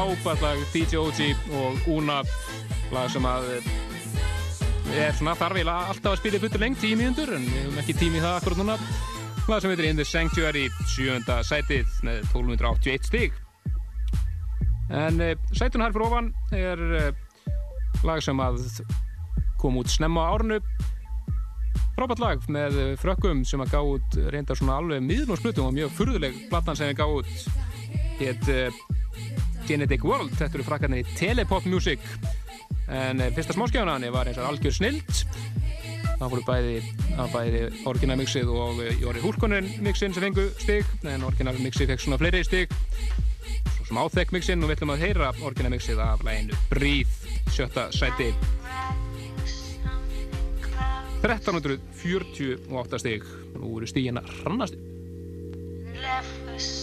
frábært lag DJ OG og Una lag sem að eh, er svona þarfilega alltaf að spila í puttur lengt tími undur en við höfum ekki tími í það akkurat núna. Lag sem heitir In the Sanctuary sjönda sætið með 1281 stík en eh, sætun hær fyrir ofan er eh, lag sem að kom út snemma árnu frábært lag með frökkum sem að gá út reyndar svona alveg miðlum og snutum og mjög furðuleg platan sem að gá út hétt Genetic World. Þetta eru frakkarnir í Telepop Music. En eh, fyrsta smáskjánaðan var eins og algjör snild. Það voru bæði, bæði orginal mixið og eh, Jóri Húlkonen mixin sem fengu stig, en orginal mixið fekk svona fleiri stig. Svo sem áþekk mixin og við ætlum að heyra orginal mixið af læginu Breathe, sjötta sæti. 1348 stig. Nú eru stígina hrannast. left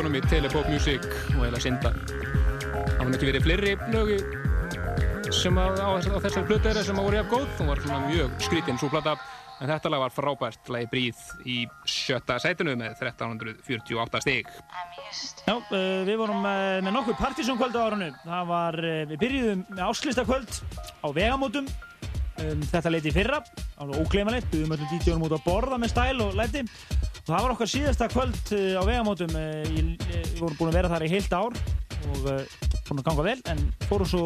frökkunum í Telepop Music og eða synda. Það var ekki verið fleiri lögi sem á, á þessari plötu þeirra sem voru jafn góð. Það var svona mjög skrítinn svo plata. En þetta lag var frábært, lagi Bríð í sjötta sætinu með 1348 stig. Já, uh, við vorum uh, með nokkuð partysónkvöld á árunnu. Það var, uh, við byrjuðum með áslistakvöld á vegamótum. Um, þetta leiti fyrra, alveg ógleymanlegt. Byggðum öllum DJ-unum út að borða með stæl og læti. Það var okkar síðasta kvöld uh, á vegamótum. Ég, uh, við vorum búin að vera þar í heilt ár og búin að ganga vel. En fórum svo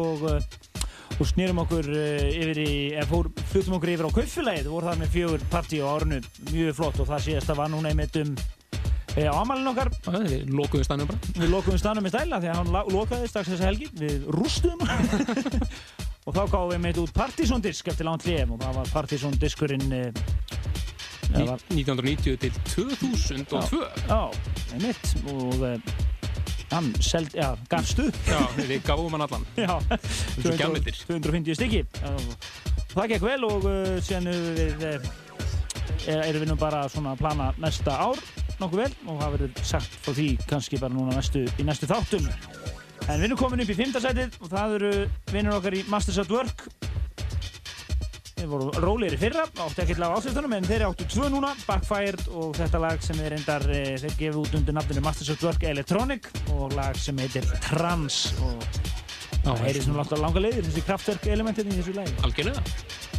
og snýrum okkur yfir í, eða flutum okkur yfir á kaupfélagið. Við vorum þar með fjögur partí á árunnu, mjög flott og það síðasta var núna einmitt um á amalinn okkar. Við lokuðum stanum bara. Við lokuðum stanum með stæla því að hann lokaði strax þessa helgi. Við rústuðum hann. og þá gáðum við meitt út Partizón disk eftir langt hljem og það var Partizón diskurinn Ní- 1990 til 2002. Já, einmitt og uh, hann seld, já, gafst upp. Já, við gáum hann allan. Já, Svo gjafmyndir. 250 stykki. Það gekk vel og uh, síðan höfum við, uh, er, erum við nú bara svona að plana næsta ár nokkuð vel og það verður sagt frá því kannski bara núna næstu, í næstu þáttum. En við erum komin upp í fimmtasætið og það eru vinnur okkar í Masters at Work. Þeir voru rólegir í fyrra, áttu ekkert lag á ásveitunum en þeir áttu tvö núna, Backfired og þetta lag sem er reyndar, eh, þeir gefið út undir nafninu Masters at Work Electronic og lag sem heitir Trans og það heyrið svona langt á langa leiðir þessi kraftverk elementin í þessu lagi. Algjörlega.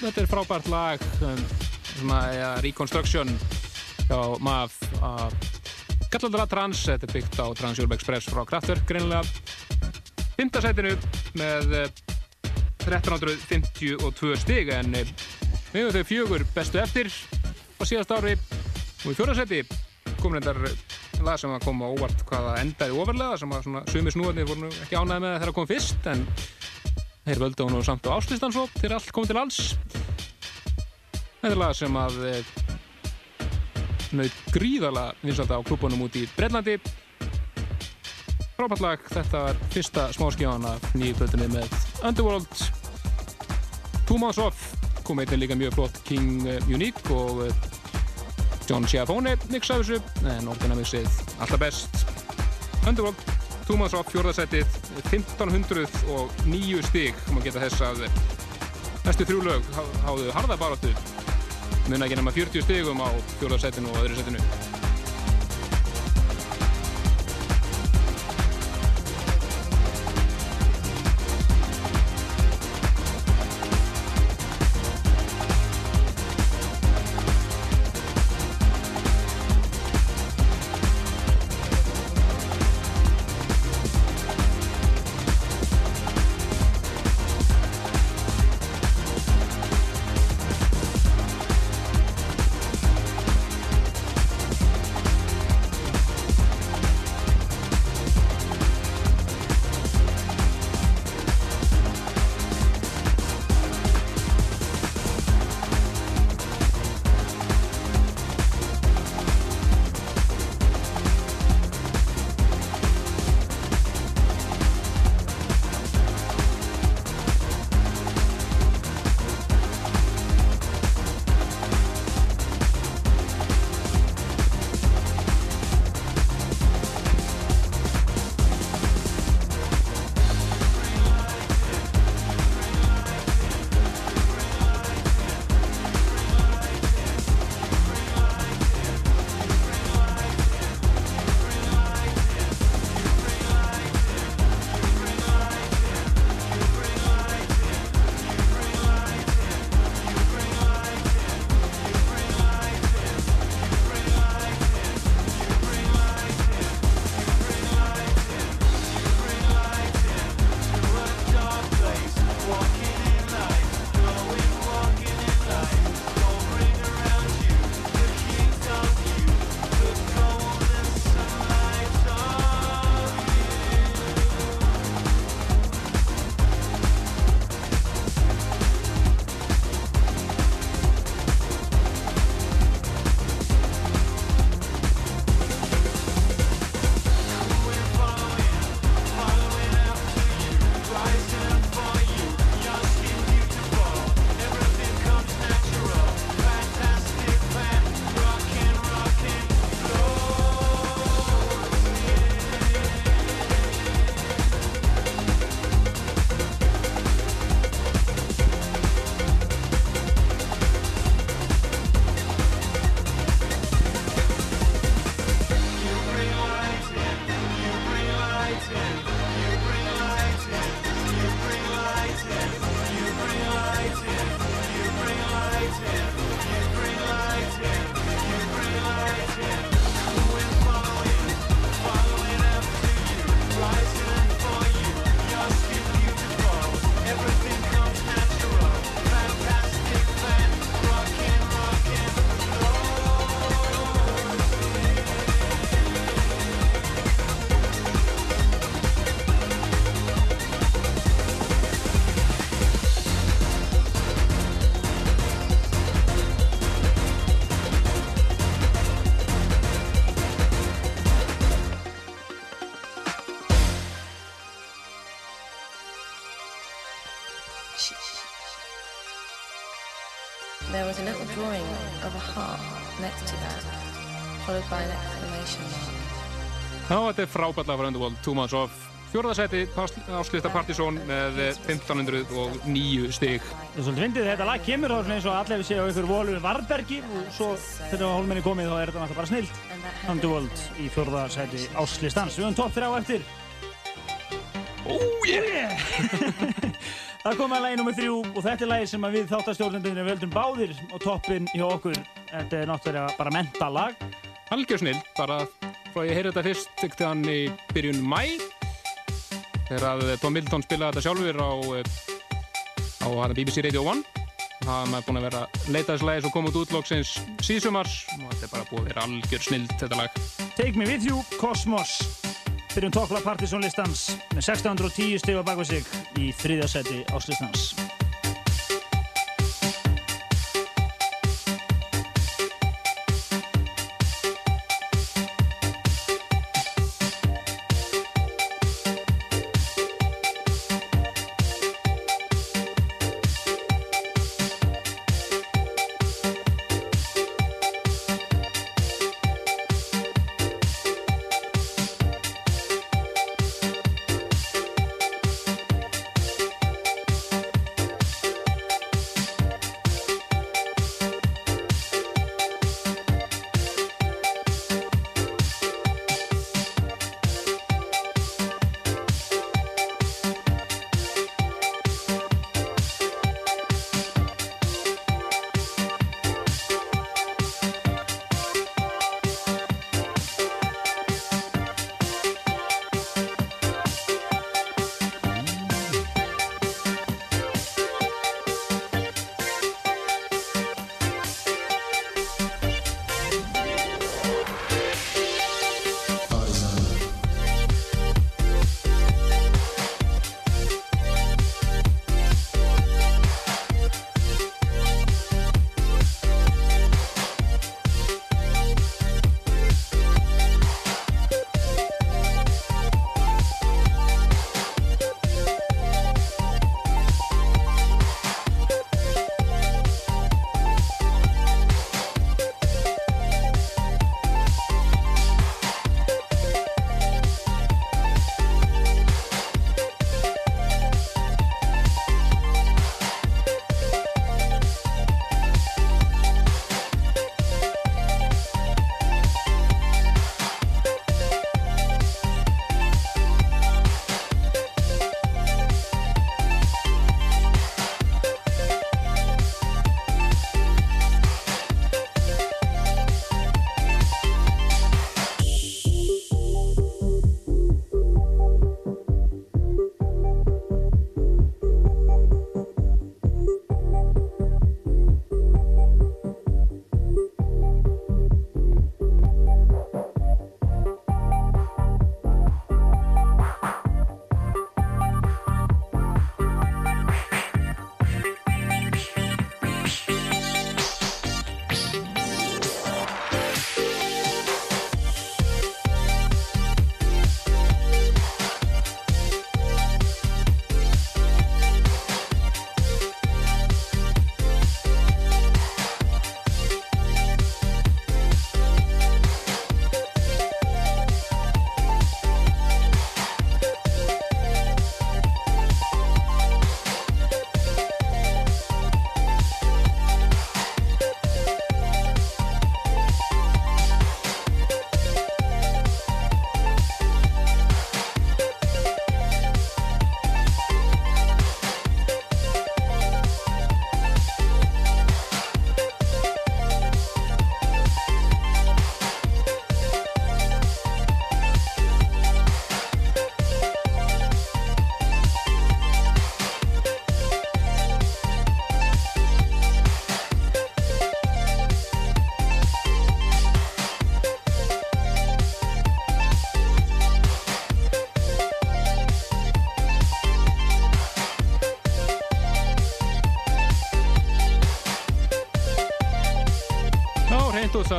Þetta er frábært lag um, svona, ja, Reconstruction hjá MAF að Gallandara Trans, þetta er byggt á Trans Europe Express frá Kraftwerk greinilega. Fymta sætinu með eh, 1352 stig en eh, við höfum þau fjögur bestu eftir á síðast ári. Og í fjórðarsæti kom reyndar lag sem að koma óvart hvaða endaði ofarlega sem að sumi snúðarnir voru ekki ánæði með þegar það kom fyrst en þeir völdu hún og samt á áslistan svo til allt komið til alls. Þetta er lag sem að eh, naut gríðala vinsalda á klubunum út í Breitlandi frábært lag, þetta var fyrsta smáskjáðan af nýju plötunni með Underworld. Two Months Off kom eitthvað líka mjög flott King eh, Unique og eh, John Schiavone mixaði þessu en orginamixið alltaf best. Underworld, Months Off, fjórðarsætið 1509 stig og maður geta þess að næstu þrjú lög há- háðu harða baráttu. Muna ekki nema 40 stigum á fjórðarsætinu og öðru sætinu þetta er frábært lag fyrir Underworld, Two Months Off. Fjórðarsæti, áslista Partizón með 1509 stig. Það er svolítið fyndið, þetta lag kemur þá svona eins og allir séu á ykkur volur Varbergi og svo þegar á hólminni komið þá er þetta náttúrulega bara snilt. Underworld í fjórða sæti áslistans. Við höfum topp þrjá eftir. Oh yeah! Það kom að lagi nummið þrjú og þetta er lagi sem við þáttastjórnendunir völdum báðir á toppin hjá okkur. Þetta er náttúrulega bara mentalag. Algjör snill, bara frá ég heyri þetta fyrst ekkert hann í byrjun mæ þegar að Tom Middleton spilaði þetta sjálfur á, eh, á BBC Radio 1 hann er búin að vera að leita þessu lagi svo kom út útlóksins síðsumars. Og þetta er bara búið að vera algjör snill þetta lag. Take Me With You, Cosmos. Byrjum toppla Partisan listans með 1610 stig á bakvið sig í þriðja seti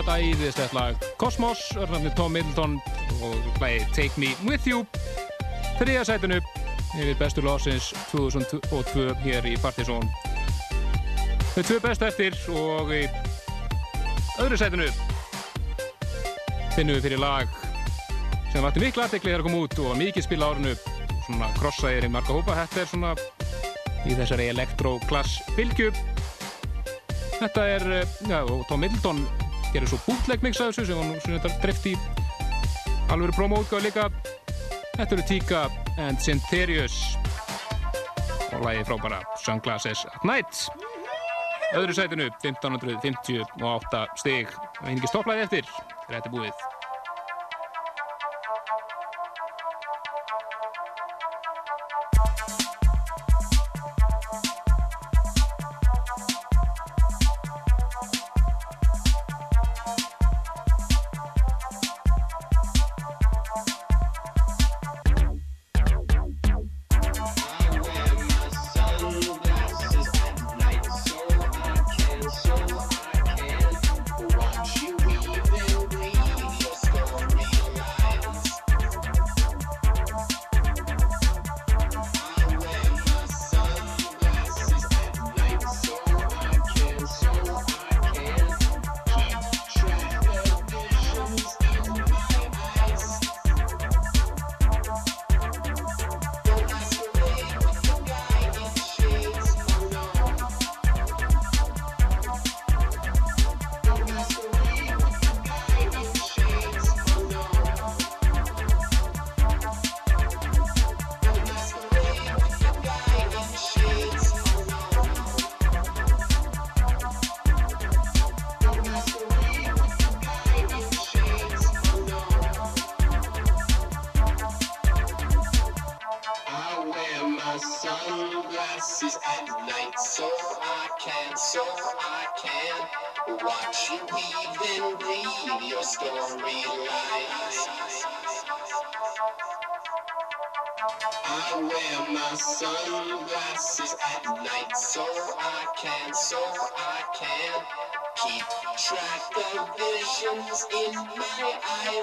satt æðislegt lag Cosmos, örnafni Tom Middleton og lagi Take Me With You. Þriða sætinu yfir bestu lásins 2002 hér í Partizón. Þau tvö bestu eftir og í öðru sætinu finnum við fyrir lag sem vatti miklu aðtekli þegar að koma út og var mikið spil á árinu. Svona krossaðir í marga hópa. Þetta er svona í þessari elektroklass bylgju. Þetta er, eh, já, Tom Middleton gerir svo bootleg mix af þessu sem hann svona þetta drift í alveg promo útgáð líka. Þetta eru Tika and Syntherius og og lagi frábæra Sunglasses at Night. Öðru sætinu 1558 stig. Einingis topplæði eftir. Þetta er búið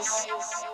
Notícias.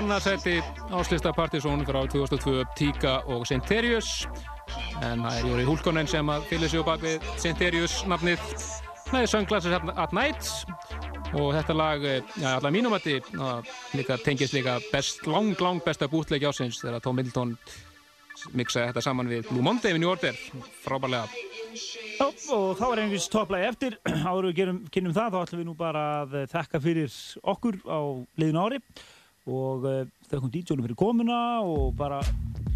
Annarsæti áslista Partizón frá 2002 Tíka og Centerius en það er Jóri Húlkonen sem að fylgja sig á bakvið Centerius nafnið er Sunglasses at Night. Og þetta lag, eh, já, allar mínum að líka tengist líka best, lang, lang besta bútleiki ásins þegar Tom Middleton miksaði þetta saman við Blue Monday við New Order, frábærlega. Já, og þá er einhvers topplægi eftir. Áður við gerum, kynnum það, þá ætlum við nú bara að þakka fyrir okkur á liðinu ári og uh, þakkum DJ-unum fyrir komuna og bara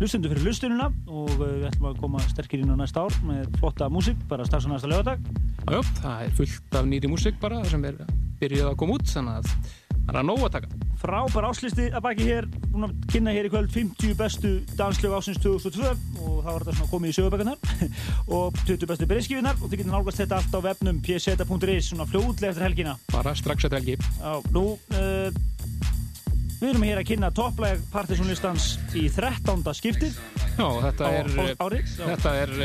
hlustendur fyrir hlustununa og uh, við ætlum að koma sterkir inn á næsta ár með flotta músík, bara strax á næsta lögadag. Já, það er fullt af nýri músík bara sem er byrjuð að koma út þannig að það er að nóg að taka Frábær áslisti að baki hér, búin að kynna hér í kvöld 50 bestu danslög ásins 2002 og þá var þetta svona komið í sögubækunar og 20 bestu breyskífinar og þið getur nálgast þetta allt á vefnum pseta.is svona fljóðlega eftir helgina. bara strax eftir helgi Já, nú, uh, við erum hér að kynna topplæg partysónlistans í 13. skiptið. Já, þetta er, á- árið, þetta er uh,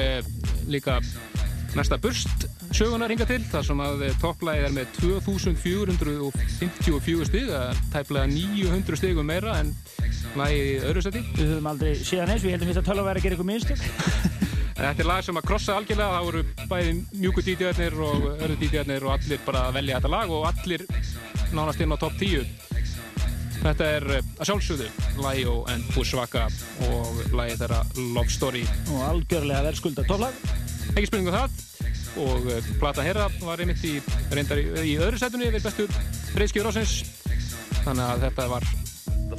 líka næsta burst sögunar hinga til þar sem að topplægið er með 2454 stig er tæplega 900 stigum meira en lagið í öðru seti Við höfum aldrei séðan eins, við heldum að tölva væri að gera eitthvað minnstök. Þetta er lag sem að krossa algjörlega, það voru bæði mjúku DJ-arnir og öðru DJ-arnir og allir bara að velja þetta lag og allir nánast inn á topp 10. Þetta er eh, að sjálfsögðu Læjó en Búsvaka og lægi þeirra Love Story. Og algjörlega verðskulda tóflag ekki spurning á það. Og eh, Plata Herra var einmitt í, í öðru sætunni við bestu breyskjöður ásins þannig að þetta var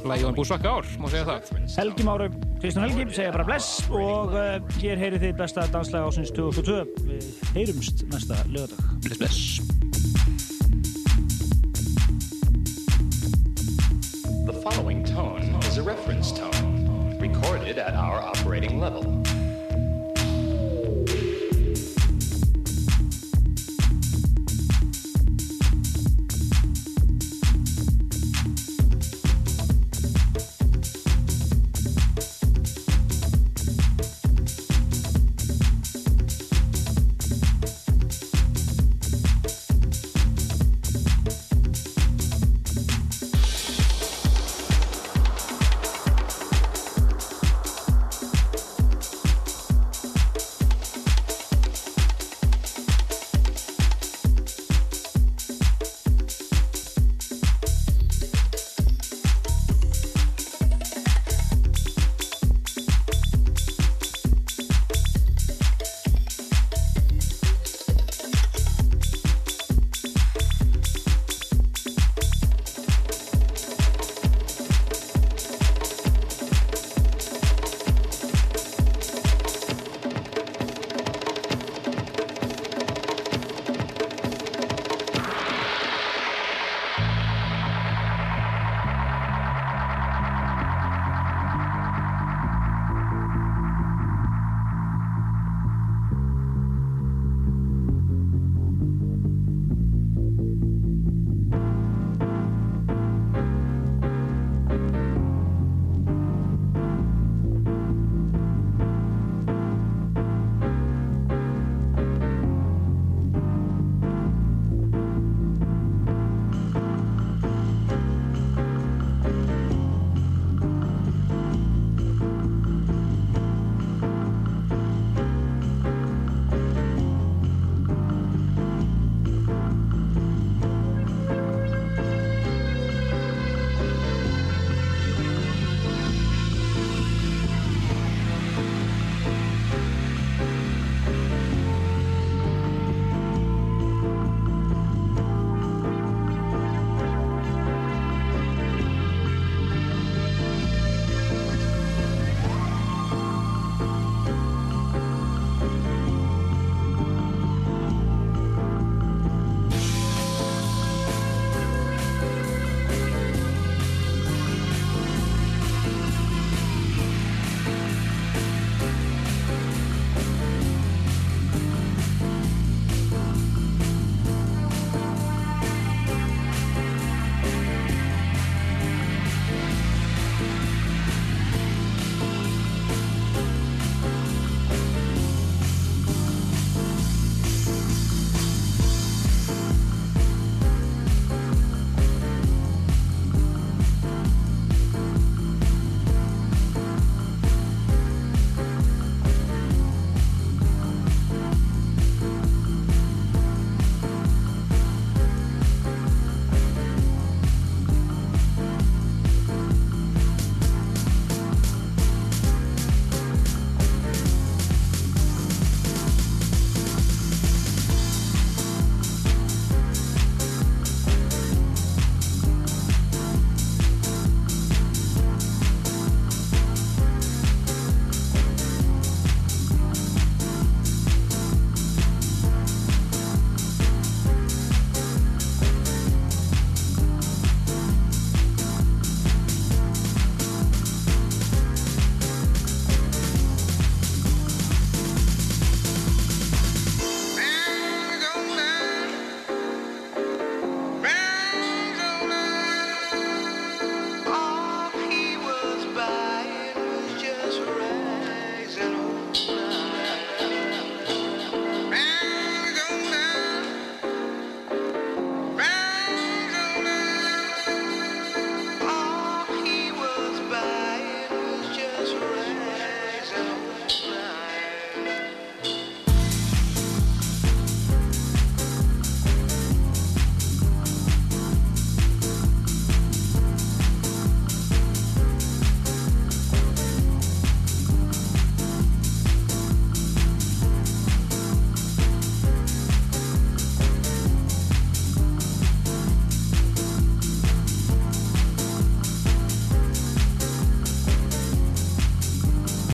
Læjó en Búsvaka ár, má segja það. Helgi Máru, Kristján Helgi, segja bara bless. Og eh, hér heyri þið besta danslæg ásins 2002 við heyrumst næsta lögadag Bless bless. The following tone is a reference tone recorded at our operating level.